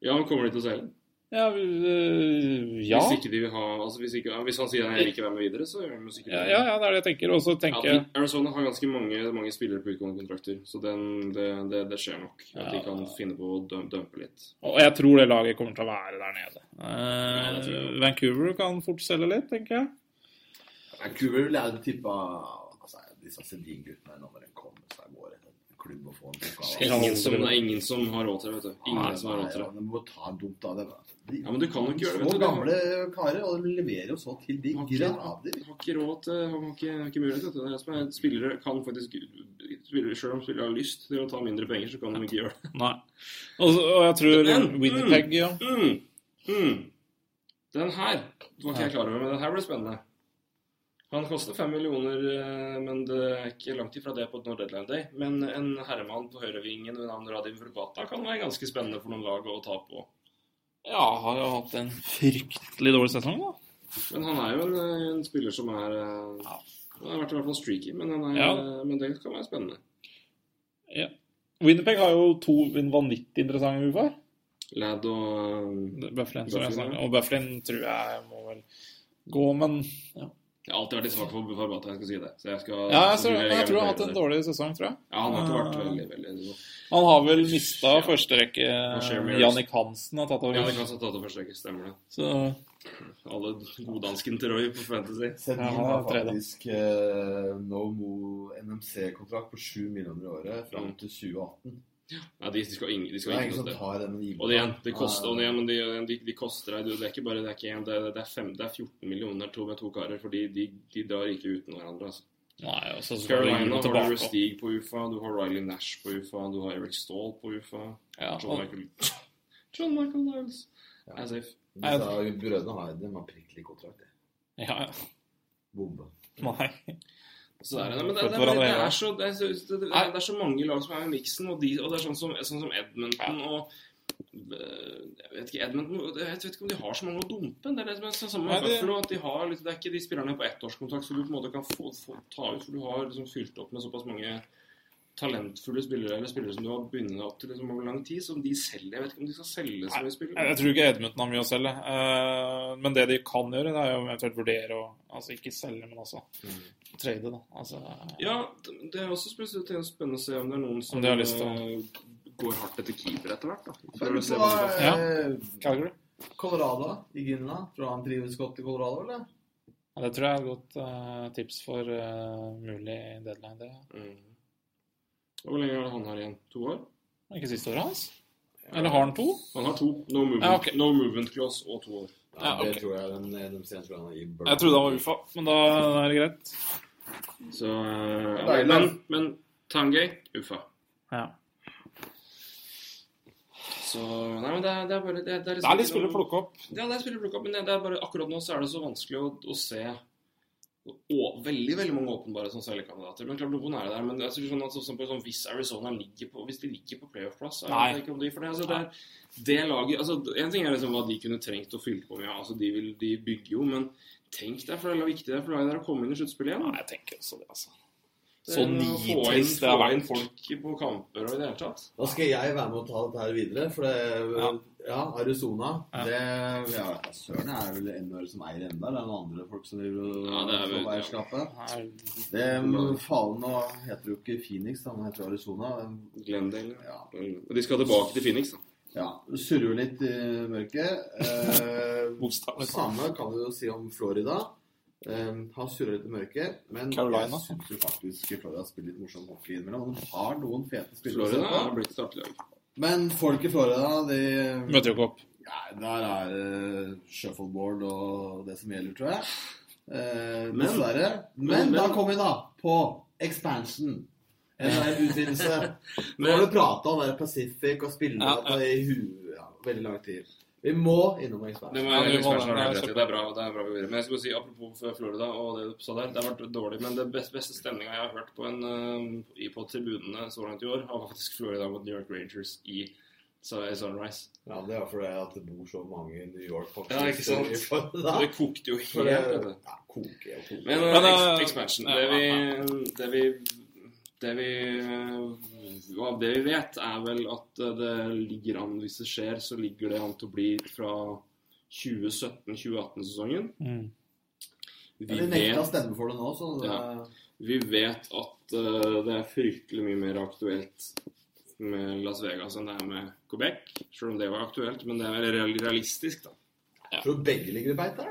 S3: Ja, men kommer de til å selge?
S4: Ja, øh, ja.
S3: Hvis ikke de vil ha altså hvis, ikke, hvis han sier han vil ikke være med videre, så gjør han sikkert
S4: Ja,
S3: det.
S4: ja, ja, det er det jeg tenker. Og så tenker jeg
S3: Ja, Arizona har ganske mange, mange spillere på utgående kontrakter, så den, det, det, det skjer nok. At de
S4: Ja.
S3: kan finne på å dumpe litt.
S4: Og jeg tror det laget kommer til å være der nede. Eh. Vancouver kan fort selge litt, tenker jeg.
S5: Vancouver vil jeg tippe altså, Disse Sedin-guttene når de komme seg av gårde til en klubb og få en pokal.
S3: Ingen som, det er ingen som har råd til det, vet du. Ingen som har råd til det.
S5: De må ta en dump av det. De,
S3: Ja, men du kan jo ikke gjøre det, vet
S5: Så gamle karer, og de leverer jo så til de
S3: Har ikke-
S5: grader.
S3: Har ikke råd til Har ikke, har ikke mulighet til det. det. er som er, spillere kan faktisk spillere, Selv om spillere har lyst til å ta mindre penger, så kan de ikke gjøre det.
S4: Nei. Og, og jeg tror
S3: Men-
S4: Winnipeg ja.
S3: Mm. Mm. Den her var ikke jeg klar over, men den her ble spennende. Han koster fem millioner, eh, men det er ikke langt ifra det på et No Deadline Day. Men en herremann på høyrevingen ved navn Radim Vrubata kan være ganske spennende for noen lag å ta på.
S4: ja, har jo hatt en fryktelig dårlig sesong, da.
S3: Men han er jo en, eh, en spiller som er ja. Han har vært i hvert fall streaky, men, han er,
S4: Ja.
S3: eh, men det kan være spennende.
S4: Ja. Winnipeg har jo to vanvittig interessante uker.
S3: Ladd og eh,
S4: Bufflin, som jeg. Og Bufflin tror jeg må vel gå, men ja.
S3: Jeg har alltid vært litt svak for Farbata, jeg skal si det. Så jeg skal
S4: Ja, jeg,
S3: så
S4: tror,
S3: vil
S4: jeg tror han har hatt en dårlig sesong, tror jeg.
S3: Ja, han har ikke vært veldig, veldig god.
S4: Han har vel mista
S3: Ja.
S4: første rekke.
S3: Og
S4: Jannik Hansen har tatt over.
S3: Ja, Hansen har tatt over første rekke, stemmer det.
S4: Så
S3: Alle goddansken til Roy på Fantasy.
S5: Sendin
S4: Ja,
S5: har faktisk eh, no mo NMC-kontrakt på 7 millioner i året fram
S3: Mm.
S5: til 2018.
S3: Ja, de, de skal ing, de
S5: Det er
S3: ingen
S5: som tar den giver.
S3: Og det igjen, de koster, og det igjen, men de, de, de koster deg Det er ikke bare det er ikke en, det, er- det, er fem, det er 14 millioner to med to karer, fordi de, de drar ikke uten hverandre. Altså.
S4: Nei, også, så
S3: Carolina har du Stig på UFA, du har Riley Nash på UFA, du har Eric Stahl på UFA.
S4: Ja,
S3: John
S4: og,
S3: Michael, John Michael Niles. Er safe.
S5: Brødrene har de har prikkelig kontrakt. Ja,
S4: ja,
S5: Bombe.
S4: nei.
S3: Så det, er så, mange lag som er med i miksen, og, de, og det er sånn som, sånn som Edmonton og eh, jeg vet ikke, Edmonton, jeg vet ikke om de har så mange å dumpe. Det er det som er samme med Buffalo. De har, litt- det er ikke de spillerne på ettårskontrakt som du på en måte kan få, få ta ut. For du har liksom fylt opp med såpass mange talentfulle spillere eller spillere som du har bundet opp til liksom over lang tid, som de selger. Jeg vet ikke om de skal selge så mye spillere.
S4: jeg tror ikke Edmundton har mye å selge. Eh, men det de kan gjøre, det er jo eventuelt vurdere å Altså ikke selge, men altså trade, da. Altså,
S3: Ja, det er også spesielt spennende å se om det er noen som
S4: har lyst til å-
S3: eh, går hardt etter keeper etter hvert. da. Hva som
S4: Ja.
S5: eh,
S4: Calgary?
S5: Colorado i Ginla. Tror du han trives godt i Colorado, eller?
S4: Ja, det tror jeg er et godt uh, tips for uh, mulig deadline. Det
S3: Mm. Hvor lenge har han her igjen? To år?
S4: er ikke siste året hans? Eller har han to?
S3: Han har to. No movement,
S4: Ja, okay.
S3: no movement clause og to år.
S4: Ja,
S5: det
S4: ok.
S5: tror jeg den tror jeg han har i.
S4: Jeg trodde han var UFA, men da er det greit.
S3: Så eh, ja, Men, men Tangay UFA.
S4: Ja.
S3: Så Nei, men det er, det er bare Det, det er,
S4: Det er litt spill å plukke opp.
S3: Ja, det er spill å plukke opp, men det, det er bare akkurat nå så er det så vanskelig å, å se å, veldig veldig mange åpenbare som selgerkandidater. Men klart noen er det der. Men jeg synes sånn at sånn, sånn, hvis Arizona ligger på Hvis de ligger på playoff-plass så er det ikke om de, for det, altså, det, er, det laget altså, En ting er liksom hva de kunne trengt å fylle på med. Ja, altså, de, vil, de bygger jo, men tenk deg for det er viktig det er for laget der å komme inn i sluttspillet igjen.
S4: Nei, jeg tenker også det, altså. Så
S3: få
S4: nitrist det har
S3: få inn folk på kamper og i det hele tatt.
S5: Da skal jeg være med og ta dette her videre, for det
S4: Ja.
S5: Ja, Arizona.
S4: Ja.
S5: Det ja, Søren er vel NHL som eier enda. Det er noen andre folk som driver og
S3: Ja, det er
S5: eierskapet. Det mm, Faen, nå heter jo ikke Phoenix, han heter Arizona.
S3: Glendale.
S5: Ja.
S3: Og de skal tilbake til Phoenix, da.
S5: ja. Surrer litt i mørket. Eh, samme kan du jo si om Florida. Eh, han surrer litt i mørket, men
S4: Carolina.
S5: jeg syns faktisk Florida spiller litt morsom hockey innimellom. De har noen fete spillere.
S3: Florida har blitt et.
S5: Men folk i Florida, de
S4: Møter jo ikke opp.
S5: Ja, der er det shuffleboard og det som gjelder, tror jeg. Uh,
S3: Men-
S5: Dessverre. Men,
S3: men-
S5: da
S3: kom
S5: kommer vi da på expansion. NHL-utvidelse. Nå har du prata om det Pacific og spillere i huet ja, veldig lang tid. Vi må innom
S3: Det må
S4: Ja,
S3: eksperten
S4: det. Det er.
S3: Det er bra. det er bra vi gjør. Men jeg skulle si, apropos Florida og det du sa der, det har vært dårlig. Men det beste, beste stemninga jeg har hørt på, en, eh, på tribunene så langt i år, har faktisk Florida mot New York Rangers i Sunrise.
S5: Ja, Det er fordi at det bor så mange i New York. faktisk,
S3: Ja, ikke sant?
S5: i Florida.
S3: Det kokte jo helt.
S5: det, ja, koke og koke.
S3: Men,
S4: Men,
S3: uh,
S4: eh,
S3: expansion det, vi, det vi Det vi eh, Av det vi vet, er vel at eh, det ligger an Hvis det skjer, så ligger det an til å bli fra 2017-2018-sesongen.
S4: Mm.
S3: Vi,
S5: Ja, de nekta å stemme for det nå, så det,
S3: Ja. vi vet at uh, det er fryktelig mye mer aktuelt med Las Vegas enn det er med Quebec. Selv om det var aktuelt, men det er veldig realistisk, da.
S5: Ja. tror begge ligger i beita.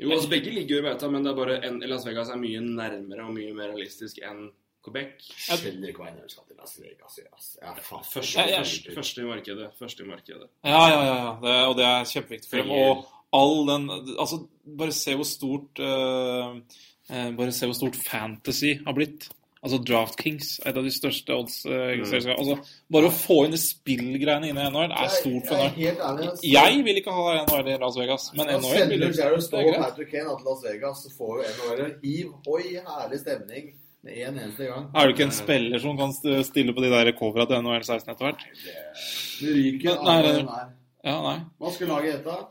S3: Jo, altså Begge ligger i beita, men det er bare en, Las Vegas er mye nærmere og mye mer realistisk enn Quebec.
S5: Skjønner ikke hva jeg skal til Las Vegas. Ja, faen.
S3: Første, i markedet. Første i markedet.
S4: Ja, ja, ja. ja. Det, og det er kjempeviktig for dem. Og all den Altså, bare se hvor stort uh, eh, Bare se hvor stort fantasy har blitt. Altså DraftKings, et av de største odds-selskapene. altså, bare å få inn de spillgreiene inn i NHL er stort for NHL. Jeg vil ikke ha NHL i Las Vegas, men NHL vil
S5: sender Jared Stowe og. Patrick Kane til Las Vegas, så får jo NHL hiv. Oi, herlig stemning med en eneste gang.
S4: Er du ikke en spiller som kan stille på de der covera til NHL 16 etter hvert?
S5: Du ryker
S4: Nei,
S5: av den her.
S4: Ja, nei.
S5: Hva skal laget hete?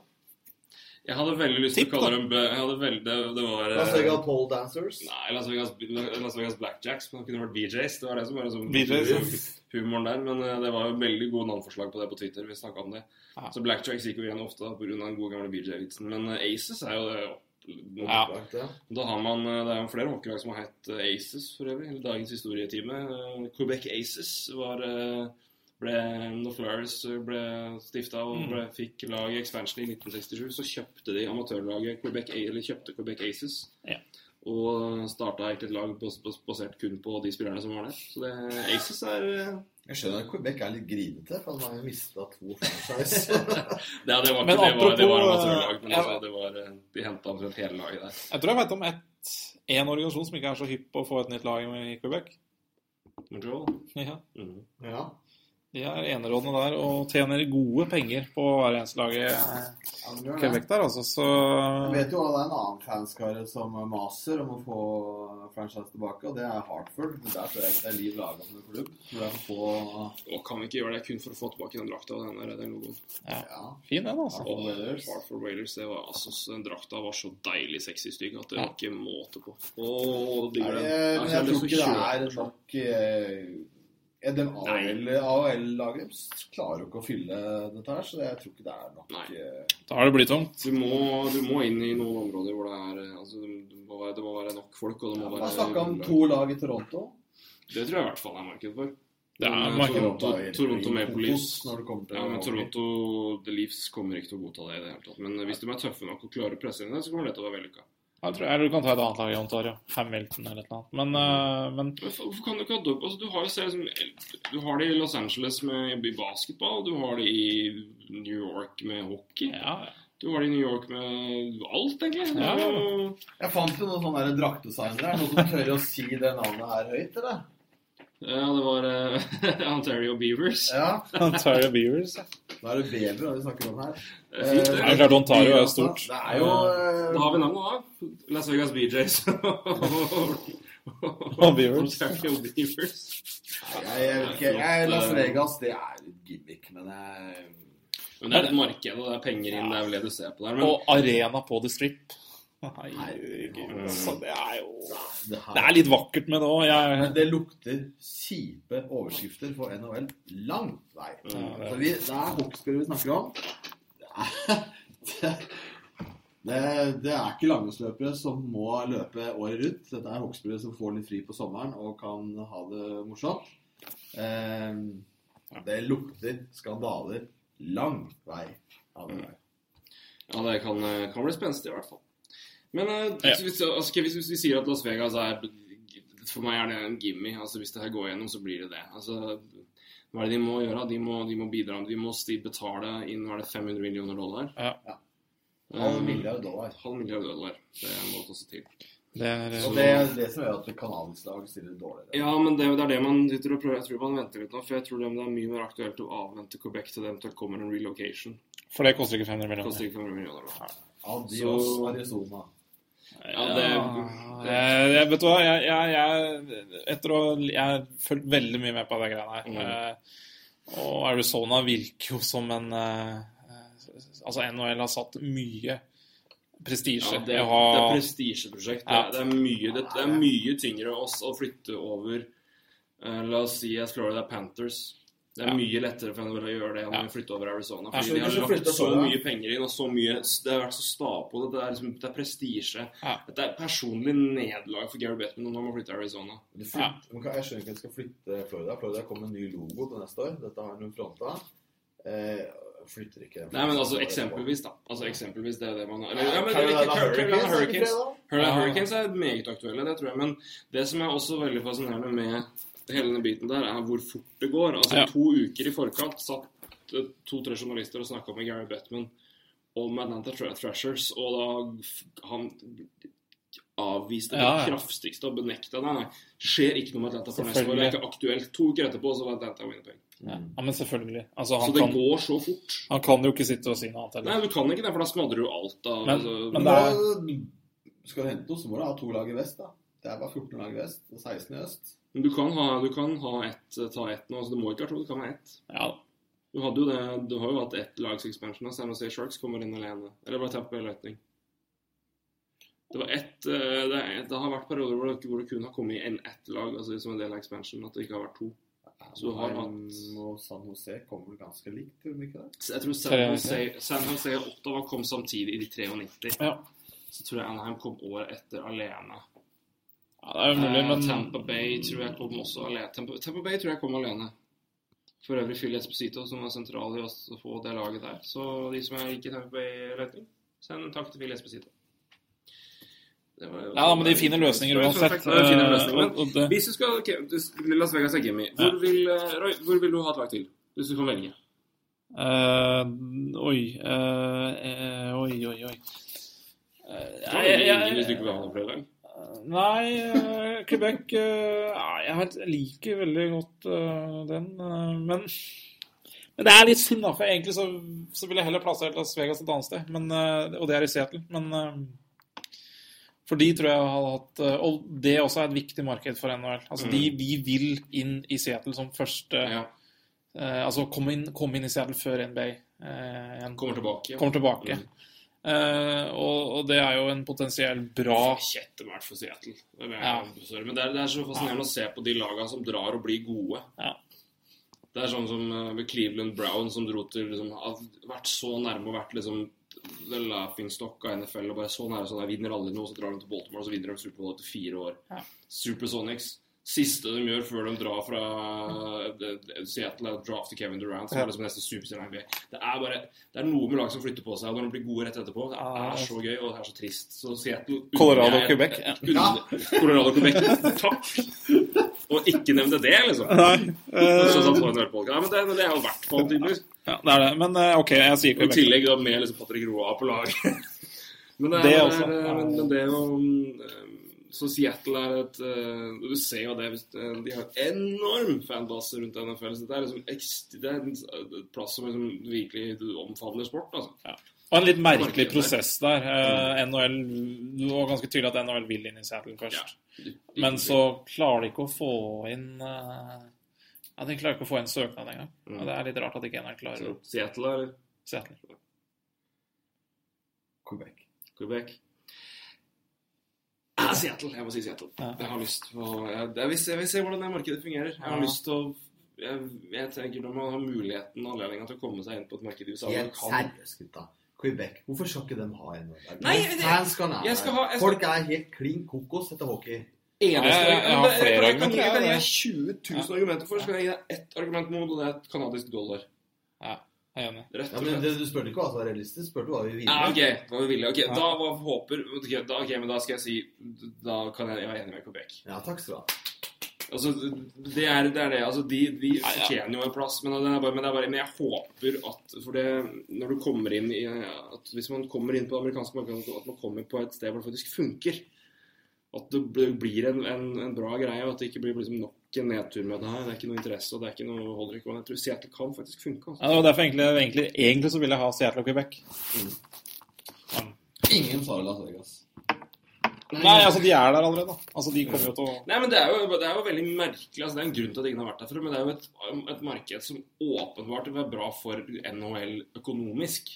S3: Jeg hadde veldig lyst til å kalle dem jeg hadde veldig, det, det var
S5: Las
S3: eh,
S5: Vegas Pole Dancers?
S3: Nei, Las Vegas, Las Vegas Blackjacks. Men det kunne vært BJs. Det var det som var liksom
S4: BJs,
S3: humoren der. Men eh, det var jo veldig gode navnforslag på det på Twitter. Vi snakket om det.
S4: Ja.
S3: Så Blackjacks gikk jo igjen ofte pga. den gode gamle BJ-vitsen. Men eh, Aces er jo det
S4: Ja.
S3: Da har man, eh, Det er jo flere hockeylag som har hett eh, Aces, for øvrig. Eller Dagens historietime. Eh, Quebec Aces var, ble Når Flyers eh, ble stifta og
S4: Mm.
S3: ble, fikk lag i expansion i 1967, så kjøpte de amatørlaget Quebec, eller kjøpte Quebec Aces.
S4: Ja.
S3: Og starta egentlig et lag bas- bas- basert kun på de spillerne som var der. Så det, Aces er
S5: Jeg skjønner at Quebec er litt grinete, for han har jo mista to franchise.
S3: Det, det var
S4: Men
S3: ikke det var, det var
S4: apropos,
S3: amatørlag, men altså, det var, eh, de henta omtrent hele laget der.
S4: Jeg tror jeg vet om ett en organisasjon som ikke er så hypp på å få et nytt lag i Quebec.
S3: Montreal.
S4: Ja.
S3: Mhm.
S5: ja.
S4: De er enerådende der og tjener gode penger på hver eneste lag i
S5: Ja.
S4: Quebec der, altså. Så
S5: Jeg vet jo at det er en annen fanskare som maser om å få franchise tilbake, og det er Hartford. Men der tror jeg ikke det er liv laga som en klubb. Få
S3: Og kan vi ikke gjøre det kun for å få tilbake den drakta og den den logoen?
S5: ja,
S4: fin den, altså.
S5: Hartford Whalers.
S3: Hartford Whalers, det var altså så Den drakta var så deilig sexy stygg at det var ikke måte på. Å, det digger den. Jeg,
S5: jeg,
S3: jeg
S5: tror ikke det er nok eh, Den AL-laget klarer jo ikke å fylle dette her, så jeg tror ikke det er nok
S3: Nei.
S5: eh,
S4: Da har det blitt tomt.
S3: Du må, du må inn i noen områder hvor det er eh, altså, det, må være, det må være nok folk, og det må
S5: ja,
S3: være
S5: snakka om to lag i Toronto.
S3: Det tror jeg i hvert fall er marked for.
S4: Det er
S3: Men,
S4: marked.
S3: Toronto, Toronto Maple Leafs Ja, men. Toronto The Leafs kommer ikke til å godta det i det hele tatt. Men hvis de er tøffe nok og klarer å presse inn det, så kommer det til å være vellykka.
S4: Jeg tror, eller du kan ta et annet lag i Ontario. Hamilton eller et eller annet. Men, uh, men
S3: Hvorfor kan du ikke ha dobbelt altså, Du har jo liksom, Du har det i Los Angeles med i basketball, du har det i New York med hockey.
S4: ja, ja.
S3: Du har det i New York med alt, egentlig.
S4: Ja.
S3: jo-
S5: Jeg fant jo noen sånne draktdesignere. Noen som tør å si det navnet her høyt, eller?
S3: Ja, det var uh, Ontario Beavers.
S5: Ja.
S4: Ontario Beavers. ja.
S5: Da er det Bever vi snakker om her.
S3: Det er
S4: Det er klart Ontario er stort.
S5: Det er jo
S3: Da har vi navnet, da. Las Vegas BJs.
S4: Og Beavers.
S3: Ontario Beavers.
S5: Jeg, jeg vet ikke. Jeg, Las Vegas, det er litt gimmick, men jeg
S3: Men det er et marked, og det er penger inn. Det er vel det du ser på der. Men
S4: Og arena på The Strip. Herregud,
S3: Mm.
S4: det er jo
S5: det,
S4: er litt vakkert med det òg. Jeg
S5: Men det lukter kjipe overskrifter for NHL langt vei.
S4: Ja, det-
S5: Så vi, det er hockeyspillere vi snakker om. Det er, det, det, det er ikke langrennsløpere som må løpe året rundt. Dette er hockeyspillere som får litt fri på sommeren og kan ha det morsomt. Eh, det lukter skandaler langt vei.
S3: Ja, det kan, eh, kan bli spenstig, i hvert fall. Men eh,
S4: Ja.
S3: hvis, altså, hvis, hvis vi sier at Las Vegas er For meg er det en gimme. Altså, hvis det her går gjennom, så blir det det. Altså, hva er det de må gjøre? De må, de må bidra. De må betale inn hva er det, 500 millioner dollar.
S4: Ja.
S5: Halv
S3: Eh,
S5: milliard dollar.
S3: halv milliard dollar. Det må også til.
S4: Det er,
S5: Og det er det som gjør at kanalens lag stiller dårligere.
S3: Ja, men det, det er det man sitter og prøver. Jeg tror man venter litt nå, for jeg tror det det er mye mer aktuelt å avvente Quebec til det eventuelt kommer en relocation.
S4: for det koster ikke 500
S3: Det koster ikke 500 millioner. da.
S5: Adios,
S3: Så-
S5: Arizona.
S3: Ja, det,
S4: Jeg, jeg, vet du hva, jeg, jeg, etter å Jeg har fulgt veldig mye med på det greiene her.
S3: Mm.
S4: Eh, og Arizona virker jo som en eh, Altså, NHL har satt mye prestisje
S3: ja, det, det er prestisjeprosjekt.
S4: Ja.
S3: er- det, er det, det er mye tyngre å, å flytte over eh, La oss si jeg scroller, det er Panthers. Det er
S4: Ja.
S3: mye lettere for NHL å gjøre det enn
S4: Ja.
S3: å flytte over Arizona. Fordi
S5: så
S3: de har lagt
S5: flytter
S3: så
S5: Florida-
S3: mye penger inn, og så mye Det har vært så sta på det. Det er, liksom, det er prestisje.
S4: Ja.
S3: Dette er personlig nederlag for Gary Bettman når man flytter til Arizona.
S5: Du flytt, Jeg skjønner ikke at de skal flytte Florida. Florida kommer med en ny logo til neste år. Dette har hun fronta. Eh, flytter ikke
S3: Nei, men altså eksempelvis, da. Altså eksempelvis, det er det man har Eller, ja, men
S5: Carolina Hurricanes er ikke
S3: Hurricanes.
S5: det,
S4: Ja.
S3: Hurricanes er meget aktuelle, det tror jeg. Men det som er også veldig fascinerende med hele denne biten der, er hvor fort det går. Altså
S4: Ja.
S3: To uker i forkant satt eh, to-tre journalister og snakka med Gary Bettman om Atlanta Thra- Thrashers, og da han avviste det
S4: Ja, ja.
S3: kraftigste og benekta det. nei, skjer ikke noe med Atlanta for neste år. Det er ikke aktuelt. To uker etterpå så var Atlanta Winnipeg.
S4: Ja, ja, men selvfølgelig. Altså,
S3: Så det
S4: kan,
S3: går så fort.
S4: han kan jo ikke sitte og si noe annet
S3: Nei, du kan ikke det, for da smadrer du alt av
S4: Men-
S3: altså,
S4: men
S5: Da,
S4: det
S5: skal du hente noe, så må du ha to lag i vest, da. Det er bare 14 lag i vest og 16 i øst.
S3: Men du kan ha, du kan ha ett, ta ett nå. Altså, det må ikke være to, det kan være ett.
S4: Ja,
S3: Du, hadde jo det, du har jo hatt ett lags expansion. San Jose Sharks kommer inn alene. Eller bare Tampa Lightning. Det var ett eh, det, det har vært perioder hvor det, hvor det kun har kommet inn ett lag altså som en del av expansion. At det ikke har vært to. Så du har
S5: hatt og San Jose kommer vel ganske likt, tror de ikke det?
S3: Jeg tror San Jose, San Jose og Ottawa kom samtidig i de 93.
S4: ja.
S3: Så tror jeg Anaheim kom året etter alene.
S4: Ja det er jo mulig,
S3: Eh,
S4: men
S3: Tampa Bay tror jeg kom også alene. Tampa, Tampa Bay tror jeg kom alene. For øvrig Phil Esposito, som var sentral i oss å få det laget der. Så de som er ikke i Tampa Bay Lightning, send en takk til Phil Esposito. Det var jo-
S4: Ja, men de finner løsninger uansett.
S3: Det
S4: Eh, det-
S3: Hvis du skal okay, Las Vegas er gimme. Hvor,
S4: Ja.
S3: vil, eh, Roy, hvor vil du ha et lag til? Hvis du kan velge.
S4: Uh, oi Uh, uh, Oi, oi, oi. Eh,
S3: Du kan
S4: jeg-
S3: velge
S4: jeg-
S3: ingen hvis du
S4: Nei, eh, Quebec eh, Jeg liker veldig godt eh, den, men men det er litt synd, da. For egentlig så, så ville jeg heller plassert Las Vegas et annet sted. Men, og det er i Seattle. Men for de tror jeg hadde hatt Og det også er et viktig marked for NHL. Altså, de, vi vil inn i Seattle som første
S3: Ja,
S4: eh, Altså komme inn, komme inn i Seattle før NBA eh, en,
S3: kommer tilbake.
S4: kommer tilbake.
S3: Mm.
S4: Eh, og, og det er jo en potensiell bra
S3: Kjettemælt for Seattle. Det
S4: Ja.
S3: Men det er, det er så fascinerende å se på de lagene som drar og blir gode.
S4: Ja.
S3: Det er sånn som eh, med Cleveland Brown, som dro til liksom, Har vært så nærme og vært liksom the laughing stock av NFL og bare så nære sånn Jeg vinner aldri noe, så drar de til Baltimore, og så vinner de Superbowl etter fire år.
S4: Ja.
S3: Supersonics. Siste de gjør før de drar fra eh, Seattle, er å drafte Kevin Durant, som er liksom neste superstjerne i NBA. Det er bare Det er noe med lag som flytter på seg, og når de blir gode rett etterpå. Det er så gøy, og det er så trist. Så Seattle
S4: Colorado,
S3: og
S4: Quebec. Ja.
S3: Colorado, Quebec. Takk! Og ikke nevnte det, liksom.
S4: Nei. uh,
S3: Så på en ølpolka. Men det, det er jo verdt fall tydeligvis.
S4: ja, det er det. Men eh, OK, jeg sier
S3: Quebec. I tillegg da med liksom Patrick Roa på laget. Men det, er,
S4: Det
S3: det
S4: også,
S3: men, men det er jo mm, Så Seattle er et uh, Du ser jo det hvis det- De har enorm fanbase rundt NFL. Så det er liksom det er en et plass som liksom virkelig omfavner sport. altså.
S4: Og en litt merkelig
S3: Markedet
S4: prosess der. Uh, NHL Det var ganske tydelig at NHL vil inn i Seattle først. Men så klarer de ikke å få inn uh, Ja, De klarer ikke å få inn søknad engang.
S3: Mm.
S4: Og det er litt rart at ikke NHL klarer
S3: Så Seattle er
S4: Seattle.
S5: Quebec.
S3: Quebec. Seattle. Jeg må si Seattle.
S4: Ja.
S3: Jeg har lyst på jeg, jeg, vil se, jeg vil se hvordan det markedet fungerer. Jeg har
S4: Ja.
S3: lyst til å jeg, jeg tenker Når man har muligheten og anledningen til å komme seg inn på et marked i USA
S5: Helt seriøst, gutta. Quebec. Hvorfor skal ikke de ha en
S3: Nei, det-
S5: Fans skal nær
S3: jeg skal ha- jeg skal-
S5: Folk er helt klin kokos etter hockey.
S3: Eneste,
S4: Ja, jeg- jeg har flere argumenter,
S3: Jeg kan gi deg 20 000 argumenter for, så skal jeg gi deg ett argument mot, og det er et kanadisk dollar.
S4: Ja, jeg er enig.
S3: Rett
S5: Ja, men det, Du spurte ikke hva som var realistisk, spurte hva vi ville.
S3: Ja, ok, hva vi ville. Ok,
S4: Ja.
S3: Da håper ok, da, ok, men da skal jeg si Da kan jeg, jeg er enig med Quebec.
S5: Ja, takk skal du ha.
S3: Altså, det er det. Er det. Altså, de, de
S4: ja.
S3: fortjener jo en plass, men det, er bare, men det er bare Men jeg håper at For det Når du kommer inn i at Hvis man kommer inn på det amerikanske markedet, at man kommer på et sted hvor det faktisk funker. at det blir en, en, en bra greie, og at det ikke blir liksom nok en nedtur med det her. Det er ikke noe interesse, og det er ikke noe holder ikke. Jeg tror Seattle kan faktisk funke. Altså.
S4: det og derfor egentlig, egentlig, egentlig så vil jeg ha Seattle og Quebec.
S5: Ingen svarer Las Vegas.
S4: Nei, altså de er der allerede. Altså De kommer jo til å
S3: Nei, men det er, jo, det er jo veldig merkelig. altså Det er en grunn til at ingen har vært der før. Men det er jo et, et marked som åpenbart vil være bra for NHL økonomisk.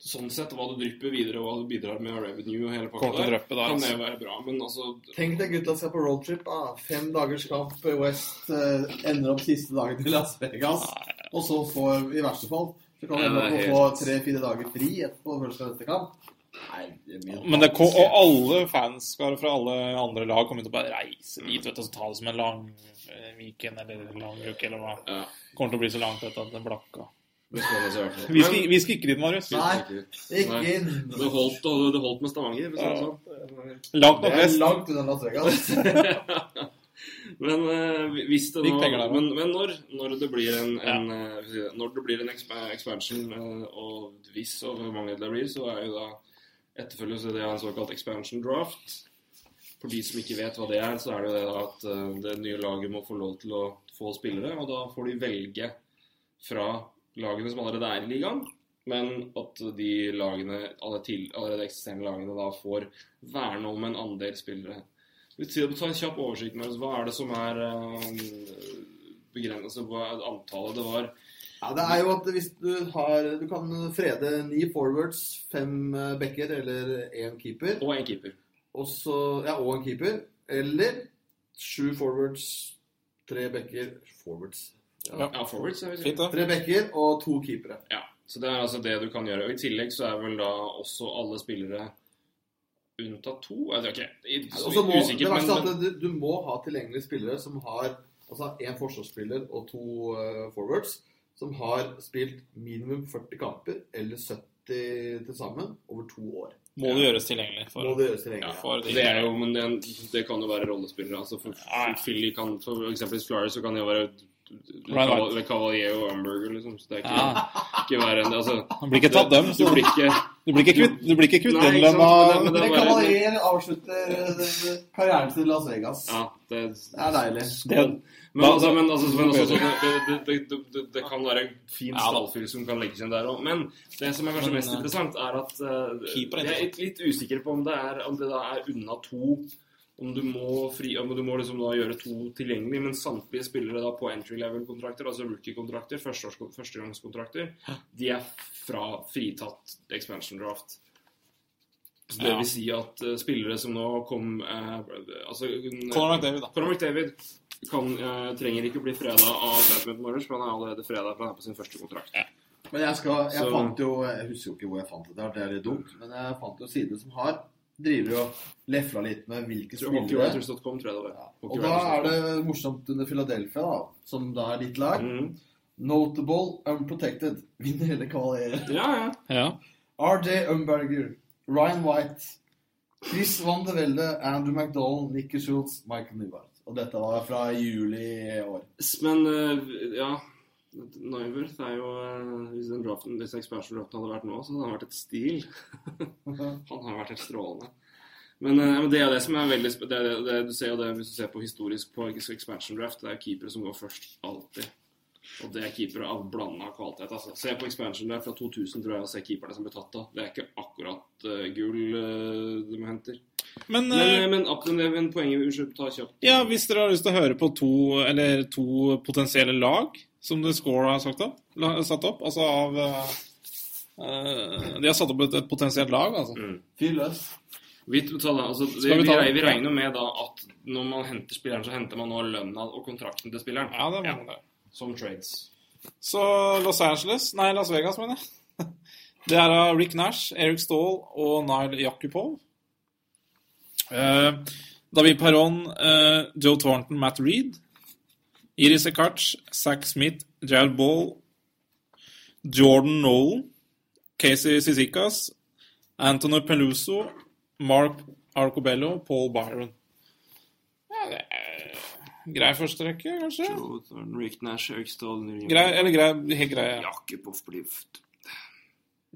S3: Sånn sett, hva du drypper videre, og hva du bidrar med av revenue og hele pakka der,
S4: der,
S3: kan
S4: altså.
S3: det være bra. Men altså
S5: Tenk deg gutta skal på roadtrip. Ah, Fem dagers kamp i West. eh, ender opp siste dagen til Las Vegas. Og så får, i verste fall, så kan du ende opp med å få tre-fire dager fri etterpå første neste kamp. Nei, det er
S4: Men det, ko- og alle fanskare fra alle andre lag kommer til å bare reise dit vet du, og så ta det som en lang eh, weekend eller en lang uke eller hva.
S3: Ja.
S4: Kommer til å bli så langt etter at det blakka. Vi skal, vi skal ikke dit, Marius.
S5: Nei, ikke inn.
S3: Det holdt, det holdt med Stavanger. sånn.
S4: Langt
S5: Det
S4: nok vest.
S5: langt unna Las Vegas.
S3: Men eh, hvis det nå
S4: der,
S3: Men, men når, når det blir en, en ja. det, Når det blir en expa expansion, eh, og hvis og hvor mange det blir, så er jo da etterfølgelse det er en såkalt expansion draft. For de som ikke vet hva det er, så er det jo det da at eh, det nye laget må få lov til å få spillere, og da får de velge fra lagene som allerede er i ligaen. Men at de lagene, alle til, allerede eksisterende lagene da får verne om en andel spillere. Hvis Vi tar en kjapp oversikt med oss. Hva er det som er uh, begrenset på antallet det var?
S5: Ja, det er jo at hvis du har Du kan frede ni forwards, fem eh, backer eller én keeper.
S3: Og en keeper.
S5: Også, Ja, og en keeper. Eller sju forwards, tre backer Forwards. Ja.
S3: Ja, forwards.
S4: Fint, da.
S5: Tre backer og to keepere.
S3: Ja, så det er altså det du kan gjøre. Og I tillegg så er vel da også alle spillere unntatt to? Ikke. I-
S5: så må, det
S3: Usikkert,
S5: verste er
S3: men,
S5: at du, du må ha tilgjengelige spillere som har altså én forsvarsspiller og to uh, forwards som har spilt minimum 40 kamper eller 70 til sammen over to år.
S4: Må det gjøres tilgjengelig
S5: Må det gjøres tilgjengelig.
S4: for de-
S3: det er jo, men det, det kan jo være rollespillere. Altså for, for, for for, for eksempel i Flyers så kan det jo være
S4: Ryan White.
S3: Cavalier og Umberger, liksom. Så det er ikke,
S4: Ja.
S3: ikke verre enn det. altså,
S4: Han blir ikke tatt dem,
S3: Du blir ikke
S4: du blir ikke kvitt, du blir ikke kvitt
S3: Nei, men det- Men
S5: Cavalier avslutter eh, karrieren til Las Vegas.
S3: Ja, det,
S5: Det er deilig.
S4: Det-
S3: Men, altså, men, altså, men også, så det, det, det, det, det kan være en fin stallfyr som kan legges inn der òg. Men det som er kanskje mest
S4: eh,
S3: interessant, er at uh, Jeg er litt usikker på om det, er, om det da er unna to Om du må, fri, om du må liksom da gjøre to tilgjengelig, men samtlige spillere da på entry level-kontrakter, altså rookie-kontrakter, førstegangskontrakter, de er fra fritatt expansion draft. Så det
S4: Ja.
S3: vil si at uh, spillere som nå kom uh, altså,
S4: Conor McDavid, da.
S3: Conor McDavid kan, uh, trenger ikke bli freda av Edmund Morris, for han er allerede freda for han er på sin første kontrakt.
S5: Men jeg, skal, jeg
S3: Så-
S5: fant jo Jeg husker jo ikke hvor jeg fant det, der, det er litt dumt. Men jeg fant jo side som har driver og lefla litt med hvilke spillere
S3: tror jeg det var.
S5: ja. Og da er det morsomt under Philadelphia, da, som da er ditt lag.
S3: mm.
S5: Notable unprotected. Vinner hele kvaliteten.
S3: Ja, ja.
S4: Ja.
S5: RJ Umberger, Ryan White, Chris Van de Velde, Andrew McDonald, Nicky Schultz, Michael Nybart. Og dette var fra juli i år.
S3: Men eh, ja Neuwirth er jo eh, Hvis den draften, hvis expansion draften hadde vært nå, så hadde han vært et stil. han har vært helt strålende. Men, eh, men det er det som er veldig det, er det, det, Du ser jo det hvis du ser på historisk på expansion draft. Det er keepere som går først alltid. Og det er keepere av blanda kvalitet. Altså. Se på expansion draft fra 2000, tror jeg, og se keeperne som ble tatt av. Det er ikke akkurat uh, gull uh, de henter.
S4: Men,
S3: Men, men, men, men poenget Unnskyld, ta kjapt.
S4: ja, hvis dere har lyst til å høre på to, eller to potensielle lag som The Score har sagt opp, satt opp, altså av eh, eh, De har satt opp et, et potensielt lag, altså.
S3: Mm.
S5: Fyr løs.
S3: Vi, altså, det,
S4: vi
S3: vi, vi regner jo med da at når man henter spilleren, så henter man nå lønna og kontrakten til spilleren.
S4: Ja, det det.
S3: Som trades.
S4: Så Los Angeles, nei, Las Vegas, mener jeg. Det er av Rick Nash, Eric Stahl og Nile Jakubov. Eh, David Perron, eh, Joe Thornton, Matt Reed. Iris Ekach, Zack Smith, Jared Ball, Jordan Nolan, Casey Sisikas, Anthony Peluso, Mark Arcobello, Paul Byron. Ja, det er grei første rekke, kanskje?
S3: Rick Nash, Stahl
S4: Grei, eller grei, helt grei. Ja.
S3: Jakubov blir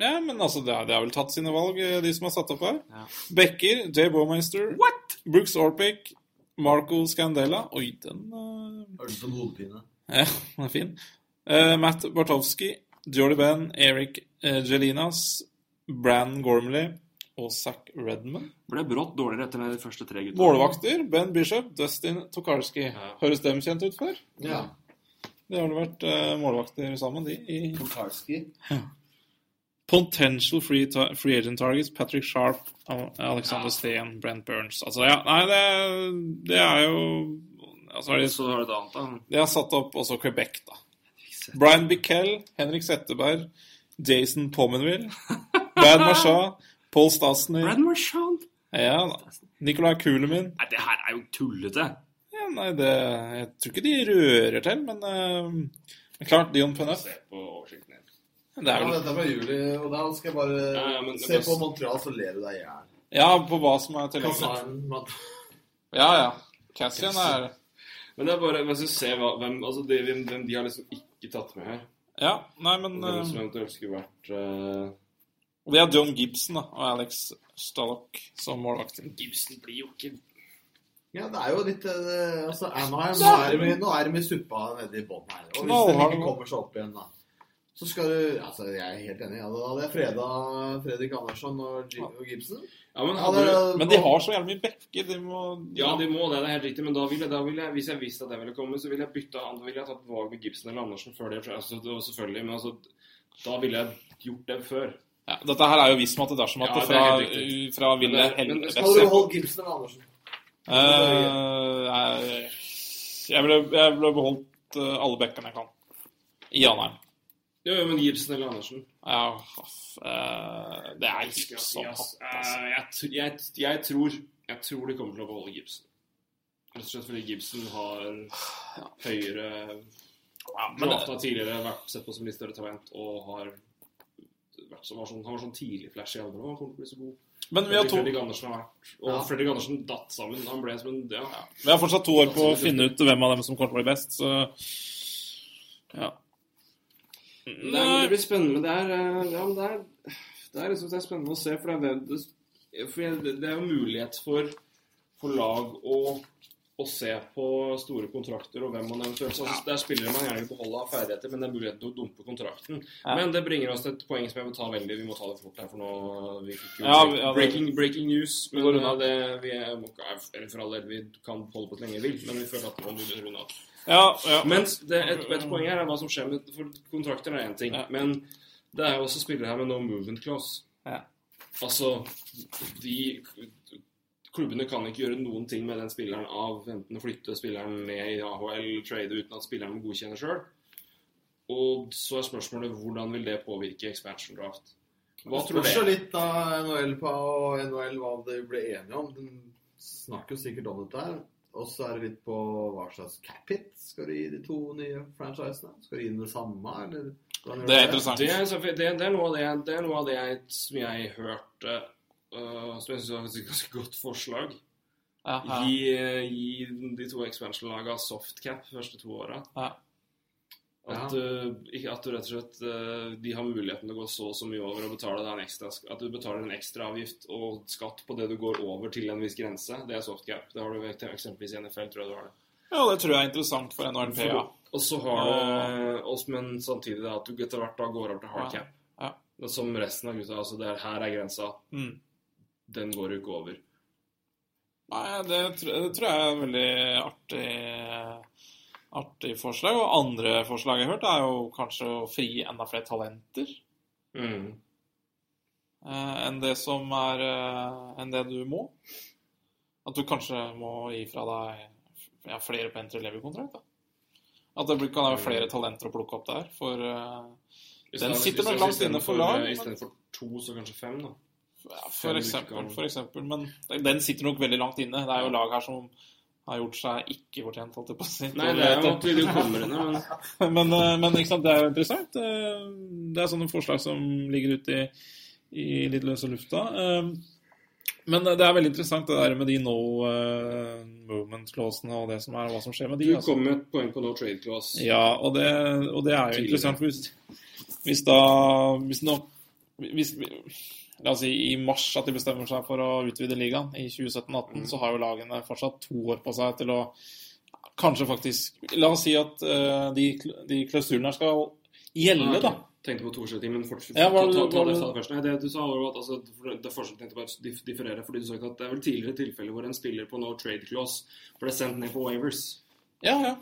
S4: Ja, men altså, det har, det vel tatt sine valg, eh, de som har satt opp her.
S3: Ja.
S4: Becker, Jay Bowmeister,
S3: What?!
S4: Brooks Orpik, Marco Scandella Oi, den eh,
S5: Hørtes ut som hodepine.
S4: Ja, den er fin. Uh, Matt Bartowski, Jordy Ben, Eric Jelinas, Gelinas, Brann Gormley og Zack Redman.
S3: Ble brått dårligere etter de første tre gutta.
S4: Målvakter Ben Bishop, Dustin Tokarski. Høres dem kjent ut før?
S5: Ja.
S4: De har vel vært uh, målvakter sammen, de. i
S5: Tokarski.
S4: Potential free, free agent targets Patrick Sharp, Al- Alexander Steen, Brent Burns. Altså, ja, nei, det, det er jo altså, det,
S3: Så har du et annet, da.
S4: De har satt opp også Quebec, da. Brian Bickell, Henrik Setteberg, Jason Pommenville Brad Marchand, Paul Stasny
S3: Brad Marchand.
S4: ja, da. Nicolai Kulemin.
S3: Nei, det her er jo tullete.
S4: Ja, nei, det, jeg tror ikke de rører til, men uh, men klart, Dion Phaneuf
S3: Se på oversikten.
S4: Det er
S5: Ja, dette er fra juli, og da skal jeg bare
S3: Ja, ja, men-
S5: se på Montreal, så ler du deg i hjel.
S4: Ja, på hva som er tilgjengelig. Ja, ja. Cassian er
S3: Men det er bare hvis du ser hva, hvem, altså de, hvem, hvem de har liksom ikke tatt med her.
S4: Ja, nei, men
S3: Hvem
S4: eh,
S3: som eventuelt skulle vært uh...
S4: Det er John Gibson da, og Alex Stallock som målvakter.
S3: Gibson blir jo ikke
S5: Ja, det er jo litt eh, Altså, Anaheim, nå er de, nå er de i suppa nede i bånn her. Og hvis de ikke kommer seg opp igjen, da så skal du Altså, jeg er helt enig. Ja, da hadde jeg freda Fredrik Andersson og, G og Gibson.
S3: Ja, men
S5: Ja,
S3: hadde
S5: det,
S4: Men de har så jævlig mye bekker. De må
S3: Ja, de må det, det er helt riktig, men da ville, da ville jeg, hvis jeg visste at det ville komme, så ville jeg bytta Da ville jeg tatt valg med Gibson eller Andersen før det. Altså, det selvfølgelig, men altså Da ville jeg gjort det før.
S4: ja, Dette her er jo visst at dersom at
S3: Ja,
S4: det fra, fra Ville Helvete
S5: Skal du holde Gibson eller Andersen?
S4: Uh, jeg, jeg ville jeg ville beholdt eh, alle bekkene jeg kan. I Anheim.
S3: Jo, men Gibson eller Andersen?
S4: Ja, eh, det er ikke så hatt,
S3: eh,
S4: altså.
S3: jeg, jeg, jeg, tror, jeg tror de kommer til å beholde Gibson. Rett og slett fordi Gibson har høyere
S4: Ja, men det,
S3: Drafta tidligere, vært sett på som litt større talent og har vært som, var sånn, Han var sånn tidlig flash i alderen. Han kommer til å bli så god.
S4: men vi har, to,
S3: Fredrik Andersen har vært Og
S5: Ja.
S3: Fredrik Andersen datt sammen. Han ble som en ja.
S4: vi har fortsatt to år på å finne ut hvem av dem som kommer til å bli best, så ja.
S3: Det, er, det blir spennende. Det er, eh, ja, det er, det er, liksom, det er spennende å se, for det er, det, for det er jo mulighet for, for lag å, å se på store kontrakter og hvem man eventuelt altså, Der spiller man gjerne beholde av ferdigheter, men det er mulighet til å dumpe kontrakten.
S4: Ja.
S3: Men det bringer oss til et poeng som jeg vil ta veldig Vi må ta det fort her, for nå vi ikke,
S4: Ja, vi-
S3: breaking, breaking news.
S4: Vi
S3: Men
S4: går unna.
S3: det, vi er, må for all del, vi kan holde på så lenge vi vil, men vi føler at nå må vi runde av.
S4: Ja, ja.
S3: Men det, et, et poeng her er hva som skjer med For kontrakter er én ting,
S4: Ja.
S3: men det er jo også spillere her med no movement clause.
S4: Ja.
S3: Altså de Klubbene kan ikke gjøre noen ting med den spilleren av enten å flytte spilleren ned i AHL, trade uten at spilleren må godkjenne sjøl. Og så er spørsmålet hvordan vil det påvirke expansion draft? Hva tror
S5: du? Det
S3: spørs
S5: litt av NHL på og NHL hva de ble enige om. De snakker jo sikkert om dette her. Og så er det litt på hva slags cap hit skal du gi de to nye franchisene. Skal du gi dem det samme, eller?
S4: Det er interessant.
S3: Det er, det, er, det er noe av det, det, er noe av det jeg, som jeg hørte uh, Som jeg syns var et ganske godt forslag. Gi, gi de to expansion-laga softcap de første to åra.
S4: Ja.
S3: At, uh, ikke- at du rett og slett uh, de har muligheten til å gå så og så mye over og betale deg en ekstra At du betaler en ekstra avgift og skatt på det du går over til en viss grense. Det er softcap. Det har du eksempelvis i NFL, tror jeg du har det.
S4: ja, det tror jeg er interessant for NHLPA.
S3: Og så har du oss, men samtidig at du etter hvert da går over til hard cap.
S4: Ja.
S3: Er Som resten av gutta. Altså det er, her er grensa.
S4: Mm.
S3: Den går jo ikke over.
S4: Nei, det, det tror jeg er veldig artig, artig forslag. Og andre forslag jeg har hørt, er jo kanskje å frigi enda flere talenter
S3: Mm.
S4: eh, enn det som er eh, enn det du må. At du kanskje må gi fra deg ja, flere på entry level-kontrakt. At det kan være flere talenter å plukke opp der. For eh, Den sitter nok langt inne for lag,
S3: Istedenfor to, så kanskje fem, da.
S4: Ja, for eksempel, for eksempel. Men den sitter nok veldig langt inne. Det er jo lag her som har gjort seg ikke fortjent, holdt jeg på å si.
S3: Nei, det er jo at vi kommer inn men
S4: men, eh, men ikke sant, det er jo interessant. Eh, Det er sånne forslag som ligger ute i, i litt løse lufta. Eh, Men det er veldig interessant det der med de no eh, movement-clausene og det som er, hva som skjer med de.
S3: du
S4: altså.
S3: kom med et poeng på no trade clause.
S4: Ja, og det, og det er jo
S3: Tidligere.
S4: interessant. Hvis, hvis da Hvis nå hvis, La oss si i mars at de bestemmer seg for å utvide ligaen i 2017-18, så har jo lagene fortsatt to år på seg til å kanskje faktisk La oss si at uh, de, de klausulene her skal gjelde, da.
S3: Tenkte på to forskjellige ting, men fortsett.
S4: Ja, hva-
S3: ta, ta, ta det ta det først. Nei, det du sa var jo at altså, det fortsatt tenkte på å differere, fordi du sa ikke at det er vel tidligere tilfeller hvor en spiller på no trade clause ble sendt ned på waivers.
S4: Ja, ja.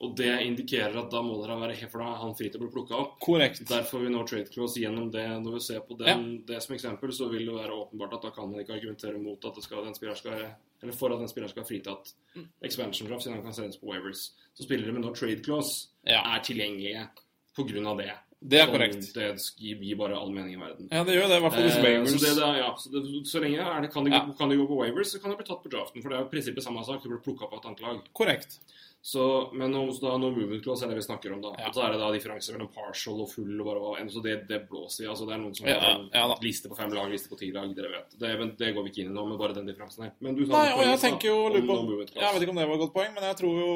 S3: Og det indikerer at da må dere være for da er han fri til å bli plukka opp.
S4: Korrekt.
S3: Derfor vil nå trade clause gjennom det. Når vi ser på den, det som eksempel, så vil det være åpenbart at da kan man ikke argumentere mot at det skal, den spilleren skal eller for at den spilleren skal ha fritatt
S4: Mm.
S3: expansion draft, siden han kan sendes på waivers. Så spillere med no trade clause
S4: Ja.
S3: er tilgjengelige på grunn av det.
S4: Det er
S3: som
S4: korrekt.
S3: Det gir bare all mening i verden.
S4: Ja, det gjør det, i hvert fall hos
S3: Eh,
S4: waivers.
S3: så, det, det, er- ja, så, det, så lenge er det, kan, de,
S4: Ja.
S3: kan gå på waivers, så kan de bli tatt på draften. For det er jo i prinsippet samme sak. Du blir plukka opp av et annet lag.
S4: Korrekt.
S3: Så, men nå, så da, no movement clause er det vi snakker om, da.
S4: Ja.
S3: Og så er det da differanse mellom partial og full og bare og. Så det, det blåser i. Altså, det er noen som
S4: Ja,
S3: har en
S4: ja da.
S3: liste på fem lag, liste på ti lag, dere vet. Det, men det går vi ikke inn i nå, med bare den differansen her. Men du sa
S4: Nei, og jeg tenker jo lurer på,
S3: no.
S4: Jeg vet ikke om det var et godt poeng, men jeg tror jo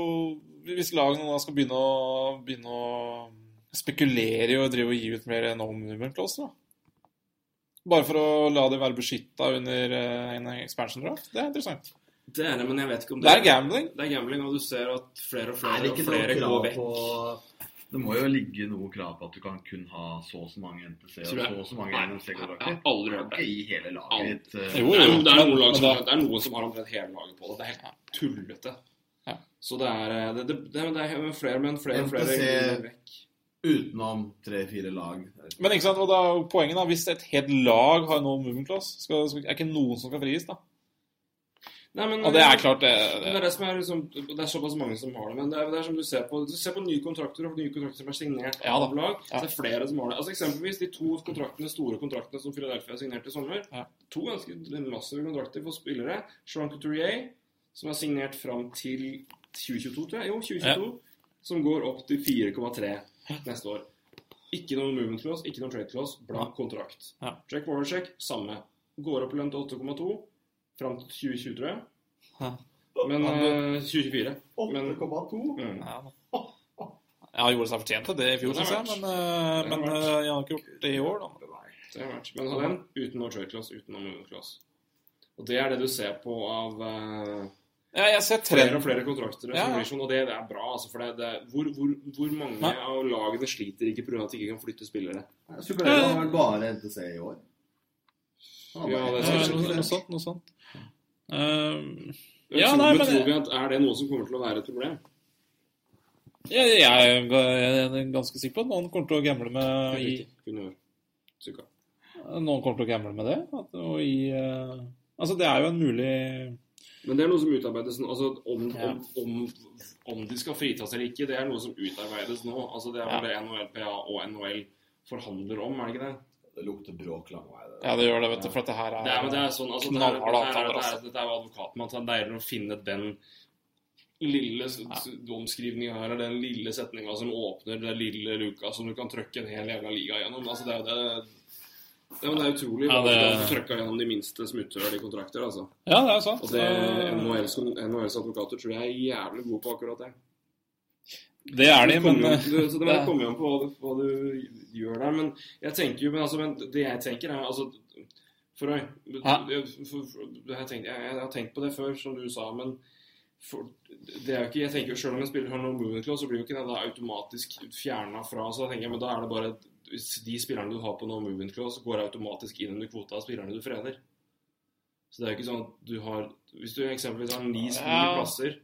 S4: Hvis lagene nå skal begynne å, begynne å spekulere i å drive og gi ut mer no movement clause, da. Bare for å la det være beskytta under eh, en expansion draft. Det er interessant.
S3: Det er det, men jeg vet ikke om
S4: Det er gambling.
S3: Det er gambling, og du ser at flere og
S5: Er
S3: flere,
S5: det
S3: og flere går vekk.
S5: på Det må jo ligge noe krav på at du kan kun ha så og så mange NTC og så og så mange NMC-kontrakter.
S3: jeg har aldri hørt det.
S5: I hele laget
S3: Aldri.
S5: eh,
S4: Jo, jo,
S3: det, er noen lag som, det er noen som har omtrent hele laget på det. Det er helt tullete.
S4: Ja.
S3: Så det er eh, det, det, det, det er flere, men flere og flere går vekk.
S5: Utenom tre-fire lag.
S4: Men ikke sant, og da poenget da, hvis et helt lag har no movement clause, skal, skal, er ikke noen som skal frigis, da.
S3: Nei, men,
S4: Og det er klart, det,
S3: Det er
S4: det
S3: er liksom, det er såpass mange som har det. Men det er, det er som du ser på Du ser på nye kontrakter og nye kontrakter som er signert
S4: Ja
S3: av lag.
S4: Ja.
S3: Så det er flere som har det. Altså Eksempelvis de to kontraktene, store kontraktene som Philadelphia signerte i sommer.
S4: Ja.
S3: To ganske massive kontrakter for spillere. Sean Couturier, som er signert fram til 2022, tror jeg. Jo, 2022. Som går opp til 4,3 neste år. Ikke noe movement clause, ikke noe trade clause. Blank kontrakt.
S4: Ja.
S3: Jack Warwick, samme. Går opp i lønn til 8,2 fram til 2020, tror jeg. Men eh, 2024. Men
S5: 8,2.
S3: mm.
S4: ja, da. Ja, gjorde seg fortjent til det i fjor, syns jeg, men, eh, men eh, jeg har ikke gjort det i år, da.
S3: det har vært. Men ha den uten noe trade clause, uten noe movement clause. Og det er det du ser på av uh,
S4: Ja, jeg ser
S3: flere og flere kontrakter.
S4: Ja,
S3: som
S4: ja.
S3: sånn, og det, det er bra, altså. For det, det, hvor, hvor, hvor mange
S4: Nei.
S3: av lagene sliter ikke pga. at de ikke kan flytte spillere?
S5: Superliga har vel bare NTC i år. Han
S3: Ja, det
S4: Eh,
S3: er sant.
S4: Noe sånt, noe sånt.
S3: Men
S4: Ja,
S3: tror,
S4: nei,
S3: men tror vi at Er det noe som kommer til å være et problem?
S4: jeg, jeg er ganske sikker på at noen kommer til å gamble med i. Noen kommer til å gamble med det. At, og i, uh, altså, det er jo en mulig
S3: Men det er noe som utarbeides nå. Altså, om,
S4: Ja.
S3: om, om, om de skal fritas eller ikke, det er noe som utarbeides nå. Altså, det er vel det NHLPA og NHL forhandler om, er det ikke det?
S5: Det lukter bråk lang vei. det.
S4: Ja, det gjør det, vet du, for at det her er,
S3: Det er, det er sånn, altså, det er,
S4: knallharde
S3: det er, det er,
S4: Altså.
S3: det er jo advokaten at han deiler å finne den lille s- s- her, eller den lille setninga som åpner den lille luka som du kan trøkke en hel jævla liga gjennom. Altså, det er jo det ja, men det er utrolig
S4: Ja, det-
S3: du kan trøkke gjennom de minste smutthullene i kontrakter. altså.
S4: Ja, det er sant.
S3: Og det NHLs advokater tror jeg er jævlig gode på akkurat det.
S4: Det er de, men
S3: du- så det kommer jo an på hva du, hva du gjør der. Men jeg tenker jo men, altså, men det jeg tenker, er altså For å for, jeg, tenker, jeg, jeg har tenkt på det før, som du sa, men for, det er jo ikke, jeg tenker jo Selv om en spiller har noen movement clause, så blir jo ikke det da automatisk fjerna fra. Så da tenker jeg, men da er det bare hvis De spillerne du har på no movement clause, går automatisk inn under kvota av spillerne du freder. Så det er jo ikke sånn at du har Hvis du eksempelvis har ni, ni plasser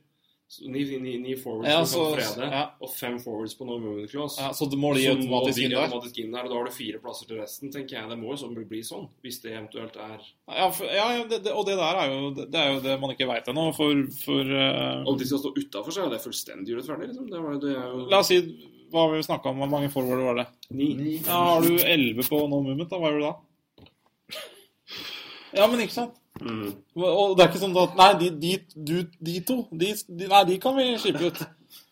S3: Ni, ni, ni forwards
S4: Ja, så-
S3: frede,
S4: ja.
S3: og fem forwards på no movement clause.
S4: ja, Så det må de automatisk inn
S3: de
S4: der?
S3: automatisk inn der, og da har du fire plasser til resten, tenker jeg. Det må jo sånn bli, sånn, hvis det eventuelt er
S4: Ja, for, ja ja, det, det, og det der er jo det, er jo det man ikke veit ennå. For, for uh...
S3: Om de skal stå utafor, så er det fullstendig urettferdig. Liksom. Det, var, det er jo
S4: La oss si hva har vi snakka om? Hvor mange forwarder var det?
S3: ni.
S4: Ja, Har du 11 på no movement, da? Hva gjør du da? Ja, men ikke sant?
S3: Mm.
S4: Og det er ikke sånn at Nei, de, de, du, de to de, de, Nei, de kan vi skipe ut.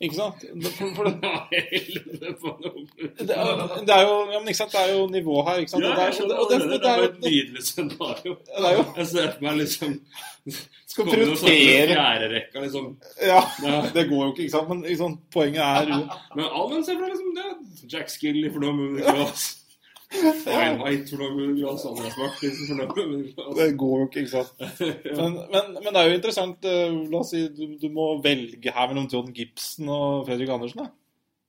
S4: Ikke sant? For, for det,
S3: noe.
S4: det, er, det er jo Ja, men ikke sant? Det er jo nivå her, ikke sant?
S3: Ja, jeg
S4: er,
S3: skjønner
S4: og det,
S3: og
S4: det,
S3: Det
S4: er jo
S3: et nydelig scenario. Jeg ser for meg liksom
S4: Skal
S3: noe i
S4: prioritere
S3: fjerderekka, liksom.
S4: Ja, det går jo ikke, ikke sant? Men liksom, poenget er jo
S3: Men allmenn ser for deg liksom det Jack Skilly for no movement for
S4: Det går jo ikke, ikke sant. Men, men, men det er jo interessant. eh, La oss si du, du må velge her mellom John Gibson og Fredrik Andersen. da.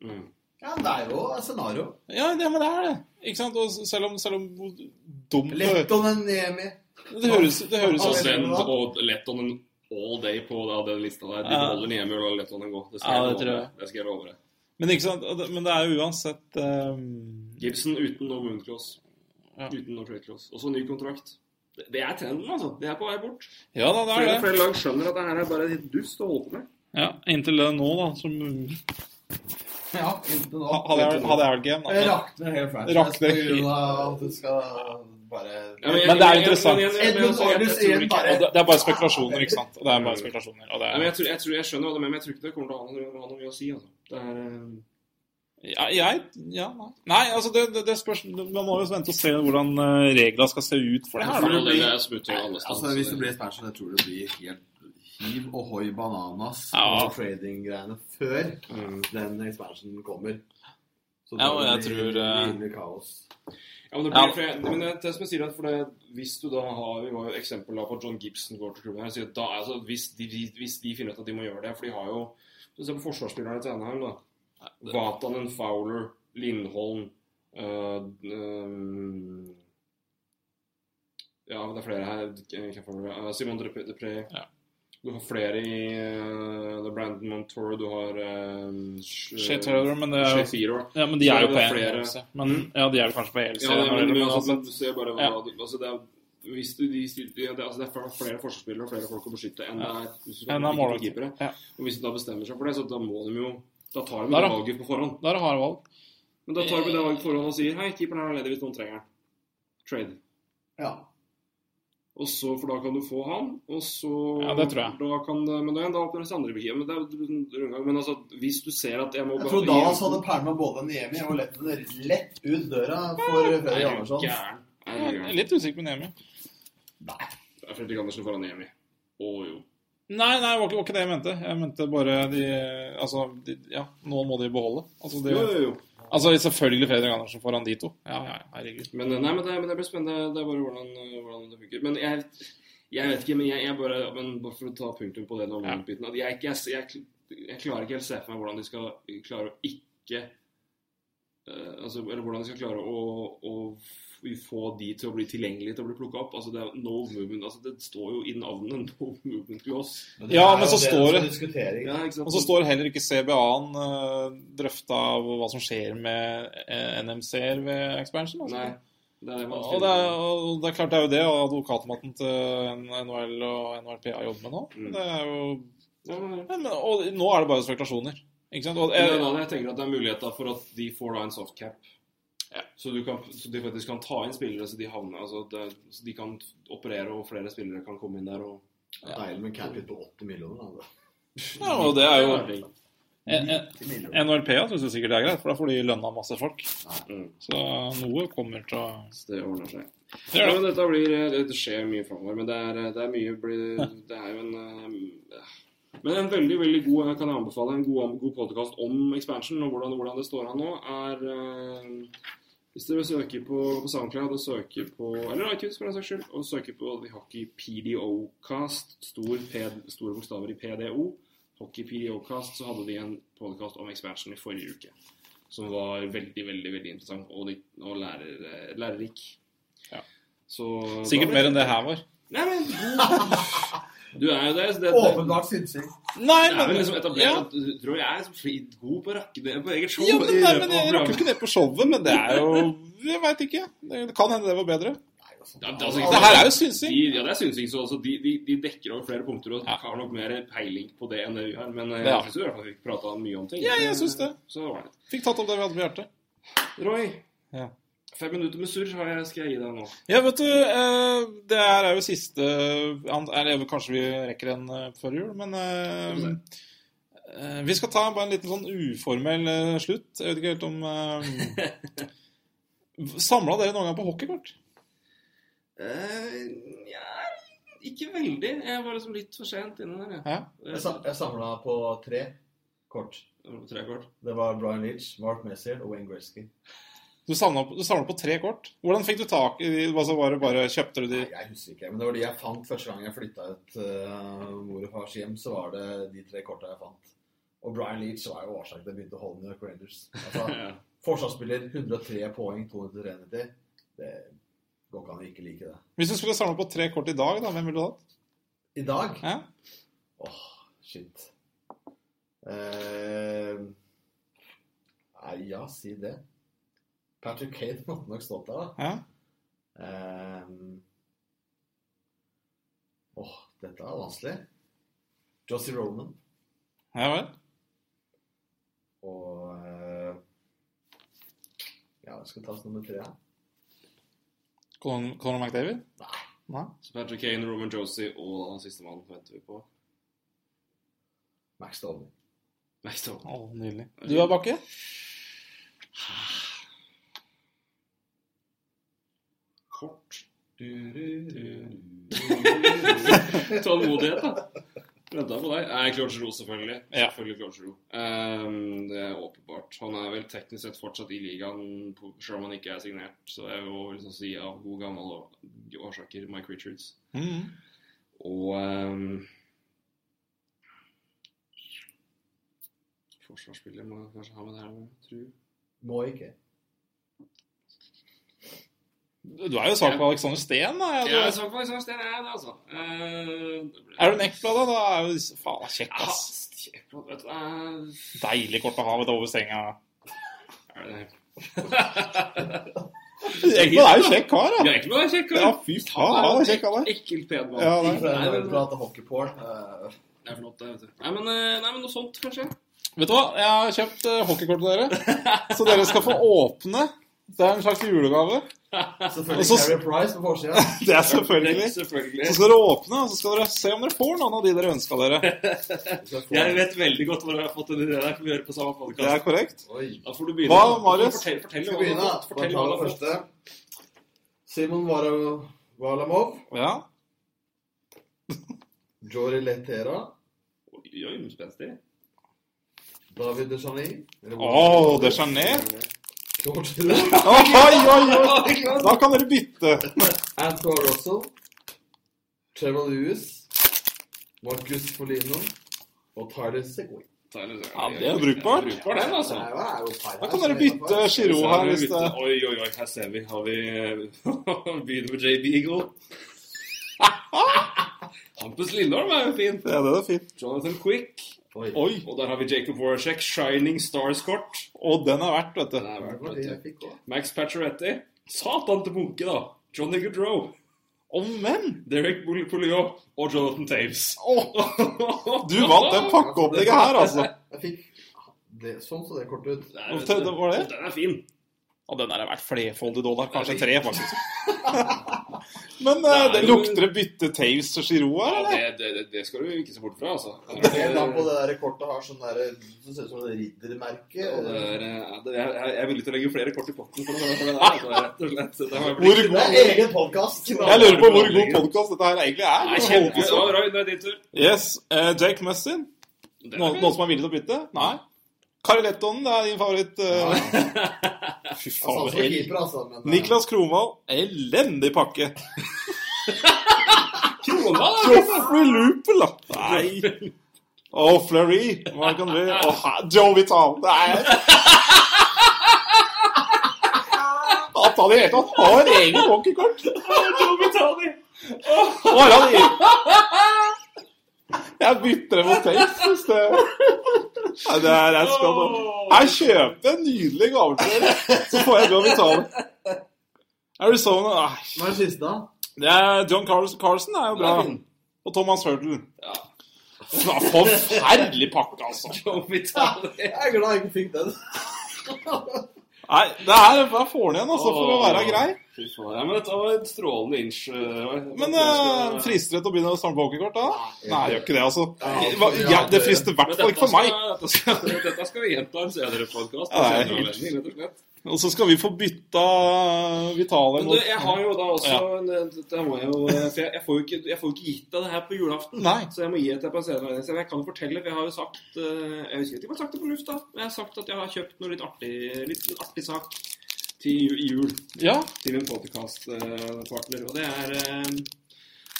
S3: Mm.
S5: Ja, det er jo et scenario.
S4: Ja, det, men det er det. Ikke sant? Og selv om, selv om hvor dumt det, høres det høres
S3: Og
S4: ut
S3: den og Lettonen all day på da, den lista der. De
S4: Ja.
S3: holder Niemi og lar Lettonen gå. Det skal,
S4: Ja,
S3: jeg
S4: det
S3: love
S4: tror jeg.
S3: deg. det skal jeg love deg.
S4: Men? Og men det er jo uansett um,
S3: Gibson uten noe mooncross.
S4: Ja.
S3: Uten noe trade cross. Også ny kontrakt. Det, det er trenden, altså. Det er på vei bort.
S4: Ja da, det er det.
S3: flere lag skjønner at det her er bare litt dust å holde på med.
S4: Ja, Inntil det nå, da. Som
S5: Ja, inntil nå.
S4: hadde jeg, hadde jeg vært game,
S5: Det
S4: da.
S5: rakner hele franchise av at du skal bare
S3: Ja, jeg-
S4: Men det er interessant.
S3: jeg- jeg-
S4: det, det er bare spekulasjoner, ikke sant? Og det er bare spekulasjoner. Og det
S3: Ja, men
S4: er,
S3: jeg, tror, jeg, tror, jeg skjønner hva du mener, men jeg tror ikke det kommer til å ha noe, ha noe mye å si. Altså. Det er, eh,
S4: ja, jeg Ja, nei. Nei, altså, det, det, det spørs Man må jo vente og se hvordan eh, reglene skal se ut for det her.
S3: for det er nei.
S5: Altså, Hvis det blir expansion, jeg tror det blir helt hiv og hoi bananas
S4: Ja.
S5: og trading-greiene før
S3: Mm.
S5: den expansionen kommer. Så
S4: Ja, og
S5: det
S4: jeg
S5: blir
S4: tror, eh,
S5: kaos.
S3: Ja, men det
S4: Ja.
S3: blir, for jeg, men det, det som jeg sier at for det, Hvis du da har Vi var jo eksempel da på John Gibson går til klubben her. sier at Da, altså, hvis, de, hvis de finner ut at de må gjøre det For de har jo Se på forsvarsspillerne til Anaheim. da Vatanen, Fowler, Lindholm uh, um, Ja, det er flere her. Simon. Dupré.
S4: Ja.
S3: Du har flere i uh, The Brandon Montour. Du har uh,
S4: Shea Taylor, men det er jo- Ja, men de er jo på
S3: én
S4: ELC. Men, ja, de er jo kanskje på ELC.
S3: Ja, men, men, men, altså,
S4: men,
S3: du ser bare hva
S4: Ja.
S3: du, altså, det er, hvis du, de, de, det, altså, det er flere forsvarsspillere og flere folk å beskytte enn det er
S4: Enn er
S3: ikke
S4: Ja.
S3: Og hvis de da bestemmer seg for det, så da må de jo Da tar vi
S4: Der,
S3: det valget på forhånd.
S4: Da er det harde valg.
S3: Men da tar vi det valget på forhånd og sier Hei, keeperen er ledig hvis noen trenger den. Trade.
S5: Ja.
S3: Og så, For da kan du få han, og så
S4: Ja, det tror jeg.
S3: Da kan det, men da, da åpnes andre begivenheter. Men, det er men altså, hvis du ser at jeg må
S5: Jeg tror da han hadde pælma både Niemi og Letten lett ut døra for Fredrik
S3: Er
S5: Andersson.
S3: Er
S4: Jeg er litt usikker på Nemi.
S3: Det er Fredrik Andersen foran Niemi. Å jo.
S4: Nei, nei, det var ikke, det jeg mente. Jeg mente bare de Altså, de, ja, nå må de beholde. Altså, de,
S3: Jo, jo, jo.
S4: altså selvfølgelig Fredrik Andersen foran de to. Ja, ja, herregud.
S3: Men, nei, men, det, men det blir spennende. Det er bare hvordan, hvordan det funker. Men jeg, jeg vet ikke, men jeg, jeg bare, men bare for å ta punktum på den
S4: Ja.
S3: biten jeg, jeg, klarer ikke helt å se for meg hvordan de skal klare å ikke altså, Eller hvordan de skal klare å, å få de til å bli tilgjengelige til å bli plukka opp. Altså, det er no movement. Altså, det står jo i navnet no movement clause.
S4: Ja, men så står
S3: Ja?
S4: Og så står heller ikke CBA-en uh, drøfta av hva som skjer med eh, NMC-er ved expansion. Altså.
S3: Nei. Det er
S4: Og det, er, og det er klart det er jo det advokatmaten til NHL og NRPA jobber med nå.
S3: Mm.
S4: Det er jo
S3: ja, men,
S4: Og nå er det bare spekulasjoner. Ikke sant? Og,
S3: Det er
S4: jeg,
S3: jeg tenker at det er muligheter for at de får da en softcap.
S4: Ja.
S3: Så, du kan, så de faktisk kan ta inn spillere så de havner altså det, Så de kan operere, og flere spillere kan komme inn der. og
S5: Deilig med cap hit på 80 millioner. Da.
S4: ja, og det er jo
S3: Ja,
S4: en- en-
S5: 90 millioner.
S4: NRPA syns jeg sikkert det er greit, for da får de lønna masse folk.
S3: Mm.
S4: Så noe kommer til å
S3: Så det ordner seg.
S4: Det
S3: Ja, men dette blir, det, skjer mye framover. Men det er, det er mye blir, Det er jo en eh, Men en veldig veldig god kan jeg anbefale, en god, god podkast om expansion og hvordan, hvordan det står an nå, er eh, Hvis dere søker på, på SoundCloud og søker på Eller iTunes, for den saks skyld, og søker på The Hockey PDO-cast, stor P, store bokstaver i PDO, Hockey PDO-cast, så hadde de en podkast om expansion i forrige uke. Som var veldig, veldig veldig interessant og, og lærer, lærerik.
S4: Ja.
S3: Så,
S4: Sikkert mer enn det her var.
S3: Nei, men Du er jo det. så det, det
S5: Åpenbart synsing.
S4: Nei,
S3: det er
S4: men
S3: vel liksom etablert
S4: ja.
S3: at du tror jeg er liksom god på å rakke ned på eget show.
S4: Ja, men, nei, men jeg rakker ikke ned på showet, men det er jo Jeg veit ikke. Det kan hende det var bedre.
S3: Ja, det, altså,
S4: Det her er jo synsing.
S3: de, ja, det er synsing. Så altså, de, de, de dekker over flere punkter og har nok mer peiling på det enn det vi har. Men jeg
S4: Ja.
S3: syns i hvert fall vi fikk prata mye om ting.
S4: Ja, jeg syns det.
S3: Så var det.
S4: Fikk tatt opp det vi hadde på hjertet.
S3: Roy,
S4: Ja.
S3: Fem minutter med surr har skal jeg gi deg nå.
S4: Ja, vet du, eh, det her er jo siste Eller kanskje vi rekker en eh, før jul, men eh, Vi skal ta bare en liten sånn uformell slutt. Jeg vet ikke helt om uh, Samla dere noen gang på hockeykort?
S3: Eh, ja, ikke veldig. Jeg var liksom litt for sent inne der.
S4: Ja.
S5: Jeg, jeg samla på tre kort.
S3: Tre kort.
S5: Det var Brian Leach, Mark Messier og Wayne Gretzky.
S4: Du samla på, du samlet på tre kort. Hvordan fikk du tak i de? Altså, var det bare, kjøpte du de
S5: Nei, jeg husker ikke, men det var de jeg fant første gang jeg flytta ut uh, mor og fars hjem. Så var det de tre korta jeg fant. Og Brian Leach var jo årsaken til at jeg begynte å holde New York Rangers. Altså,
S3: Ja.
S5: Forsvarsspiller, 103 poeng, 293. Det går ikke an å ikke like det.
S4: Hvis du skulle samla på tre kort i dag, da, hvem ville du hatt?
S5: I dag
S4: Ja?
S5: Åh, shit. Uh, nei, ja, si det. Patrick Kane måtte nok stått der, da.
S4: ja?
S5: um, Åh, dette er vanskelig. Josie Roman
S4: Ja vel?
S5: og uh, Ja, jeg skal ta som nummer tre.
S4: Conor McDavid?
S5: Nei.
S4: Nei?
S3: Så Patrick Kane, Roman Josie og sistemann venter vi på.
S5: Max Dolan.
S3: Max Dolan.
S4: Oh, nydelig. Du er Bakke?
S3: Kort. Tålmodighet, da. Venta på deg. Nei, Claude Giroux, selvfølgelig.
S4: Ja.
S3: Selvfølgelig Claude Giroux. Um, det er åpenbart. Han er vel teknisk sett fortsatt i ligaen, selv om han ikke er signert. Så jeg vil liksom si av god gammel årsaker Mike Richards.
S4: Mm.
S3: Og um, Forsvarsspiller må kanskje ha med det her, tror jeg.
S5: Må ikke.
S4: Du er jo svak på Alexander Steen, da. Ja, du,
S3: Jeg er svak på Alexander Steen, jeg, det, altså. Eh,
S4: Er du en Eckblad, da? Da er jo disse- Faen, det er kjekk,
S3: Ja,
S4: ass.
S3: kjempe- vet du, Uh...
S4: Deilig kort å ha vet du, over senga.
S3: er det
S4: Eckblad er jo kjekk kar,
S3: Ja,
S4: da.
S3: er kjekk,
S4: Ja, fy faen, han er kjekk, han er.
S3: Ekkelt pen mann.
S4: Ja, det
S3: Nei,
S5: å
S3: men-
S5: prate. Uh,
S3: Det er flott, det, vet du. Nei, men, eh, nei, men noe sånt, kanskje?
S4: Vet du hva? Jeg har kjøpt uh, hockeykort til dere. Så dere skal få åpne. Det er en slags julegave.
S5: Selvfølgelig
S4: så-
S5: Carey Price på forsida.
S4: Det er selvfølgelig.
S3: Selvfølgelig.
S4: Så skal dere åpne, og så skal dere se om dere får noen av de dere ønska dere.
S3: Jeg vet veldig godt hvor jeg har fått den ideen der. Vi gjøre på samme
S4: Det er korrekt.
S3: Da får du begynne.
S4: Hva, Marius?
S3: Fortell, fortell,
S5: Skal vi begynne?
S3: fortell,
S5: fortell,
S3: fortell, Fortell
S5: første. Simon Valamov.
S4: Ja.
S5: Jory Letera.
S3: Oi, oi, spenstig.
S5: David Deschany.
S4: Å,
S5: Roux.
S4: Oi, oi, oi! Da kan dere bytte.
S5: Antoine Russell. Trevor Lewis. Marcus Folino. Og Tyler Segway.
S4: Ja, det er brukbart.
S3: Brukbar den, altså.
S4: Da kan dere bytte. Giro her hvis det
S3: Oi, oi, oi, her ser vi. Har vi Begynner med JB Eagle. Hampus Lindholm er jo fin.
S4: Ja, det er fint.
S3: Jonathan Quick.
S5: Oi.
S4: Oi.
S3: Og der har vi Jacob Voracek, Shining Stars-kort.
S4: Og den er verdt, vet
S3: du.
S4: du.
S3: er verdt, vet du.
S5: fikk.
S3: Max Pacioretty. Satan til bunke, da. Johnny Goodrow.
S4: Å, men!
S3: Derek Pouliot og Jonathan Taves.
S4: Du vant den pakkeopplegget her, altså.
S5: Jeg fikk det, Sånn så det kortet ut.
S3: Nei, du.
S4: det var det?
S3: Den er fin.
S4: Og den er verdt flerfoldige dollar. Kanskje tre, faktisk. Men det, det lukter det bytte Taves og Giroud her,
S3: Ja, det, det, det skal du ikke se bort fra, altså.
S5: Helt an på det der kortet har sånn der det ser ut som et riddermerke.
S3: Og det er, eh, det er, jeg er villig til å legge flere kort i potten for det, for det der. Altså, rett og slett. Det
S4: Hvor.
S5: Det er egen podkast.
S4: Jeg lurer på hvor god podkast dette her egentlig er.
S3: Nei, kjempe... Ja, Roy, det er din tur.
S4: Yes, Uh, Jake Mussin. Noen, noen som er villig til å bytte? Nei. Kari Lettonen, det er din favoritt. eh. Fy
S5: Altså,
S4: faen.
S5: altså, keeper, altså, men, eh,
S4: Niklas Kronvall, elendig pakke.
S3: Kronvall?
S4: Joffrey Looper, da. Nei. Å, Fleury. Hva kan det bli? Å, Joe Vital. Nei. At han i det hele tatt har eget hockeykort.
S3: Joe Vitali.
S4: Oh. Jeg bytter det mot Taves hvis det Nei, det er jeg skal nå. Jeg kjøper en nydelig gave til dere, så får jeg Joe Vital. Arizona Nei.
S5: Hva er det siste, da?
S4: Det er John Carlson, Carlson er jo bra.
S3: Er.
S4: Og Thomas Hurdle.
S3: Ja.
S4: Forferdelig pakke, altså.
S5: Jeg er glad jeg ikke fikk den.
S4: Nei, det er hva får den igjen, altså, for å være grei.
S3: Fy faen. Ja, men dette var et strålende inch. eh,
S4: Men uh, frister det til å begynne å samle pokerkort da? Nei, jeg gjør ikke det, altså.
S5: Ja,
S4: Hva- Ja, det frister i hvert fall ikke for meg.
S3: Dette skal, dette skal vi gjenta en senere podkast.
S4: Nei.
S3: rett og slett.
S4: Og så skal vi få bytta Vitale
S3: Men du, jeg har jo da også en, dette må jeg, jo, for jeg, jeg, får jo ikke, jeg får jo ikke gitt deg det her på julaften.
S4: Nei.
S3: Så jeg må gi det til deg på en senere anledning. Så jeg kan jo fortelle, for jeg har jo sagt eh, Jeg husker ikke om jeg har sagt det på lufta, men jeg har sagt at jeg har kjøpt noe litt artig, litt, litt artig sak til jul
S4: Ja.
S3: til en podkastpartner. Og det er eh,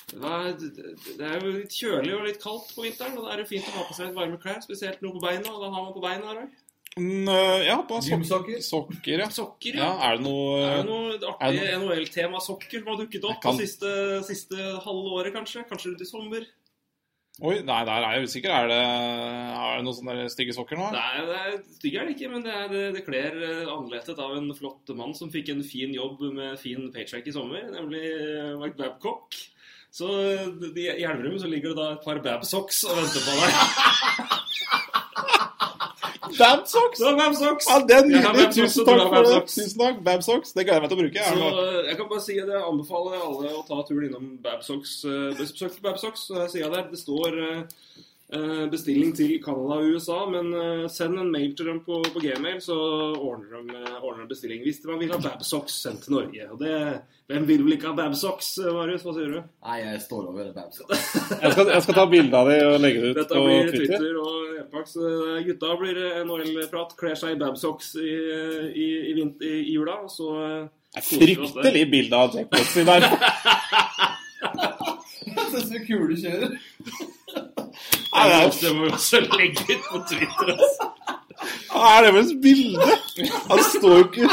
S3: det er- jo litt kjølig og litt kaldt på vinteren, og da er det fint å ha på seg et varme klær, spesielt noe på beina. Og da har man på beina, Roy.
S4: Mm, øh, ja, på
S5: sokker.
S4: Sokker, ja.
S3: Sokker,
S4: ja.
S3: ja.
S4: Er det noe
S3: Er det noe artig
S4: det
S3: NHL-tema-sokker som har dukket opp
S4: kan-
S3: det siste, siste halve året, kanskje? Kanskje rundt i sommer?
S4: Oi, nei, der er jeg usikker. Er det, er det noen sånne stygge sokker nå?
S3: Nei, det er stygg er det ikke, men det, er, det, det kler annerledes ansiktet av en flott mann som fikk en fin jobb med fin paycheck i sommer, nemlig Mark Mike Babcock. Så eh, i Elverum så ligger det da et par Babsocks og venter på deg.
S4: Babsocks!
S3: Babsocks!
S4: Ja, det
S3: har
S4: nydelig. Tusen takk for det. Tusen takk. Babsocks. Det gleder jeg meg til å bruke.
S3: Så jeg kan bare si at jeg anbefaler alle å ta turen innom Babsocks. eh, Besøk Babsocks. Så jeg sier der, det står eh, bestilling til Canada og USA, men eh, send en mail til dem på, på Gmail, så ordner de, eh, ordner de bestilling. Hvis man vil ha Babsocks sendt til Norge. Og det, hvem vil vel ikke ha Babsocks, eh, Marius? Hva sier du?
S5: Nei, jeg står over Babsocks.
S4: Jeg skal, jeg skal ta bilde av det og legge det ut
S3: Dette
S4: på
S3: blir
S4: Twitter.
S3: Twitter og e-pax. Eh, Gutta blir eh, NHL-prat, kler seg i Babsocks i, i, i, vint- i, i jula, og så eh,
S4: er
S3: der.
S4: Fryktelig bilde av Jack Botsy der.
S5: Jeg syns vi kule kjører.
S4: Det
S3: må vi også legge ut på Twitter. Altså.
S4: Hva er det for et bilde? Han står jo ikke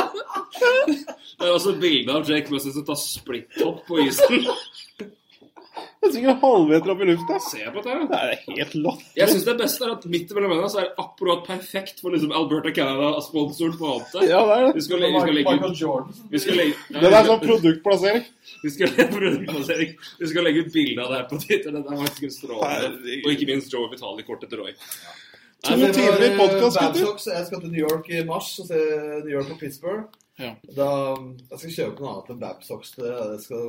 S3: Det er også bilde av Jake Musser som tar splitt opp på isen.
S4: Det er sikkert halvmeter opp i lufta.
S3: Se på det.
S4: Det er helt latterlig.
S3: Jeg syns det beste er at midt mellom øynene så er det akkurat perfekt for liksom Alberta Canada-sponsoren på Ante.
S4: Ja, det er
S3: Vi skal, vi skal legge ut vi skal legge, nei,
S4: Det er sånn produktplassering.
S3: Vi skal, produktplassering. vi skal legge ut bilde av det her på Twitter. Det er faktisk en strålende. Og ikke minst Joe Vitali-kortet til Roy.
S4: To
S3: Nei,
S4: timer podcast, gutter.
S5: Babsocks. Jeg skal til New York i mars og se New York og Pittsburgh.
S4: Ja.
S5: Da, jeg skal kjøpe noe annet enn Babsocks. Jeg skal,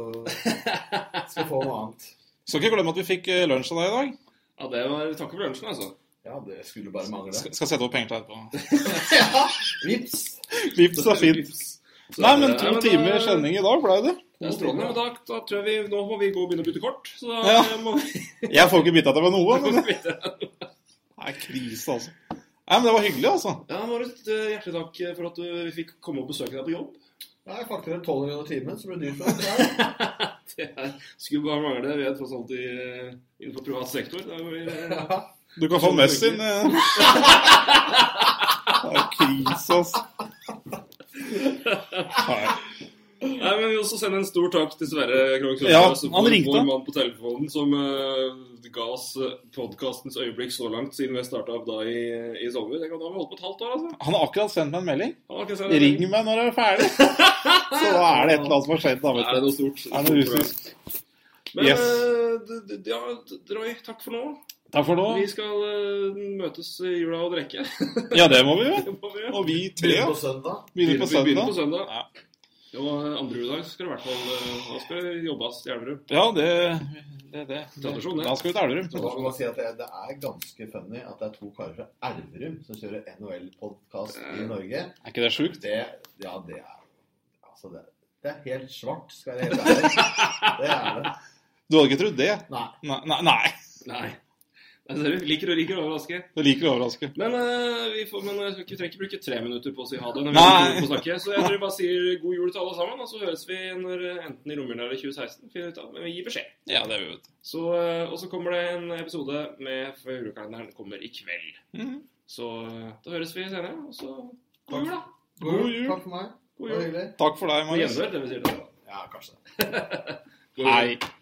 S5: skal få noe annet.
S4: Skal ikke glemme at vi fikk eh, lunsj av deg i dag.
S3: Ja, det var Takk for lunsjen, altså.
S5: Ja, det skulle bare mangle.
S4: Skal, skal sette opp penger til deg etterpå.
S5: Ja, vips.
S4: Vips er fint.
S3: Så-
S4: Nei, men
S3: Ja,
S4: to
S3: da-
S4: timer sending i dag blei det.
S3: Det er strålende. Da, da tror jeg vi Nå må vi gå og begynne å bytte kort. Så da
S4: Ja.
S3: må vi
S4: Jeg får ikke bytta det med noe. Men det er krise, altså. Nei, men det var hyggelig, altså.
S3: Ja, Marit, eh, hjertelig takk for at du, vi fikk komme og besøke deg på jobb.
S5: Ja, er fakturerer 12 millioner timen, som blir det dyrt for.
S3: Det er, skulle bare mangle. Vi er tross alt i, innenfor privat sektor. Da blir
S5: Ja.
S4: Du kan få Mess inn. eh. Det er krise, altså. Nei.
S3: Men vi vil også sende en stor takk til Sverre Krogh
S4: Ja,
S3: som
S4: han
S3: vår-
S4: ringte.
S3: vår mann på telefonen, som uh, ga oss podkastens øyeblikk så langt siden vi starta opp da i, i sommer. Da har vi holdt på et halvt år, altså.
S4: Han har akkurat sendt meg en melding. Ring meg når du er ferdig. Så da er det et eller annet som har skjedd. da,
S3: Er det
S4: vet
S3: noe stort?
S4: Er det noe russisk?
S3: Men
S4: Yes.
S3: eh, ja, Roy, takk for nå.
S4: Takk for nå.
S3: Vi skal uh, møtes i jula og drikke.
S4: Ja, det må vi jo. Og vi tre
S5: Begynner på søndag.
S4: begynner på
S3: Vi begynner på
S4: søndag.
S3: søndag.
S4: Ja.
S3: Og andre juledag skal det i hvert fall eh, Da skal det jobbes i Elverum.
S4: Ja, det, det, det.
S3: Tradisjon, det.
S4: Da skal vi til Elverum.
S5: Da må man si at det, det er ganske funny at det er to karer fra Elverum som kjører NHL-podkast i Norge.
S4: Er ikke det sjukt?
S5: Det, ja, det er Altså, det, det er helt svart, skal jeg være helt ærlig. Det er det.
S4: Du hadde ikke trodd det?
S5: Nei.
S4: Nei. nei, nei.
S3: Nei, ser du, liker og liker å overraske.
S4: Jeg liker å overraske.
S3: Men, uh, vi, får, men eh, vi trenger ikke bruke tre minutter på å si ha det. Når vi
S4: Nei.
S3: på snakke. Så jeg tror vi bare sier god jul til alle sammen, og så høres vi når, eh, enten i romjula eller 2016. Finner ut av, men vi gir beskjed.
S4: Ja, det vet.
S3: Så, uh, og så kommer det en episode med før julekalenderen kommer i kveld.
S4: Mhm.
S3: Så da høres vi senere. Og så god jul, da.
S4: God jul.
S5: Takk for meg.
S3: God jul.
S4: Takk for deg, Marius.
S3: gjenhør, det vi sier det.
S5: Ja, kanskje.
S3: God jul.
S4: Hei.